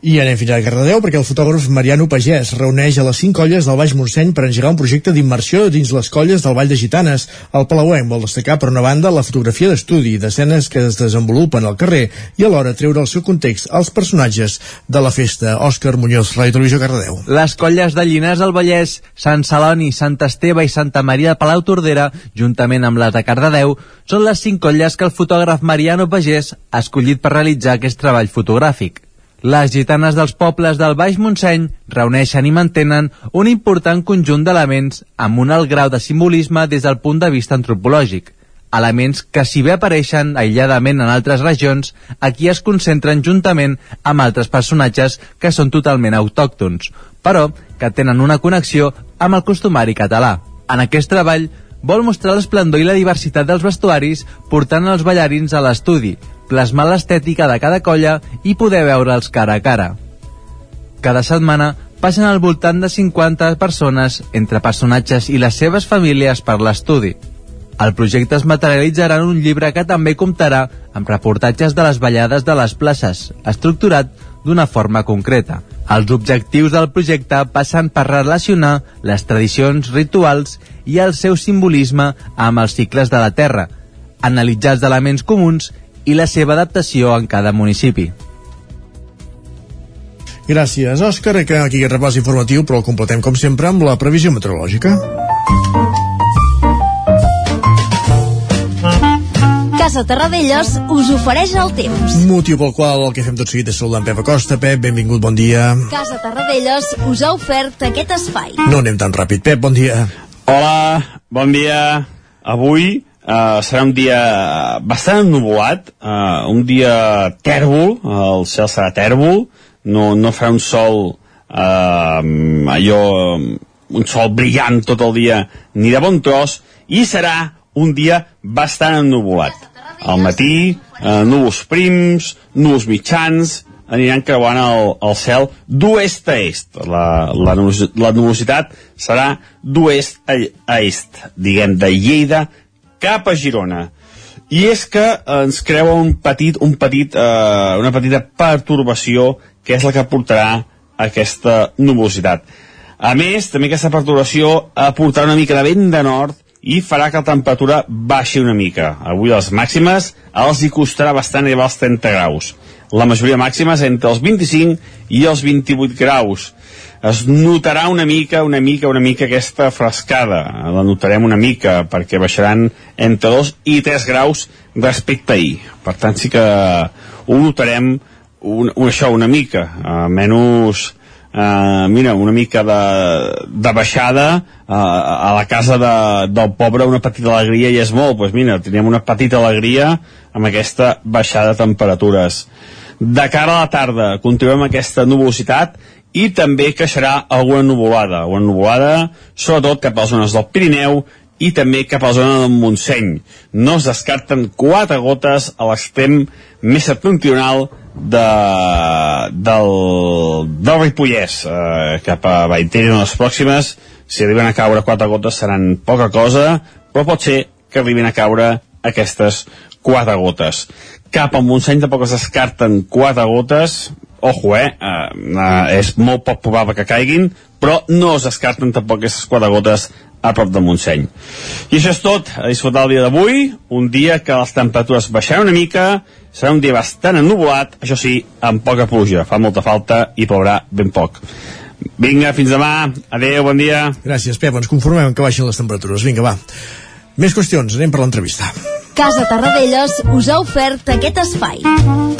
S1: I anem fins a Cardedeu perquè el fotògraf Mariano Pagès reuneix a les cinc colles del Baix Montseny per engegar un projecte d'immersió dins les colles del Vall de Gitanes. El Palauenc vol destacar, per una banda, la fotografia d'estudi d'escenes que es desenvolupen al carrer i alhora treure el seu context als personatges de la festa. Òscar Muñoz, Ràdio Televisió Cardedeu.
S36: Les colles de Llinars del Vallès, Sant Celoni, Sant Esteve i Santa Maria de Palau Tordera, juntament amb les de Cardedeu, són les cinc colles que el fotògraf Mariano Pagès ha escollit per realitzar aquest treball fotogràfic. Les gitanes dels pobles del Baix Montseny reuneixen i mantenen un important conjunt d'elements amb un alt grau de simbolisme des del punt de vista antropològic. Elements que si bé apareixen aïlladament en altres regions, aquí es concentren juntament amb altres personatges que són totalment autòctons, però que tenen una connexió amb el costumari català. En aquest treball vol mostrar l'esplendor i la diversitat dels vestuaris portant els ballarins a l'estudi, plasmar l'estètica de cada colla i poder veure'ls cara a cara. Cada setmana passen al voltant de 50 persones entre personatges i les seves famílies per l'estudi. El projecte es materialitzarà en un llibre que també comptarà amb reportatges de les ballades de les places, estructurat d'una forma concreta. Els objectius del projecte passen per relacionar les tradicions rituals i el seu simbolisme amb els cicles de la Terra, analitzar els elements comuns i la seva adaptació en cada municipi.
S1: Gràcies, Òscar. Acabem aquí aquest repàs informatiu, però el completem, com sempre, amb la previsió meteorològica.
S37: Casa Terradellos us ofereix el temps.
S1: Motiu pel qual el que fem tot seguit és saludar en Pep Acosta. Pep, benvingut, bon dia.
S37: Casa Terradellos us ha ofert aquest espai.
S1: No anem tan ràpid. Pep, bon dia.
S17: Hola, bon dia. Avui uh, serà un dia bastant ennubulat, uh, un dia tèrbol, el cel serà tèrbol, no, no farà un sol uh, allò, un sol brillant tot el dia, ni de bon tros, i serà un dia bastant ennubulat. Al matí, uh, núvols prims, núvols mitjans, aniran creuant el, el cel d'oest a est. La, la, la nubositat serà d'oest a, a est, diguem, de Lleida cap a Girona. I és que ens creua un petit, un petit, eh, una petita pertorbació que és la que portarà aquesta nubositat. A més, també aquesta perturbació aportarà una mica de vent de nord i farà que la temperatura baixi una mica. Avui les màximes els hi costarà bastant arribar als 30 graus. La majoria màxima és entre els 25 i els 28 graus. Es notarà una mica, una mica, una mica aquesta frescada. La notarem una mica perquè baixaran entre 2 i 3 graus respecte a ahir. Per tant, sí que ho notarem un, un, això una mica, uh, menys uh, mira, una mica de, de baixada uh, a la casa de, del pobre una petita alegria i és molt, doncs mira, teníem una petita alegria amb aquesta baixada de temperatures de cara a la tarda continuem aquesta nubositat i també creixerà alguna nuvolada alguna nuvolada, sobretot cap a les zones del Pirineu i també cap a la zona del Montseny. No es descarten quatre gotes a l'extrem més septentrional de, del, del Ripollès eh, cap a Vallter en les pròximes. Si arriben a caure quatre gotes seran poca cosa però pot ser que arribin a caure aquestes quatre gotes. Cap al Montseny tampoc es descarten quatre gotes ojo eh, eh, eh és molt poc probable que caiguin però no es descarten tampoc aquestes quatre gotes a prop de Montseny. I això és tot, a disfrutar el dia d'avui, un dia que les temperatures baixaran una mica, serà un dia bastant ennubulat, això sí, amb poca pluja, fa molta falta i plourà ben poc. Vinga, fins demà, adeu, bon dia.
S1: Gràcies, Pep, ens conformem que baixin les temperatures. Vinga, va. Més qüestions, anem per l'entrevista.
S37: Casa Tarradellas us ha ofert aquest espai.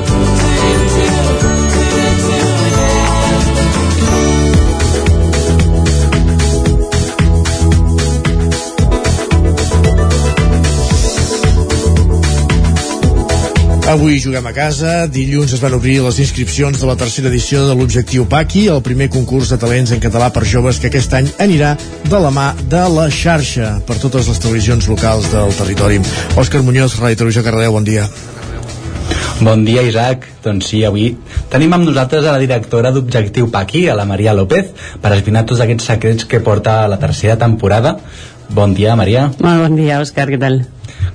S1: Avui juguem a casa. Dilluns es van obrir les inscripcions de la tercera edició de l'Objectiu Paqui, el primer concurs de talents en català per joves que aquest any anirà de la mà de la xarxa per totes les televisions locals del territori. Òscar Muñoz, Ràdio Televisió Cardedeu, bon dia.
S38: Bon dia, Isaac. Doncs sí, avui tenim amb nosaltres a la directora d'Objectiu Paqui, a la Maria López, per esbrinar tots aquests secrets que porta la tercera temporada. Bon dia, Maria.
S28: Molt bon dia, Òscar, què tal?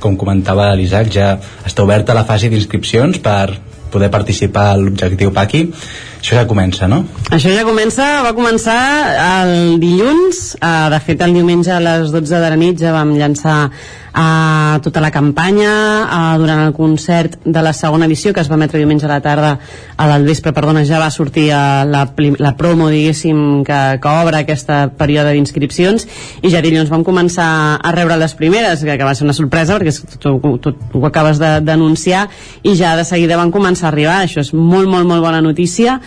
S38: Com comentava l'Isaac, ja està oberta la fase d'inscripcions per poder participar a l'Objectiu Paqui. Això ja comença, no?
S28: Això ja comença, va començar el dilluns, eh, de fet el diumenge a les 12 de la nit ja vam llançar eh, tota la campanya eh, durant el concert de la segona edició que es va emetre diumenge a la tarda a l'al vespre, perdona, ja va sortir eh, la, la promo, diguéssim, que, que obre aquesta període d'inscripcions. I ja dilluns vam començar a rebre les primeres, que, que va ser una sorpresa perquè tu, tu, tu ho acabes d'anunciar. I ja de seguida van començar a arribar, això és molt, molt, molt bona notícia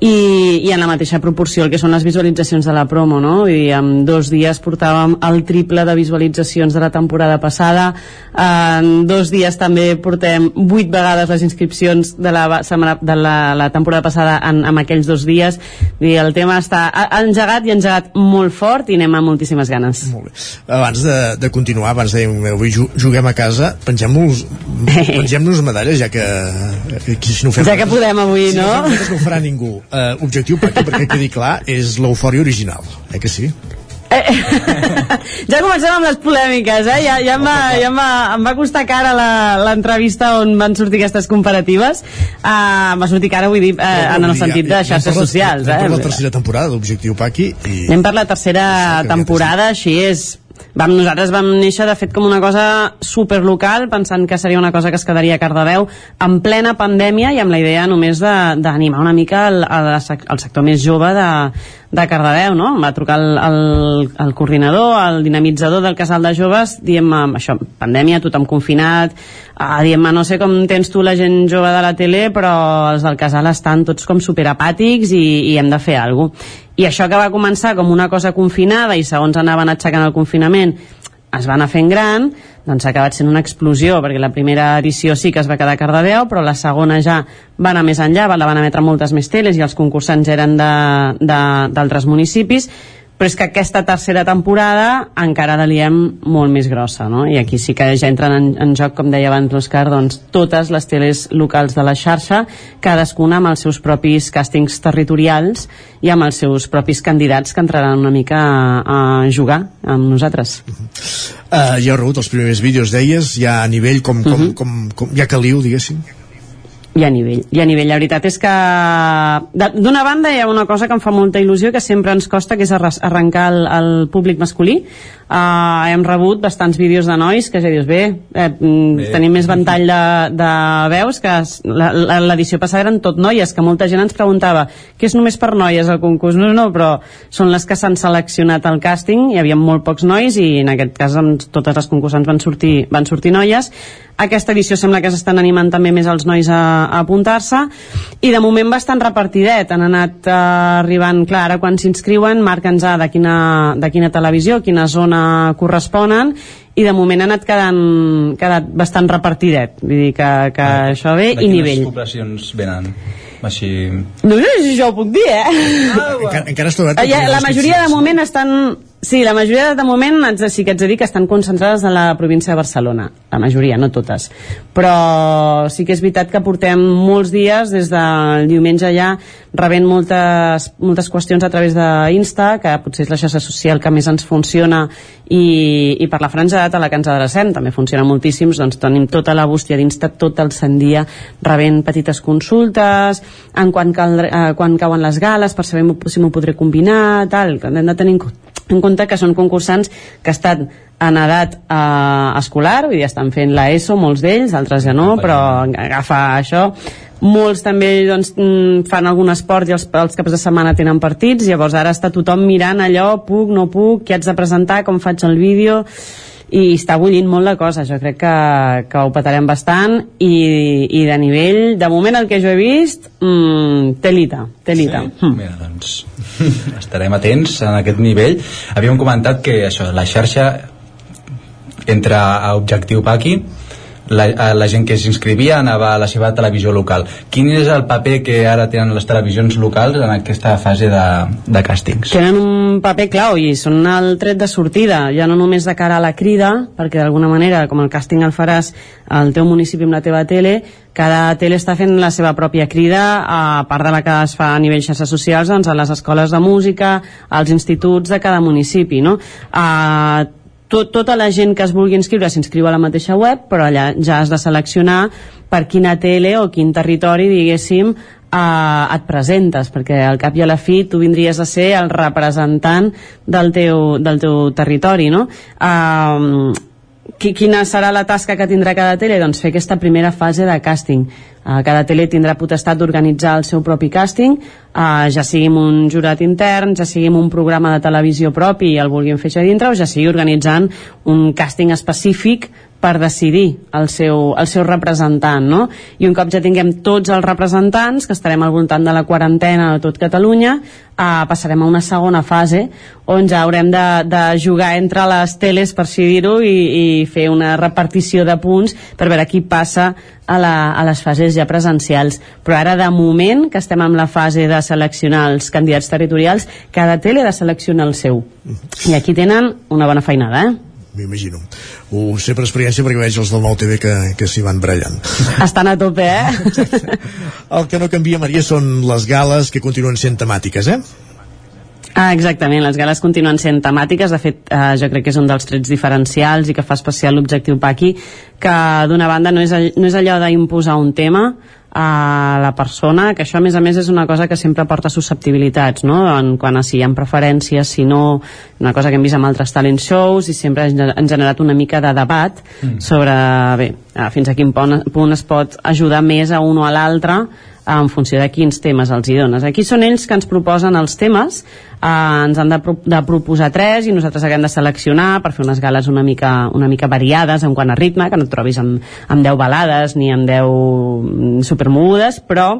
S28: i, i en la mateixa proporció el que són les visualitzacions de la promo, no? Dir, en dos dies portàvem el triple de visualitzacions de la temporada passada, en dos dies també portem vuit vegades les inscripcions de la, setmana, de la, la temporada passada en, en aquells dos dies, dir, el tema està engegat i engegat molt fort i anem amb moltíssimes ganes.
S1: Molt bé. Abans de, de continuar, abans dèiem, avui ju- juguem a casa, pengem-nos pengem-nos medalles, ja que, que si no fem
S28: Ja que podem avui,
S1: si
S28: no?
S1: no? no ho farà ningú. Uh, objectiu, perquè, perquè quedi clar, és l'eufòria original, eh que sí?
S28: ja comencem amb les polèmiques, eh? Ja, ja, em, va, ja em, va, em va costar cara la- l'entrevista on van sortir aquestes comparatives. Uh, em va sortir cara, vull dir, uh, en el sentit de xarxes socials,
S1: eh?
S28: eh?
S1: Per la tercera temporada d'Objectiu Paqui i...
S28: Anem per la tercera temporada, així és. Vam, nosaltres vam néixer, de fet, com una cosa superlocal, pensant que seria una cosa que es quedaria a Cardedeu en plena pandèmia i amb la idea només d'animar una mica el, el, el sector més jove de, de Cardedeu, no? Em va trucar el, el, el coordinador, el dinamitzador del casal de joves, dient-me, això, pandèmia, tothom confinat, uh, dient-me, no sé com tens tu la gent jove de la tele, però els del casal estan tots com superapàtics i, i hem de fer alguna cosa. I això que va començar com una cosa confinada i segons anaven aixecant el confinament es va anar fent gran, doncs ha acabat sent una explosió, perquè la primera edició sí que es va quedar a Cardedeu, però la segona ja va anar més enllà, la van emetre moltes més teles i els concursants eren d'altres municipis, però és que aquesta tercera temporada encara la liem molt més grossa, no? I aquí sí que ja entren en, en joc, com deia abans l'Òscar, doncs totes les teles locals de la xarxa, cadascuna amb els seus propis càstings territorials i amb els seus propis candidats que entraran una mica a, a jugar amb nosaltres.
S1: Uh, ja heu rebut els primers vídeos, deies, ja a nivell com, com,
S28: Mhm.
S1: com, com ja caliu, diguéssim.
S28: Hi ha nivell, hi ha nivell. La veritat és que d'una banda hi ha una cosa que em fa molta il·lusió que sempre ens costa, que és arrencar el, el públic masculí. Uh, hem rebut bastants vídeos de nois que ja dius, bé, eh, mm,
S38: Bé.
S28: tenim més ventall de, de veus que l'edició passada eren tot noies, que molta gent ens preguntava que és només per noies el concurs, no, no, però són les que s'han seleccionat al càsting, hi havia molt pocs nois i en aquest cas amb totes les concursants van sortir, van sortir noies aquesta edició sembla que s'estan animant també més els nois a apuntar-se. I de moment bastant repartidet. Han anat eh, arribant, clar, ara quan s'inscriuen marquen ja de quina, de quina televisió, quina zona corresponen i de moment ha anat quedant, quedat bastant repartidet. Vull dir que, que això ve
S38: De
S28: i
S38: quines
S28: nivell.
S38: poblacions venen? Així...
S28: no sé si això ho puc dir, eh?
S1: Encara, encara has trobat...
S28: Ah, ja, la majoria de moment estan... Sí, la majoria de moment haig sí que haig de dir que estan concentrades a la província de Barcelona. La majoria, no totes. Però sí que és veritat que portem molts dies, des del diumenge ja, rebent moltes, moltes qüestions a través d'Insta, que potser és la xarxa social que més ens funciona, i, i per la franja d'edat a la que ens adrecem, també funciona moltíssims, doncs tenim tota la bústia d'Insta tot el sant dia rebent petites consultes, en quan, caldrà, eh, quan cauen les gales, per saber si m'ho podré combinar, tal, hem de tenir en co- en compte que són concursants que estan en edat eh, escolar, vull dir, estan fent l'ESO, molts d'ells, altres ja no, però agafa això. Molts també doncs, mm, fan algun esport i els, els caps de setmana tenen partits, llavors ara està tothom mirant allò, puc, no puc, què haig de presentar, com faig el vídeo i està bullint molt la cosa, jo crec que, que ho petarem bastant i, i de nivell, de moment el que jo he vist mm, telita, telita
S38: Sí? Mira, doncs estarem atents en aquest nivell. Havíem comentat que això, la xarxa entra a Objectiu Paqui la, la gent que s'inscrivia anava a la seva televisió local. Quin és el paper que ara tenen les televisions locals en aquesta fase de, de càstings?
S28: tenen un paper clau i són el tret de sortida, ja no només de cara a la crida, perquè d'alguna manera, com el càsting el faràs al teu municipi amb la teva tele, cada tele està fent la seva pròpia crida, a part de la que es fa a nivell xarxes socials, doncs a les escoles de música, als instituts de cada municipi, no? Uh, tot, tota la gent que es vulgui inscriure s'inscriu a la mateixa web, però allà ja has de seleccionar per quina tele o quin territori, diguéssim, eh, et presentes, perquè al cap i a la fi tu vindries a ser el representant del teu, del teu territori, no? Eh, qui- quina serà la tasca que tindrà cada tele? Doncs fer aquesta primera fase de càsting. Uh, cada tele tindrà potestat d'organitzar el seu propi càsting, uh, ja sigui amb un jurat intern, ja sigui amb un programa de televisió propi i el vulguin fer això dintre, o ja sigui organitzant un càsting específic per decidir el seu, el seu representant, no? I un cop ja tinguem tots els representants, que estarem al voltant de la quarantena de tot Catalunya, eh, passarem a una segona fase on ja haurem de, de jugar entre les teles, per així dir-ho, i, i fer una repartició de punts per veure qui passa a, la, a les fases ja presencials. Però ara, de moment, que estem en la fase de seleccionar els candidats territorials, cada tele ha de seleccionar el seu. I aquí tenen una bona feinada, eh?
S1: M'imagino. Ho sé per experiència perquè veig els del nou TV que, que s'hi van barallant.
S28: Estan a tope, eh?
S1: El que no canvia, Maria, són les gales que continuen sent temàtiques, eh?
S28: Ah, exactament, les gales continuen sent temàtiques, de fet eh, jo crec que és un dels trets diferencials i que fa especial l'objectiu Paqui, que d'una banda no és, no és allò d'imposar un tema a la persona, que això a més a més és una cosa que sempre porta susceptibilitats, no? en quant a si hi ha preferències, si no, una cosa que hem vist amb altres talent shows i sempre han generat una mica de debat mm. sobre, bé, fins a quin punt, punt es pot ajudar més a un o a l'altre en funció de quins temes els hi dones. Aquí són ells que ens proposen els temes, eh, ens han de, pro de proposar tres i nosaltres haguem de seleccionar per fer unes gales una mica, una mica variades en quant a ritme, que no et trobis amb, amb 10 balades ni amb 10 supermogudes, però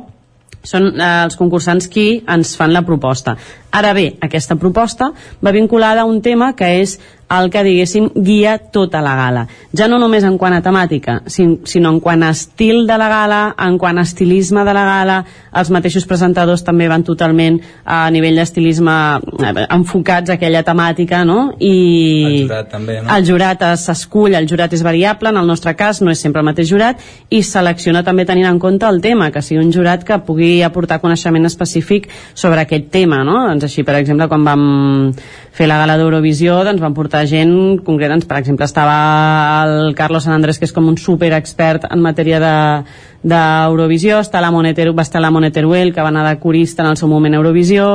S28: són eh, els concursants qui ens fan la proposta. Ara bé, aquesta proposta va vinculada a un tema que és el que, diguéssim, guia tota la gala. Ja no només en quant a temàtica, sinó en quant a estil de la gala, en quant a estilisme de la gala, els mateixos presentadors també van totalment a nivell d'estilisme eh, enfocats a aquella temàtica, no?
S38: I el jurat també, no?
S28: El jurat s'escull, el jurat és variable, en el nostre cas no és sempre el mateix jurat, i selecciona també tenint en compte el tema, que sigui un jurat que pugui aportar coneixement específic sobre aquest tema, no? Doncs així, per exemple, quan vam fer la gala d'Eurovisió, doncs van portar gent concreta, doncs, per exemple, estava el Carlos San Andrés, que és com un super expert en matèria de d'Eurovisió, està la Moneter, va estar la Moneteruel, que va anar de corista en el seu moment a Eurovisió,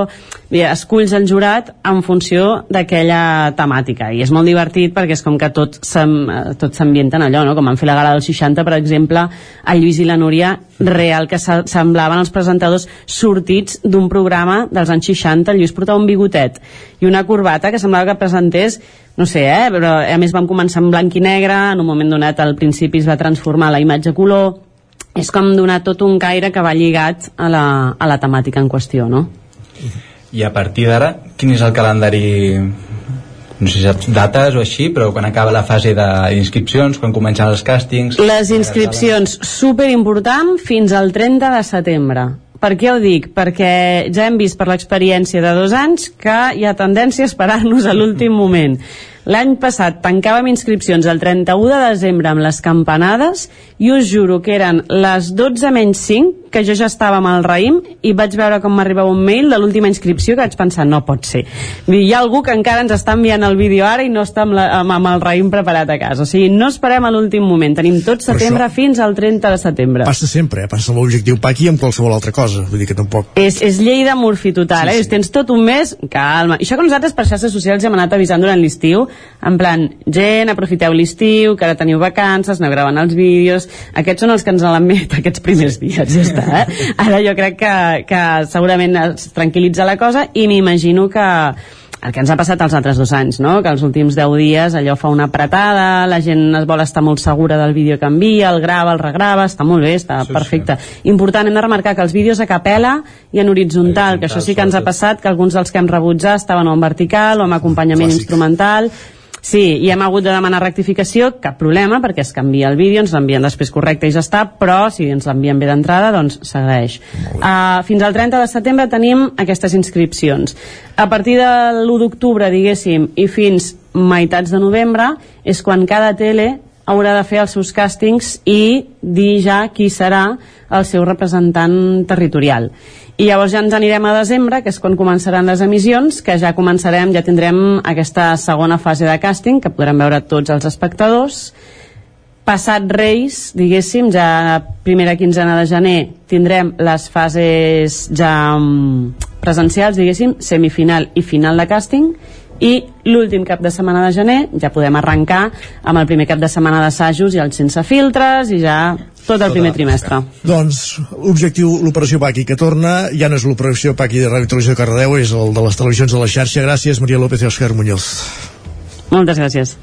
S28: Bé, esculls el jurat en funció d'aquella temàtica, i és molt divertit perquè és com que tot s'ambienta en allò, no? com van fer la gala del 60, per exemple, el Lluís i la Núria, real que semblaven els presentadors sortits d'un programa dels anys 60, el Lluís portava un bigotet i una corbata que semblava que presentés no sé, eh, però a més vam començar en blanc i negre, en un moment donat al principi es va transformar la imatge color, és com donar tot un caire que va lligat a la, a la temàtica en qüestió, no?
S38: I a partir d'ara, quin és el calendari no sé si saps dates o així, però quan acaba la fase d'inscripcions, quan comencen els càstings...
S28: Les inscripcions, super important, fins al 30 de setembre. Per què ho dic? Perquè ja hem vist per l'experiència de dos anys que hi ha tendència a esperar-nos a l'últim moment. L'any passat tancàvem inscripcions el 31 de desembre amb les campanades i us juro que eren les 12 menys 5 que jo ja estava amb el raïm i vaig veure com m'arribava un mail de l'última inscripció que vaig pensar, no pot ser. Dir, hi ha algú que encara ens està enviant el vídeo ara i no està amb, la, amb, amb el raïm preparat a casa. O sigui, no esperem a l'últim moment. Tenim tot setembre fins al 30 de setembre.
S1: Passa sempre, eh? passa l'objectiu Paqui amb qualsevol altra cosa. Vull dir que tampoc...
S28: És, és llei de morfi total, sí, eh? Sí. Tens tot un mes, calma. I això que nosaltres per xarxes socials ja hem anat avisant durant l'estiu, en plan, gent, aprofiteu l'estiu, que ara teniu vacances, aneu gravant els vídeos, aquests són els que ens l'han met aquests primers dies, ja està, eh? Ara jo crec que, que segurament es tranquil·litza la cosa i m'imagino que el que ens ha passat els altres dos anys, no? que els últims 10 dies allò fa una apretada, la gent es vol estar molt segura del vídeo que envia, el grava, el regrava, està molt bé, està sí, perfecte. Sí. Important, hem de remarcar que els vídeos a capella i en horitzontal, que això sí que ens ha passat, que alguns dels que hem rebutjat estaven o en vertical o amb acompanyament Clàssic. instrumental, Sí, i hem hagut de demanar rectificació, cap problema, perquè es canvia el vídeo, ens l'envien després correcte i ja està, però si ens l'envien bé d'entrada, doncs s'agraeix. Uh, fins al 30 de setembre tenim aquestes inscripcions. A partir de l'1 d'octubre, diguéssim, i fins meitats de novembre, és quan cada tele haurà de fer els seus càstings i dir ja qui serà el seu representant territorial i llavors ja ens anirem a desembre, que és quan començaran les emissions, que ja començarem, ja tindrem aquesta segona fase de càsting, que podrem veure tots els espectadors. Passat Reis, diguéssim, ja primera quinzena de gener, tindrem les fases ja mm, presencials, diguéssim, semifinal i final de càsting, i l'últim cap de setmana de gener ja podem arrencar amb el primer cap de setmana d'assajos i els sense filtres i ja tot el primer trimestre.
S1: Doncs l'objectiu, l'operació Paqui que torna, ja no és l'operació Paqui de Ràdio Televisió de Cardedeu, és el de les televisions de la xarxa. Gràcies, Maria López i Òscar Muñoz.
S28: Moltes gràcies.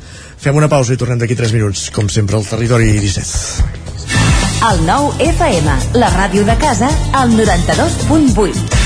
S1: Fem una pausa i tornem d'aquí 3 minuts, com sempre, al territori 17.
S16: El nou FM, la ràdio de casa, al 92.8.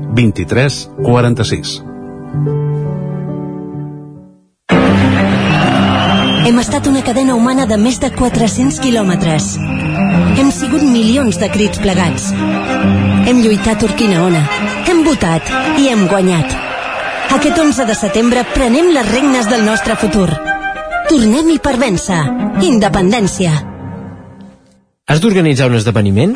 S20: 23 46.
S19: Hem estat una cadena humana de més de 400 quilòmetres. Hem sigut milions de crits plegats. Hem lluitat Urquina Ona, hem votat i hem guanyat. Aquest 11 de setembre prenem les regnes del nostre futur. Tornem-hi per vèncer. Independència.
S39: Has d'organitzar un esdeveniment?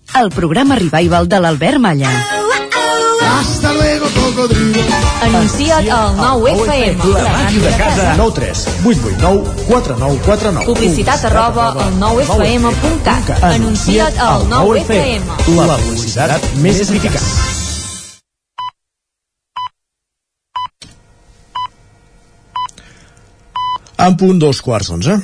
S21: el programa revival de l'Albert Malla.
S40: Hasta luego, cocodrilo.
S21: Anuncia't al 9FM.
S1: La màquina de casa. 9 3 8 8 9 4 9 4 9.
S21: Publicitat arroba al 9FM.cat. Anuncia't al 9FM.
S1: La publicitat més eficaç. En punt dos quarts onze.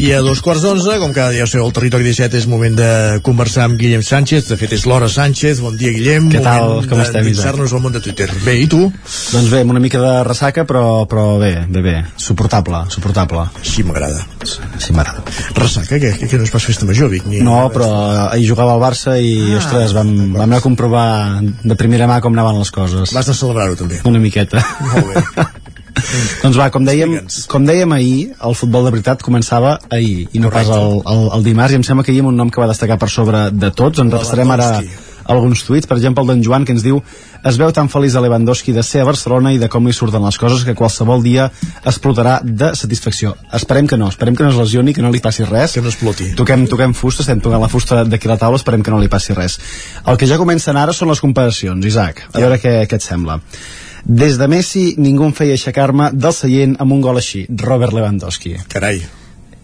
S1: I a dos quarts d'onze, com cada dia seu el Territori 17, és moment de conversar amb Guillem Sánchez. De fet, és l'hora Sánchez. Bon dia, Guillem.
S41: Què tal?
S1: Moment
S41: Com estem, Isaac?
S1: nos al món de Twitter. Bé, i tu?
S41: Doncs bé, amb una mica de ressaca, però, però bé, bé, bé. Suportable, suportable.
S1: Sí, m'agrada.
S41: Sí, m'agrada.
S1: Ressaca, que, que, que no és pas festa major, Vic. Ni...
S41: No, però ahir jugava al Barça i, ah, ostres, vam, vam anar a comprovar de primera mà com anaven les coses.
S1: Vas de celebrar-ho, també.
S41: Una miqueta.
S1: Molt bé.
S41: doncs va, com dèiem, com dèiem ahir, el futbol de veritat començava ahir, i no
S1: Correcte.
S41: pas el, el, el dimarts, i em sembla que hi ha un nom que va destacar per sobre de tots. Ens restarem ara alguns tuits, per exemple el d'en Joan que ens diu es veu tan feliç a Lewandowski de ser a Barcelona i de com li surten les coses que qualsevol dia explotarà de satisfacció. Esperem que no, esperem que no es lesioni, que no li passi res.
S1: Que no exploti.
S41: Toquem, toquem fusta, estem tocant la fusta d'aquí la taula, esperem que no li passi res. El que ja comencen ara són les comparacions, Isaac. A veure què, què et sembla. Des de Messi ningú em feia aixecar-me del seient amb un gol així, Robert Lewandowski.
S1: Carai.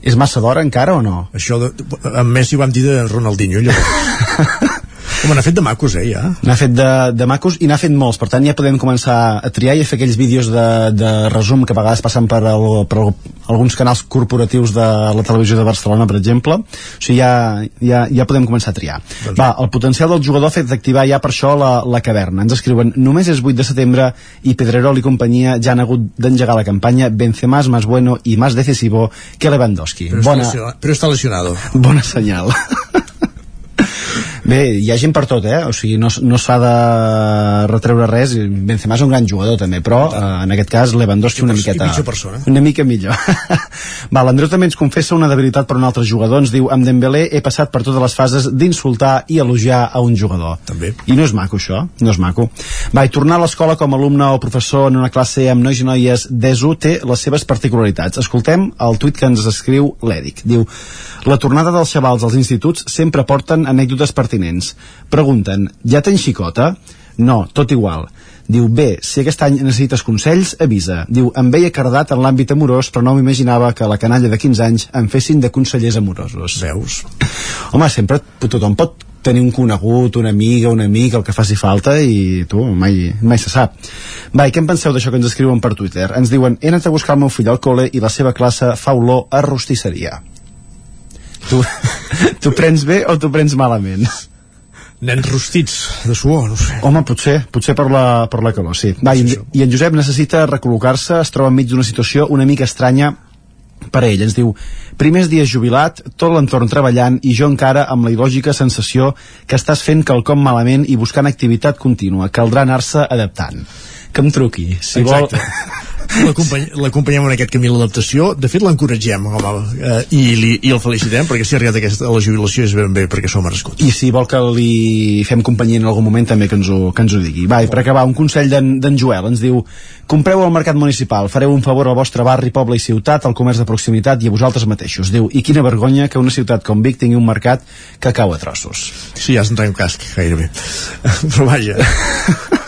S41: És massa d'hora encara o no?
S1: Això de, amb Messi ho vam dir de Ronaldinho, llavors. Home, n'ha fet de macos, eh, ja.
S41: N'ha fet de, de macos i n'ha fet molts, per tant ja podem començar a triar i a fer aquells vídeos de, de resum que a vegades passen per, el, per el, alguns canals corporatius de la televisió de Barcelona, per exemple. O sigui, ja, ja, ja podem començar a triar.
S1: Doncs
S41: Va, el potencial del jugador ha fet activar ja per això la, la caverna. Ens escriuen, només és 8 de setembre i Pedrerol i companyia ja han hagut d'engegar la campanya Benzema és més bueno i més decisivo que Lewandowski.
S1: Però,
S41: Bona,
S1: està lesionado.
S41: bona senyal. Bé, hi ha gent per tot, eh? O sigui, no, no s'ha de retreure res. Benzema és un gran jugador, també, però eh, en aquest cas Lewandowski una
S1: I
S41: miqueta...
S1: pitjor persona.
S41: Una mica millor. Va, l'Andreu també ens confessa una debilitat per un altre jugador. Ens diu, amb Dembélé he passat per totes les fases d'insultar i elogiar a un jugador.
S1: També.
S41: I no és maco, això. No és maco. Va, i tornar a l'escola com a alumne o professor en una classe amb nois i noies d'ESO té les seves particularitats. Escoltem el tuit que ens escriu l'Èric. Diu, la tornada dels xavals als instituts sempre porten anècdotes pertinents. Pregunten, ja tens xicota? No, tot igual. Diu, bé, si aquest any necessites consells, avisa. Diu, em veia cardat en l'àmbit amorós, però no m'imaginava que la canalla de 15 anys em fessin de consellers amorosos.
S1: Veus?
S41: Home, sempre tothom pot tenir un conegut, una amiga, un amic, el que faci falta i tu, mai, mai se sap. Va, i què en penseu d'això que ens escriuen per Twitter? Ens diuen, he anat a buscar el meu fill al col·le i la seva classe fa olor a rostisseria. Tu, tu prens bé o tu prens malament?
S1: Nens rostits de suor, no sé.
S41: Home, potser, potser per la, per la calor, sí. Va, i, en- i en Josep necessita recol·locar-se, es troba enmig d'una situació una mica estranya per a ell. Ens diu, primers dies jubilat, tot l'entorn treballant i jo encara amb la il·lògica sensació que estàs fent quelcom malament i buscant activitat contínua. Caldrà anar-se adaptant. Que em truqui, si
S1: Exacte.
S41: vol...
S1: L'acompany- L'acompanyem en aquest camí l'adaptació. De fet, l'encoratgem, eh, i, li, i el felicitem, perquè si ha arribat aquesta, a la jubilació és ben bé perquè s'ho merescut.
S41: I si vol que li fem companyia en algun moment també que ens ho, que ens ho digui. Va, i per acabar, un consell d'en d'en Joel ens diu compreu al mercat municipal, fareu un favor al vostre barri, poble i ciutat, al comerç de proximitat i a vosaltres mateixos. Diu, i quina vergonya que una ciutat com Vic tingui un mercat que cau a trossos.
S1: Sí, ja s'entra un casc, gairebé. Però vaja.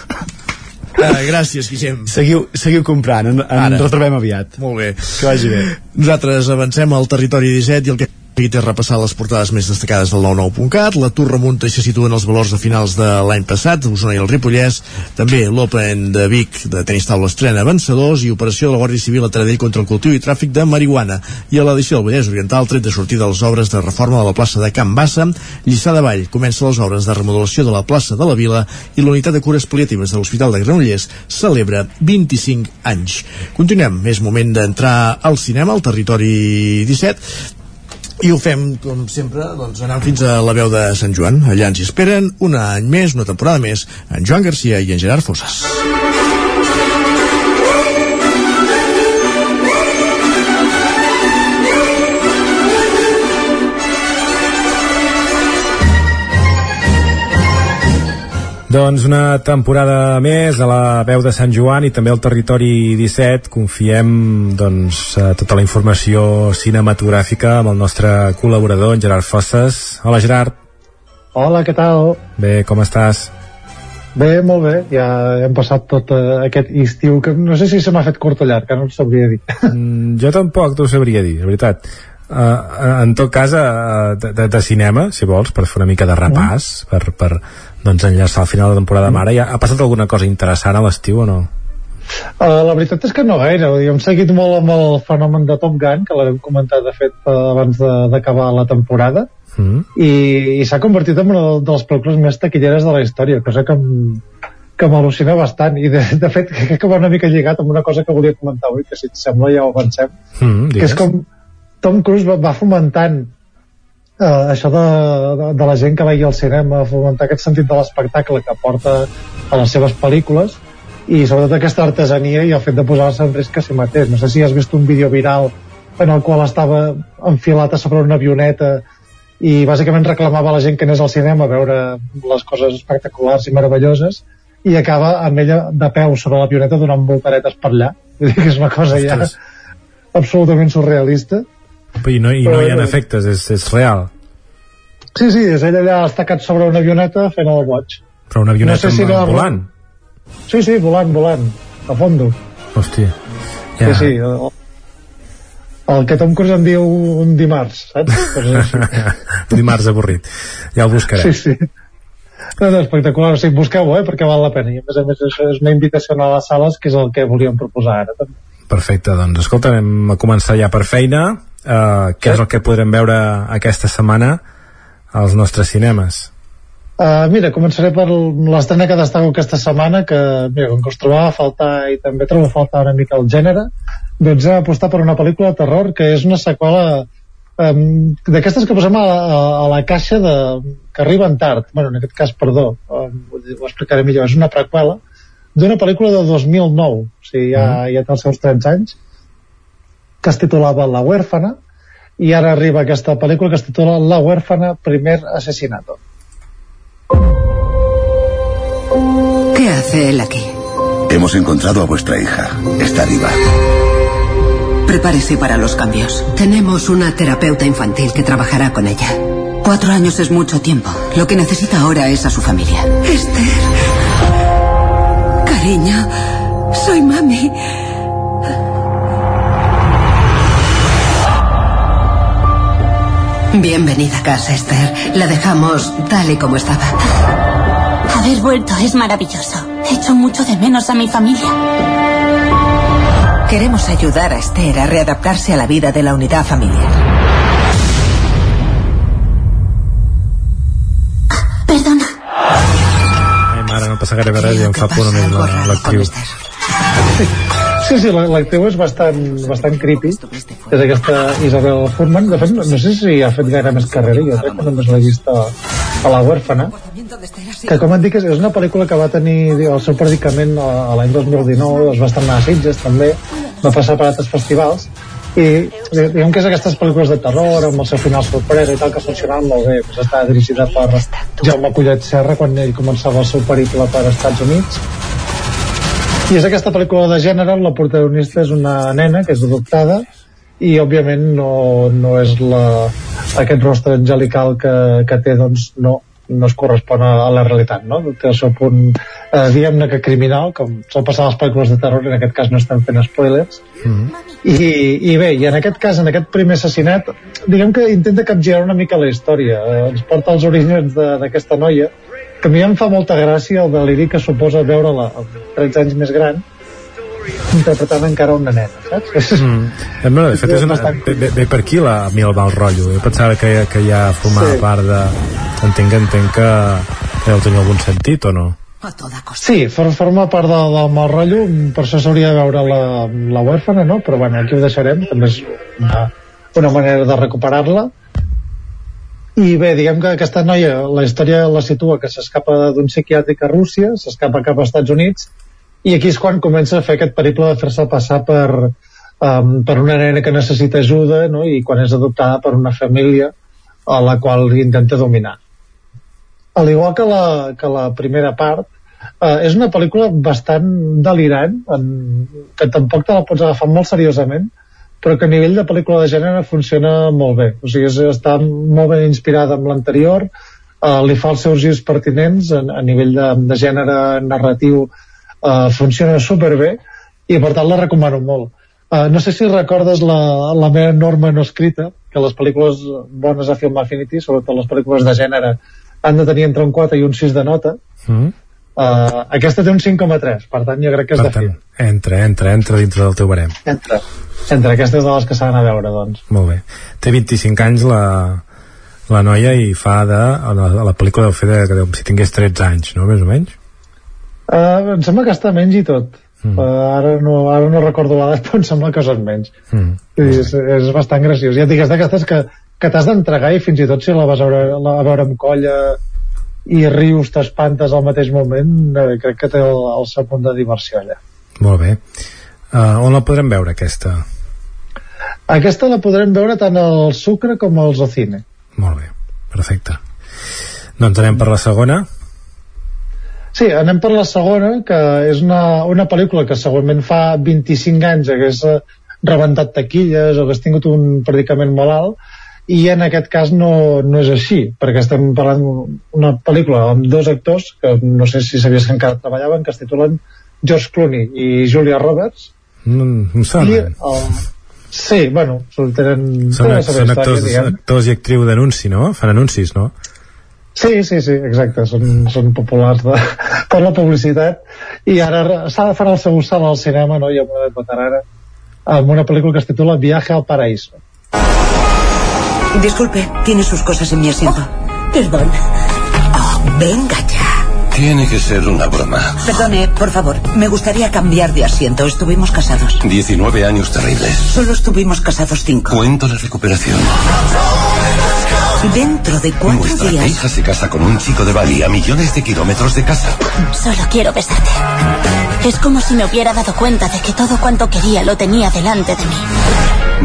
S1: Uh, gràcies, Guillem.
S41: Seguiu, seguiu comprant, en, en
S1: Ara.
S41: retrobem aviat.
S1: Molt bé.
S41: Que vagi bé.
S1: Nosaltres avancem al territori 17 i el que seguit és repassar les portades més destacades del 99.cat. L'atur remunta i se situen els valors de finals de l'any passat, Osona i el Ripollès. També l'Open de Vic de tenis taula estrena vencedors i operació de la Guàrdia Civil a Taradell contra el cultiu i tràfic de marihuana. I a l'edició del Vallès Oriental, tret de sortir de les obres de reforma de la plaça de Can Bassa, Lliçà de Vall comença les obres de remodelació de la plaça de la Vila i la unitat de cures paliatives de l'Hospital de Granollers celebra 25 anys. Continuem, és moment d'entrar al cinema, al territori 17, i ho fem, com sempre, doncs anant fins a la veu de Sant Joan. Allà ens hi esperen un any més, una temporada més, en Joan Garcia i en Gerard Fosses.
S42: Doncs una temporada més a la veu de Sant Joan i també al territori 17 confiem doncs, eh, tota la informació cinematogràfica amb el nostre col·laborador, en Gerard Fosses. Hola Gerard.
S43: Hola, què tal?
S42: Bé, com estàs?
S43: Bé, molt bé. Ja hem passat tot uh, aquest estiu, que no sé si se m'ha fet curt o llarg, que no ho sabria dir.
S42: Mm, jo tampoc t'ho sabria dir, la veritat. Uh, en tot cas, uh, de, de, de cinema, si vols, per fer una mica de repàs, mm. per, per doncs, enllaçar al final de la temporada mare. Ja, ha passat alguna cosa interessant a l'estiu o no?
S43: Uh, la veritat és que no gaire. Vull dir, hem seguit molt amb el fenomen de Top Gun, que l'hem comentat, de fet, uh, abans de- d'acabar la temporada,
S42: Mm.
S43: i, i s'ha convertit en una de les pel·lícules més taquilleres de la història, cosa que em, que m'al·lucina bastant i de, de fet crec que va una mica lligat amb una cosa que volia comentar avui que si et sembla ja ho avancem
S42: Mm,
S43: que és com Tom Cruise va, va fomentant eh, això de, de, de la gent que vegi al cinema, fomentar aquest sentit de l'espectacle que porta a les seves pel·lícules i sobretot aquesta artesania i el fet de posar-se en risc a si mateix. No sé si has vist un vídeo viral en el qual estava enfilat a sobre una avioneta i bàsicament reclamava a la gent que anés al cinema a veure les coses espectaculars i meravelloses i acaba amb ella de peu sobre l'avioneta donant voltaretes per allà. Vull dir que és una cosa ja
S42: Ostres.
S43: absolutament surrealista.
S42: I no, i no hi ha efectes, és, és real.
S43: Sí, sí, és ell allà estacat sobre una avioneta fent el boig.
S42: Però una avioneta
S43: No sé si
S42: amb-
S43: no-
S42: volant.
S43: Sí, sí, volant, volant, a fondo.
S42: Hòstia.
S43: Ja. Sí, sí, el, el que Tom Cruise en diu un dimarts, saps? Així.
S42: Dimarts avorrit. Ja el buscarem.
S43: sí, sí. No, no, espectacular, o sigui, busqueu-ho, eh, perquè val la pena. I a més a més això és una invitació a les sales, que és el que volíem proposar ara. També.
S42: Perfecte, doncs escolta, anem a començar ja per feina. Uh, què és el que podrem veure aquesta setmana als nostres cinemes?
S43: Uh, mira, començaré per l'estrena que destaco aquesta setmana, que mira, com que us trobava a faltar i també trobo a faltar una mica el gènere, doncs hem apostat per una pel·lícula de terror que és una seqüela um, d'aquestes que posem a, a, a la caixa de, que arriben tard, bueno, en aquest cas, perdó, um, ho explicaré millor, és una preqüela d'una pel·lícula de 2009, o sigui, ja, ja té els seus 30 anys, que es titulava La huérfana, i ara arriba aquesta pel·lícula que es titula La huérfana, primer asesinato.
S21: ¿Qué hace él aquí?
S44: Hemos encontrado a vuestra hija. Está viva.
S21: Prepárese para los cambios. Tenemos una terapeuta infantil que trabajará con ella. Cuatro años es mucho tiempo. Lo que necesita ahora es a su familia. Esther. Cariño, soy mami. Bienvenida a casa, Esther. La dejamos tal y como estaba.
S45: Haber vuelto es maravilloso. Echo mucho de menos a mi familia.
S21: Queremos ayudar a Esther a readaptarse a la vida de la unidad familiar.
S45: Perdona.
S42: Ai, mare, no gairebé res i em fa por només la- l'actriu.
S43: Sí, sí, la- l'actriu és bastant, bastant creepy. És aquesta Isabel Furman. De fet, no, sé si ha fet gaire més carrera, jo crec que només l'he vist a, a La huérfana. Que, com et dic, és una pel·lícula que va tenir el seu predicament a, l'any 2019, es va estrenar a Sitges també, va passar per altres festivals, i diguem que és aquestes pel·lícules de terror amb el seu final sorpresa i tal que funcionaven molt bé pues està dirigida per Jaume Collet Serra quan ell començava el seu periple per Estats Units i és aquesta pel·lícula de gènere la protagonista és una nena que és adoptada i òbviament no, no és la, aquest rostre angelical que, que té doncs no, no es correspon a, a la realitat no? té el seu punt eh, diguem-ne que criminal com sol passar a les pel·lícules de terror en aquest cas no estem fent spoilers. I, i bé, i en aquest cas, en aquest primer assassinat diguem que intenta capgirar una mica la història. Eh, ens porta als orígens de- d'aquesta noia que a mi em fa molta gràcia el deliri que suposa veure-la amb 13 anys més gran interpretant encara una nena, saps?
S42: Mm. Eh, no, de fet, és una, ve, ve, ve per aquí la, a mi el mal rotllo. Jo pensava que, que ja formava
S43: Sí.
S42: part de... Entenc, entenc que, que deu tenir algun sentit o no?
S43: Sí, for, forma part de, del mal rotllo, per això s'hauria de veure la, la huérfana, no? Però bueno, aquí ho deixarem, també és una, una manera de recuperar-la. I bé, diguem que aquesta noia, la història la situa que s'escapa d'un psiquiàtric a Rússia, s'escapa cap als Estats Units, i aquí és quan comença a fer aquest periple de fer-se passar per, um, per una nena que necessita ajuda, no? i quan és adoptada per una família a la qual intenta dominar al igual que la, que la primera part, eh, és una pel·lícula bastant delirant, en, que tampoc te la pots agafar molt seriosament, però que a nivell de pel·lícula de gènere funciona molt bé. O sigui, està molt ben inspirada amb l'anterior, eh, li fa els seus girs pertinents a, a nivell de, de gènere narratiu, eh, funciona superbé i per tant la recomano molt. Uh, no sé si recordes la, la meva norma no escrita, que les pel·lícules bones a Film Affinity, sobretot les pel·lícules de gènere, han de tenir entre un 4 i un 6 de nota.
S42: Mm?
S43: Uh, aquesta té un 5,3, per tant jo crec que és
S42: Per
S43: de
S42: tant,
S43: fi.
S42: entra, entra, entra dintre del teu barem.
S43: Entre, entre aquestes de les que s'han a veure, doncs.
S42: Molt bé. Té 25 anys la, la noia i fa de... La, la pel·lícula deu fer de, de, si tingués 13 anys, no? Més o menys?
S43: Uh, em sembla que està menys i tot. Mm. Uh, ara, no, ara no recordo l'edat, però em sembla que són menys.
S42: Mm.
S43: I és, és bastant graciós. Ja et dic, és d'aquestes que, que t'has d'entregar i fins i tot si la vas a veure, la, a veure amb colla i rius, t'espantes al mateix moment, eh, crec que té el, el seu punt de diversió allà.
S42: Molt bé. Uh, on la podrem veure, aquesta?
S43: Aquesta la podrem veure tant al Sucre com al Zocine.
S42: Molt bé, perfecte. Doncs anem per la segona.
S43: Sí, anem per la segona, que és una, una pel·lícula que segurament fa 25 anys hagués rebentat taquilles o hagués tingut un predicament molt alt, i en aquest cas no, no és així, perquè estem parlant d'una pel·lícula amb dos actors, que no sé si sabies que encara treballaven, que es titulen George Clooney i Julia Roberts,
S42: No, no em
S43: i
S42: sona.
S43: el... Sí, bueno, tenen,
S42: Són,
S43: tenen
S42: són
S43: història,
S42: actors,
S43: diguem.
S42: actors i actriu d'anunci, no? Fan anuncis, no?
S43: Sí, sí, sí, exacte, són, són populars de, per la publicitat i ara s'ha de fer el seu salt al cinema, no?, i amb una edat veterana amb una pel·lícula que es titula Viaje al Paraíso.
S21: Disculpe, tiene sus cosas en mi asiento.
S45: Perdón.
S21: Oh, venga ya.
S46: Tiene que ser una broma.
S21: Perdone, por favor, me gustaría cambiar de asiento. Estuvimos casados.
S46: 19 años terribles.
S21: Solo estuvimos casados cinco.
S46: Cuento la recuperación.
S21: Dentro de cuatro
S46: Nuestra
S21: días.
S46: hija se casa con un chico de Bali a millones de kilómetros de casa.
S45: Solo quiero besarte. Es como si me hubiera dado cuenta de que todo cuanto quería lo tenía delante de mí.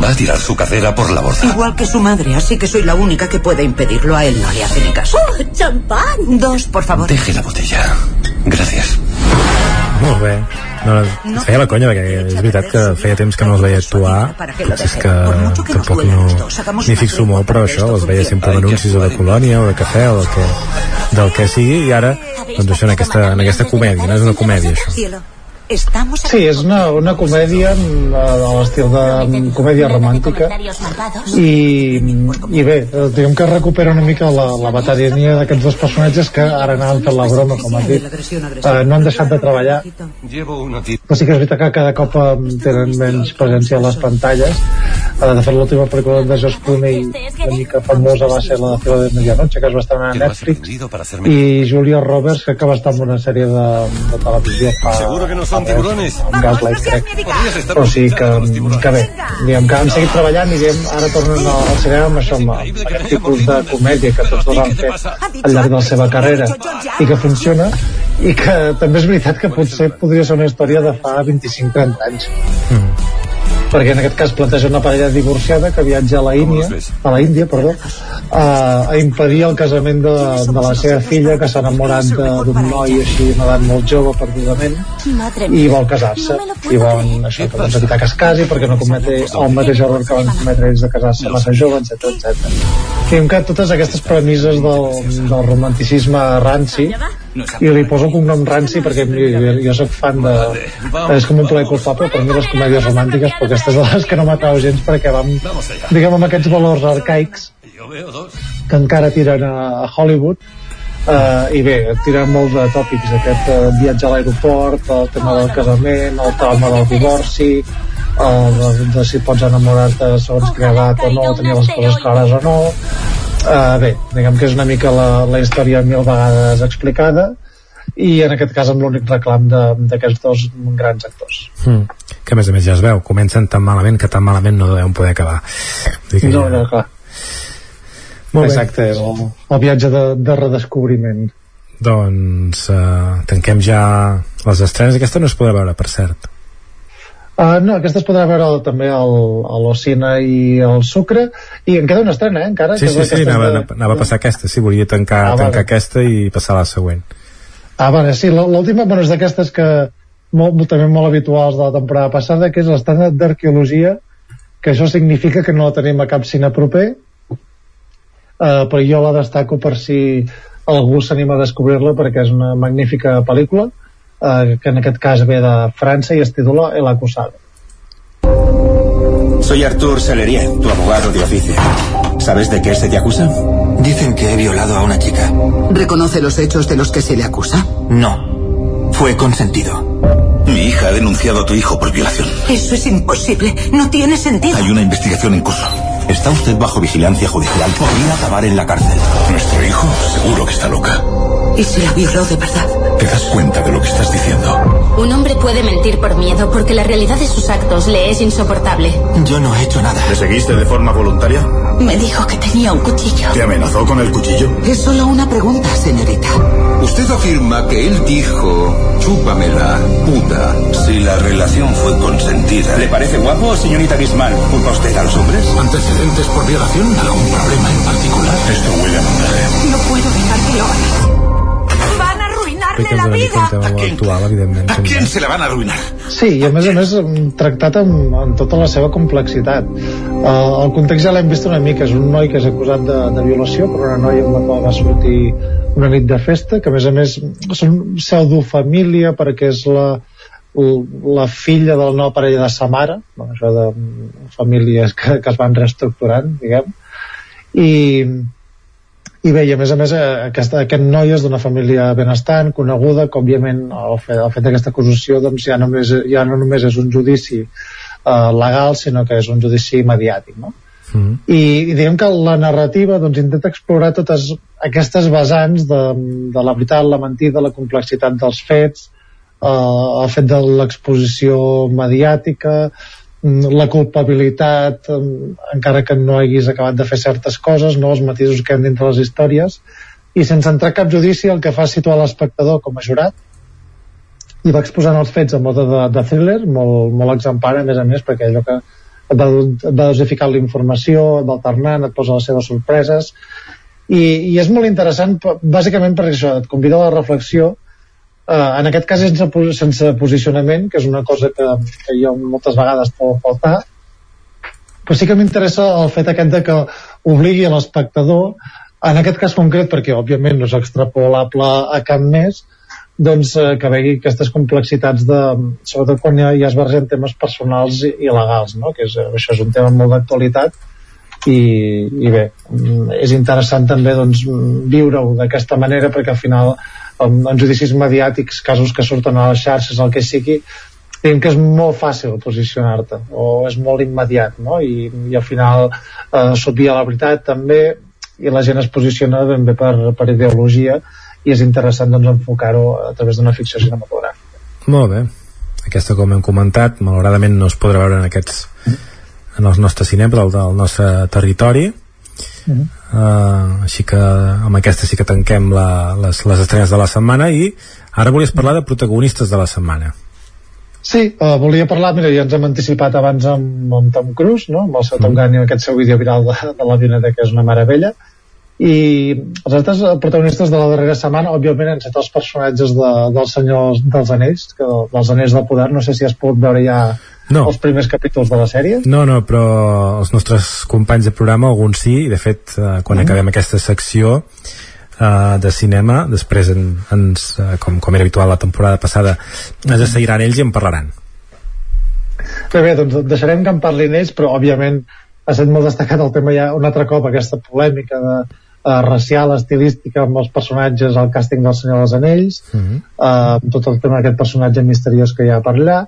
S46: Va a tirar su carrera por la borda.
S21: Igual que su madre, así que soy la única que puede impedirlo. A él no le hace ni caso.
S45: ¡Oh, champán!
S21: Dos, por favor.
S46: Deje la botella. Gracias.
S42: Molt bé. No, no, feia la conya, perquè és veritat que feia temps que no els veia actuar, potser és que tampoc no m'hi fixo molt, però això, els veia sempre en anuncis o de colònia o de cafè o del que, del que sigui, i ara, doncs això, en aquesta, en aquesta comèdia, no és una comèdia, això.
S21: Cielo,
S43: Sí, és una, una comèdia mm, de l'estil de comèdia romàntica. i, i bé, eh, diguem que recupera una mica la, la batallania d'aquests dos personatges que ara anaven fent la broma, com has dit. Eh, no han deixat de treballar. Però sí que és veritat que cada cop eh, tenen menys presència a les pantalles. Eh, de fet l'última pel·lícula de Josh Clooney una mica famosa va ser la de Fila de Medianoche que es va estar a Netflix. i Julia Roberts que va estar en una sèrie de, de televisió fa,
S46: Seguro que no son
S43: fa
S46: tiburones.
S43: un Gaslight crec.
S46: Podrías estar
S43: però sí que, que bé. Diguem que han seguit treballant i diguem, ara tornen al, al cinema amb això, amb aquest tipus de comèdia que tots dos han fet al llarg de la seva carrera i que funciona i que també és veritat que potser podria ser una història de fa 25-30 anys perquè en aquest cas planteja una parella divorciada que viatja a la Índia, a la Índia perdó, a, a impedir el casament de, de la seva filla que s'ha enamorat d'un noi així una edat molt jove perdudament i vol casar-se. I volen això, que doncs, evitar que es casi perquè no cometi el mateix error que van cometre ells de casar-se massa jove, etc etc. Diguem que totes aquestes premisses del, del romanticisme ranci i li poso un cognom ranci perquè jo, jo soc fan de és com un plaer culpable per mi les comèdies romàntiques però aquestes de les que no m'atrau gens perquè vam diguem amb aquests valors arcaics que encara tiren a, a Hollywood Uh, i bé, tiren molts de tòpics aquest uh, viatge a l'aeroport el tema del casament, el trauma del divorci el de, de si pots enamorar-te segons que edat o no tenir les coses clares o no uh, bé, diguem que és una mica la, la història mil vegades explicada i en aquest cas amb l'únic reclam de- d'aquests dos grans actors
S42: Mm. Que a més a més ja es veu, comencen tan malament que tan malament no deuen poder acabar. Vull dir
S43: no,
S42: ja-
S43: no, clar
S42: Molt bé.
S43: exacte, és el, el viatge de, de redescobriment
S42: Doncs uh, tanquem ja les estrenes. Aquesta no es podrà veure, per cert.
S43: Uh, no, aquesta es podrà veure també al, a l'Ocina i al Sucre i en queda una estrena, eh, encara
S42: Sí,
S43: que
S42: sí, sí, anava,
S43: de-
S42: anava a passar aquesta, sí, volia tancar,
S43: Ah,
S42: tancar
S43: vale.
S42: aquesta i passar la següent.
S43: Ah, vale, sí, l'última, bueno, és d'aquestes que molt, també molt habituals de la temporada passada, que és l'estàndard d'arqueologia, que això significa que no la tenim a cap cine proper, uh, però jo la destaco per si algú s'anima a descobrir-la perquè és una magnífica pel·lícula, uh, que en aquest cas ve de França i es titula El acusado.
S47: Soy Artur Selerier, tu abogado de oficio. ¿Sabes de qué se te acusa? Dicen que he violado a una chica.
S21: ¿Reconoce los hechos de los que se le acusa?
S47: No. Fue consentido. Mi hija ha denunciado a tu hijo por violación.
S21: Eso es imposible. No tiene sentido.
S47: Hay una investigación en curso. Está usted bajo vigilancia judicial. Podría acabar en la cárcel. Nuestro hijo seguro que está loca.
S21: ¿Y si la violó de verdad?
S47: ¿Te das cuenta de lo que estás diciendo?
S45: Un hombre puede mentir por miedo porque la realidad de sus actos le es insoportable.
S47: Yo no he hecho nada. ¿Le seguiste de forma voluntaria?
S45: Me dijo que tenía un cuchillo.
S47: ¿Te amenazó con el cuchillo?
S21: Es solo una pregunta, señorita.
S47: Usted afirma que él dijo, chúpamela, puta. Si la relación fue consentida. ¿Le parece guapo, señorita Bismarck? ¿Culpa usted a los hombres?
S46: ¿Antecedentes por violación? ¿Algún problema en particular?
S47: Esto huele a montaje.
S21: No puedo dejar que lo haga. La
S42: una mica
S21: vida.
S42: en tema actual, evidentment.
S47: ¿A quién se la van a arruinar?
S43: Sí, i a més a més mm, tractat amb, amb tota la seva complexitat. Uh, el context ja l'hem vist una mica, és un noi que és acusat de, de violació per una noia amb la qual va sortir una nit de festa, que a més a més són pseudofamília perquè és la, la filla de la nova parella de sa mare, bueno, això de mm, famílies que, que es van reestructurant, diguem, i, i bé, i a més a més eh, aquest, aquest noi és d'una família benestant, coneguda, que òbviament el fet, el fet d'aquesta acusació doncs, ja, només, ja no només és un judici eh, legal, sinó que és un judici mediàtic, no?
S42: Mm.
S43: I, i diguem que la narrativa doncs, intenta explorar totes aquestes vessants de, de la veritat, la mentida, la complexitat dels fets, eh, el fet de l'exposició mediàtica, la culpabilitat, eh, encara que no haguis acabat de fer certes coses, no els matisos que hi ha dintre les històries, i sense entrar cap judici el que fa és situar l'espectador com a jurat i va exposant els fets en mode de, de thriller, molt, molt exemplar a més a més, perquè allò que et va, et va dosificant la informació, et va alternant, et posa les seves sorpreses i, i és molt interessant bàsicament perquè això, et convida a la reflexió eh, en aquest cas sense, sense posicionament que és una cosa que, que jo moltes vegades a faltar però sí que m'interessa el fet aquest de que obligui l'espectador en aquest cas concret perquè òbviament no és extrapolable a cap més doncs, eh, que vegi aquestes complexitats de, sobretot quan ja, ja es barregen temes personals i, i legals no? que és, això és un tema molt d'actualitat i, i bé, mm, és interessant també doncs, viure-ho d'aquesta manera perquè al final en, en judicis mediàtics, casos que surten a les xarxes, el que sigui diguem que és molt fàcil posicionar-te o és molt immediat no? I, i al final eh, s'obvia la veritat també i la gent es posiciona ben bé per, per ideologia i és interessant doncs, enfocar-ho a través d'una ficció cinematogràfica
S42: Molt bé aquesta com hem comentat malauradament no es podrà veure en aquests en els nostres cinemes del, del nostre territori mm -hmm. Uh, així que amb aquesta sí que tanquem la, les, les estrenes de la setmana i ara volies parlar de protagonistes de la setmana
S43: Sí, uh, volia parlar, mira, ja ens hem anticipat abans amb, amb Tom Cruise, no? amb el seu Tom mm. Gunn i aquest seu vídeo viral de, de l'avioneta que és una meravella i els altres protagonistes de la darrera setmana òbviament han estat els personatges de, dels senyors dels anells que, dels anells del poder, no sé si has pogut veure ja no. els primers capítols de la sèrie
S42: no, no, però els nostres companys de programa, alguns sí, i de fet eh, quan mm. acabem aquesta secció eh, de cinema, després en, ens, eh, com, com era habitual la temporada passada ens seguiran ells i en parlaran
S43: Bé, bé, doncs deixarem que en parlin ells, però òbviament ha estat molt destacat el tema ja un altre cop, aquesta polèmica de, uh, racial, estilística amb els personatges al càsting del Senyor dels Anells uh -huh. uh, tot el tema d'aquest personatge misteriós que hi ha per allà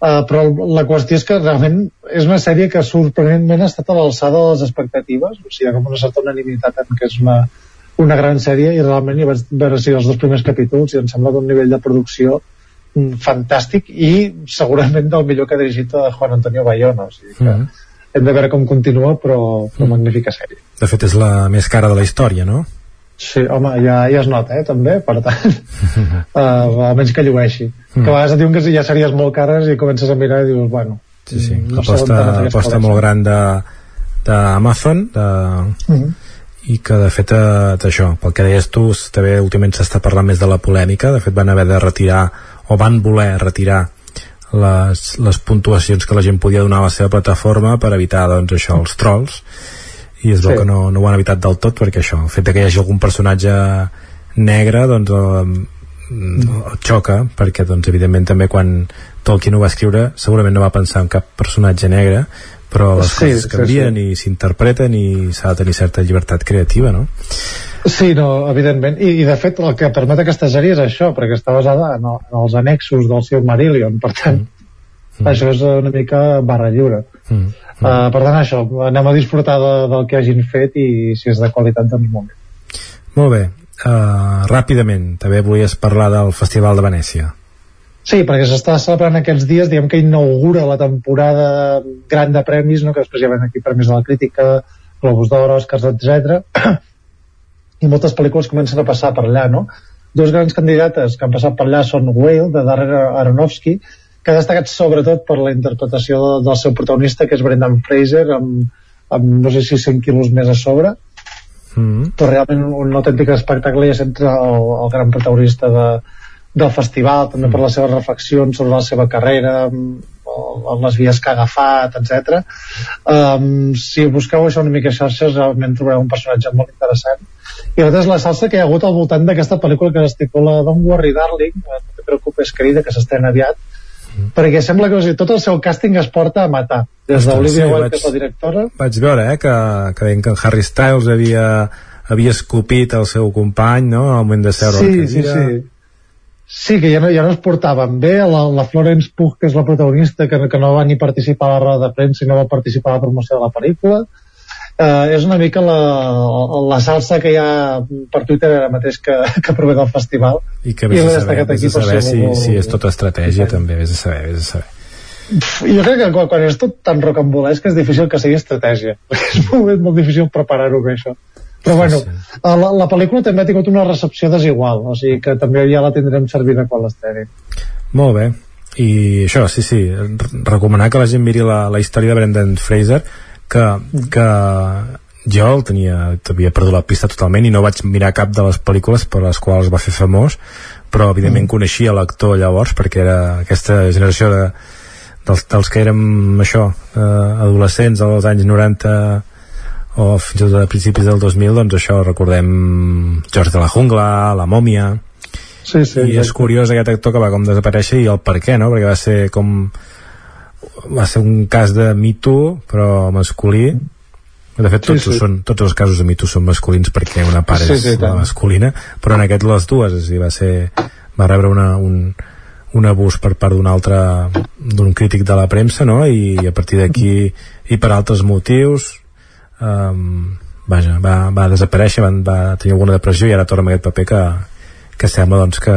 S43: uh, però la qüestió és que realment és una sèrie que sorprenentment ha estat a l'alçada de les expectatives o sigui, com una certa unanimitat en que és una, una gran sèrie i realment hi vaig veure si els dos primers capítols i em sembla d'un nivell de producció mm, fantàstic i segurament del millor que ha dirigit a Juan Antonio Bayona o sigui que uh -huh hem de veure com continua però, però mm. magnífica sèrie
S42: de fet és la més cara de la història no?
S43: Sí, home, ja, ja es nota, eh, també, per tant, uh, almenys que llueixi. Mm. Que a vegades et diuen que ja series molt cares i comences a mirar i dius, bueno...
S42: Sí, sí, no aposta, aposta molt gran d'Amazon, de, de, mm -hmm. i que de fet, eh, això, pel que deies tu, també últimament s'està parlant més de la polèmica, de fet van haver de retirar, o van voler retirar les, les puntuacions que la gent podia donar a la seva plataforma per evitar doncs, això, els trolls i es veu sí. que no, no ho han evitat del tot perquè això, el fet que hi hagi algun personatge negre doncs eh, xoca perquè doncs evidentment també quan Tolkien ho va escriure segurament no va pensar en cap personatge negre però les sí, coses canvien sí, sí. i s'interpreten i s'ha de tenir certa llibertat creativa no?
S43: Sí, no, evidentment. I, I, de fet, el que permet aquesta sèrie és això, perquè està basada en, en els annexos del seu Marillion. Per tant, mm. Això és una mica barra lliure. Mm. Uh, per tant, això, anem a disfrutar de, del que hagin fet i si és de qualitat, doncs molt bé.
S42: Molt bé. Uh, ràpidament, també volies parlar del Festival de Venècia.
S43: Sí, perquè s'està celebrant aquests dies, diguem que inaugura la temporada gran de premis, no? que després hi ha aquí premis de la crítica, Globus d'Or, Oscars, etc i moltes pel·lícules comencen a passar per allà, no? Dos grans candidates que han passat per allà són Whale, de Darrere Aronofsky, que ha destacat sobretot per la interpretació de, del seu protagonista, que és Brendan Fraser, amb, amb no sé si 100 quilos més a sobre, mm. però realment un, un autèntic espectacle i és entre el, el gran protagonista de, del festival, també mm. per les seves reflexions sobre la seva carrera, les vies que ha agafat, etc. Um, si busqueu això una mica a xarxes, realment trobareu un personatge molt interessant i l'altre és la salsa que hi ha hagut al voltant d'aquesta pel·lícula que es titula Don't Worry Darling no te preocupes querida que s'estrena aviat mm. perquè sembla que o sigui, tot el seu càsting es porta a matar. Des d'Olivia sí, Wilde, que és la directora.
S42: vaig veure eh, que, que que en Harry Styles havia, havia escopit el seu company no, al moment de seure
S43: sí, sí, sí. Sí, que ja no, ja no es portaven bé, la, la Florence Pugh, que és la protagonista, que, que no va ni participar a la roda de premsa i no va participar a la promoció de la pel·lícula, eh, és una mica la, la salsa que hi ha per Twitter ara mateix que, que prové del festival.
S42: I que vés a saber, vés a saber si, si, si és tota estratègia sí. també, vés a saber, vés a saber.
S43: Jo crec que quan, quan és tot tan rocambolesc és difícil que sigui estratègia. És molt, molt difícil preparar-ho bé això. Però bueno, sí. la, la pel·lícula també ha tingut una recepció desigual o sigui que també ja la tindrem servida quan l'estrenin
S42: molt bé. I això, sí, sí, recomanar que la gent miri la, la història de Brendan Fraser que, que jo el tenia, havia perdut la pista totalment i no vaig mirar cap de les pel·lícules per les quals va fer famós però evidentment mm. coneixia l'actor llavors perquè era aquesta generació de, dels, dels que érem això eh, adolescents als anys 90 o fins i tot a principis del 2000 doncs això recordem George de la Jungla, La Mòmia
S43: Sí, sí,
S42: I és curiós aquest actor que va com desaparèixer i el per què, no? Perquè va ser com... Va ser un cas de Me Too, però masculí. De fet, tots, sí, sí. Són, tots els casos de Me Too són masculins perquè una part
S43: Sí,
S42: és
S43: sí,
S42: la masculina, però en aquest les dues, és a dir, va ser... va rebre una, un, un abús per part d'un altre d'un crític de la premsa no? I, a partir d'aquí i per altres motius um, vaja, va, va desaparèixer va, va tenir alguna depressió i ara torna amb aquest paper que, que sembla doncs que,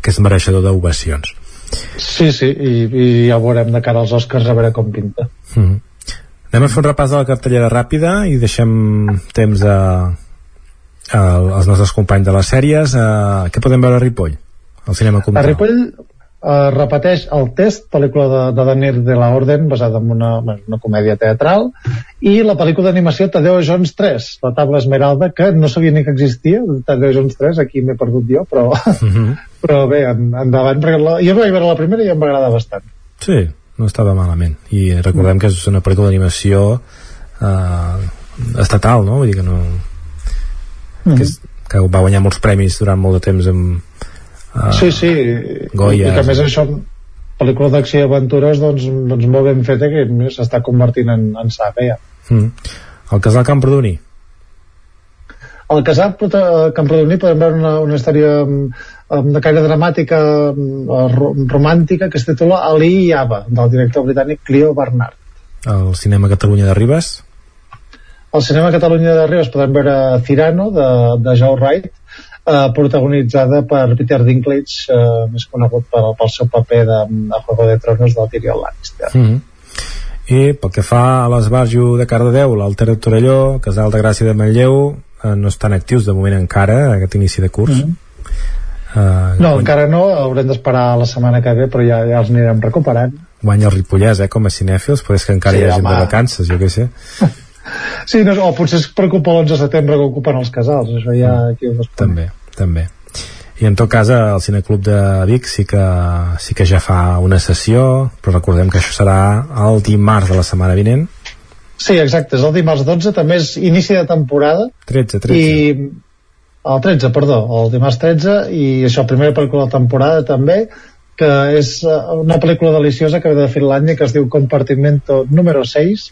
S42: que és mereixedor d'ovacions
S43: Sí, sí, i, i ja veurem de cara als Oscars a veure com pinta.
S42: mm. anem a fer un repàs de la cartellera ràpida i deixem temps a, a, als nostres companys de les sèries uh, què podem veure a Ripoll? al cinema
S43: A
S42: comptant
S43: Ripoll eh, repeteix el test, pel·lícula de, de Daniel de la Orden, basada en una, bueno, una comèdia teatral, i la pel·lícula d'animació Tadeo Jones 3, la taula esmeralda, que no sabia ni que existia, Tadeo Jones 3, aquí m'he perdut jo, però, però bé, en, endavant, perquè la, jo vaig veure la primera i em va agradar bastant.
S42: Sí, no estava malament i recordem que és una pel·lícula d'animació eh, estatal, no? Vull dir que no que, és, que va guanyar molts premis durant molt de temps amb eh,
S43: sí, sí,
S42: Goya.
S43: i que a més això pel·lícula d'acció i aventures doncs, doncs molt ben feta que s'està convertint en, en saga ja.
S42: mm. el casal Camprodoní
S43: Al casal Camprodoní podem veure una, una història mm, mm, de caire dramàtica mm, ro- romàntica que es titula Ali i Ava del director britànic Clio Barnard
S42: al cinema Catalunya de Ribes
S43: al cinema Catalunya de Ribes podem veure Cirano de, de Joe Wright eh, protagonitzada per Peter Dinklage eh, més conegut pel, pel seu paper de, de Juego de Tronos del Tyrion Lannister
S42: mm -hmm. i pel que fa a l'Esbarjo de Cardedeu l'Alter de Torelló, Casal de Gràcia de Manlleu eh, no estan actius de moment encara aquest inici de curs mm -hmm. Uh,
S43: no, encara no, haurem d'esperar la setmana que ve però ja, ja els anirem recuperant
S42: guanya el Ripollès, eh, com a cinèfils però és que encara
S43: Sí,
S42: hi ha gent
S43: home.
S42: de vacances, jo què sé
S43: Sí, no, o potser es preocupa l'11 de setembre que ocupen els casals, això ja aquí ho
S42: també, també. I en tot cas el Cineclub de Vic sí que, sí que ja fa una sessió però recordem que això serà el dimarts de la setmana vinent.
S43: Sí, exacte, és el dimarts 12, també és inici de temporada.
S42: 13, 13
S43: i el 13, perdó, el dimarts 13 i això, primera pel·lícula de temporada també que és eh, una pel·lícula deliciosa que ve de Finlàndia que es diu Compartimento número 6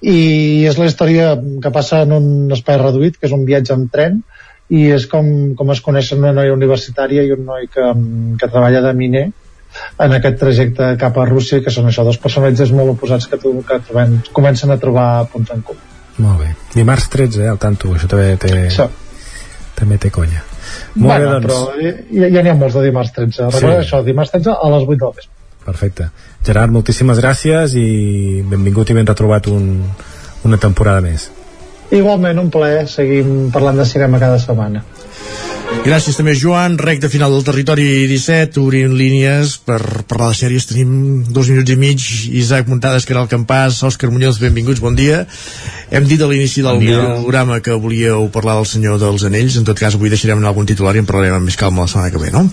S43: i és la història que passa en un espai reduït que és un viatge en tren i és com, com es coneixen una noia universitària i un noi que, que treballa de miner en aquest trajecte cap a Rússia que són això, dos personatges molt oposats que, tu, que trobem, comencen a trobar punts en comú.
S42: Molt bé, dimarts 13 eh, al tanto, això també té
S43: Això.
S42: també té conya. Molt
S43: bueno,
S42: bé, doncs.
S43: però ja, ja n'hi ha molts de dimarts 13
S42: Sí.
S43: recorda això, dimarts 13 a les 8 del vespre
S42: Perfecte. Gerard, moltíssimes gràcies i benvingut i ben retrobat un, una temporada més.
S43: igualment un plaer, seguim parlant de cinema cada setmana
S1: Gràcies també, Joan. Recte final del territori 17, obrint línies per parlar de sèries. Tenim dos minuts i mig. Isaac Muntades, era el campàs, Òscar Muñoz, benvinguts, bon dia. Hem dit a l'inici del
S8: Bon
S1: programa que volíeu parlar del Senyor dels Anells. En tot cas, avui deixarem anar algun titular i en parlarem amb més calma la setmana que ve, no?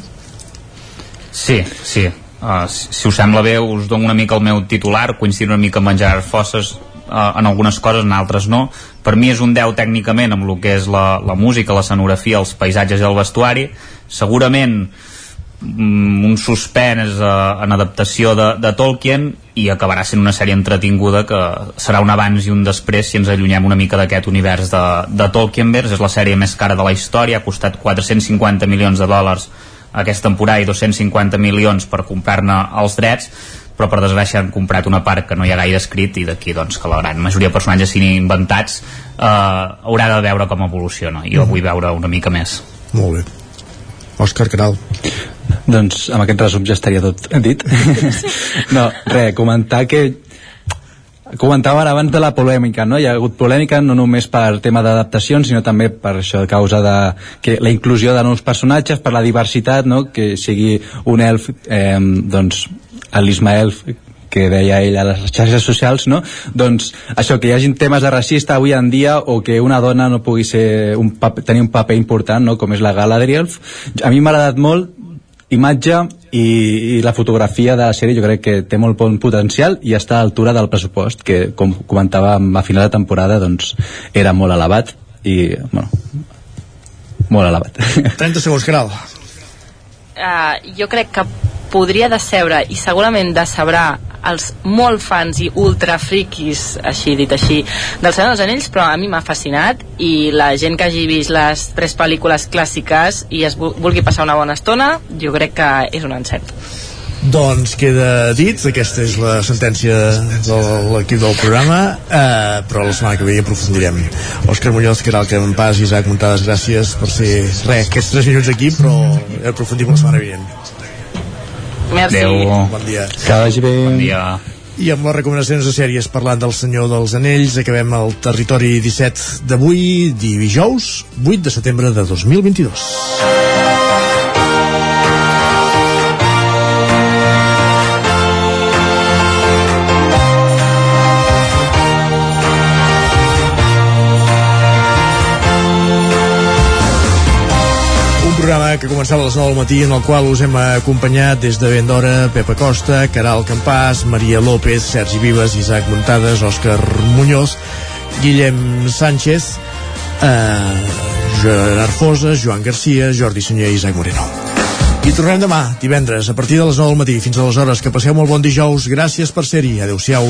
S8: Sí, sí. Uh, si, si us sembla bé, us dono una mica el meu titular, coincidir una mica amb en Gerard Fosses uh, en algunes coses, en altres no. Per mi és un 10 tècnicament amb el que és la, la música, la scenografia, els paisatges i el vestuari. Segurament mm, un suspens uh, en adaptació de, de Tolkien i acabarà sent una sèrie entretinguda que serà un abans i un després si ens allunyem una mica d'aquest univers de, de Tolkienverse és la sèrie més cara de la història ha costat 450 milions de dòlars aquesta temporada i 250 milions per comprar-ne els drets però per desgràcia han comprat una part que no hi ha gaire escrit i d'aquí doncs que la gran majoria de personatges siguin inventats eh, haurà de veure com evoluciona i jo vull veure una mica més
S1: Molt bé. Òscar Caral.
S36: Doncs amb aquest resum ja estaria tot dit. no, res, comentar que comentàvem ara abans de la polèmica, no? Hi ha hagut polèmica no només per tema d'adaptacions, sinó també per això de causa de que la inclusió de nous personatges, per la diversitat, no? Que sigui un elf, eh, doncs, l'Ismael que deia ell a les xarxes socials, no? Doncs això, que hi hagin temes de racista avui en dia o que una dona no pugui ser un paper, tenir un paper important, no? com és la Galadriel. A mi m'ha agradat molt imatge i, i la fotografia de la sèrie jo crec que té molt bon potencial i està a l'altura del pressupost que com comentàvem a final de temporada doncs era molt elevat i bueno, molt elevat
S1: 30 segons, Caral.
S10: Eh, jo crec que podria decebre i segurament decebrà els molt fans i ultra friquis, així dit així, del Senyor dels Anells, però a mi m'ha fascinat i la gent que hagi vist les tres pel·lícules clàssiques i es vulgui passar una bona estona, jo crec que és un encert.
S1: Doncs queda dit, aquesta és la sentència de l'equip del programa, eh, però la setmana que ve hi aprofundirem. Òscar Muñoz, que era el que em pas, Isaac Montades, gràcies per ser, res, aquests 3 minuts aquí, però aprofundim la setmana vinent.
S10: Merci.
S8: Adéu.
S1: Bon dia.
S42: Que vagi bé.
S8: Bon dia.
S1: I amb les recomanacions de sèries parlant del Senyor dels Anells acabem el territori 17 d'avui, dijous 8 de setembre de 2022. Programa que començava a les 9 del matí en el qual us hem acompanyat des de ben d'hora Pepa Costa, Caral Campàs, Maria López, Sergi Vives, Isaac Muntades, Òscar Muñoz, Guillem Sánchez, eh, Gerard Fosa, Joan Garcia, Jordi Sunyer i Isaac Moreno. I tornem demà, divendres, a partir de les 9 del matí. Fins aleshores, que passeu molt bon dijous. Gràcies per ser-hi. Adéu-siau.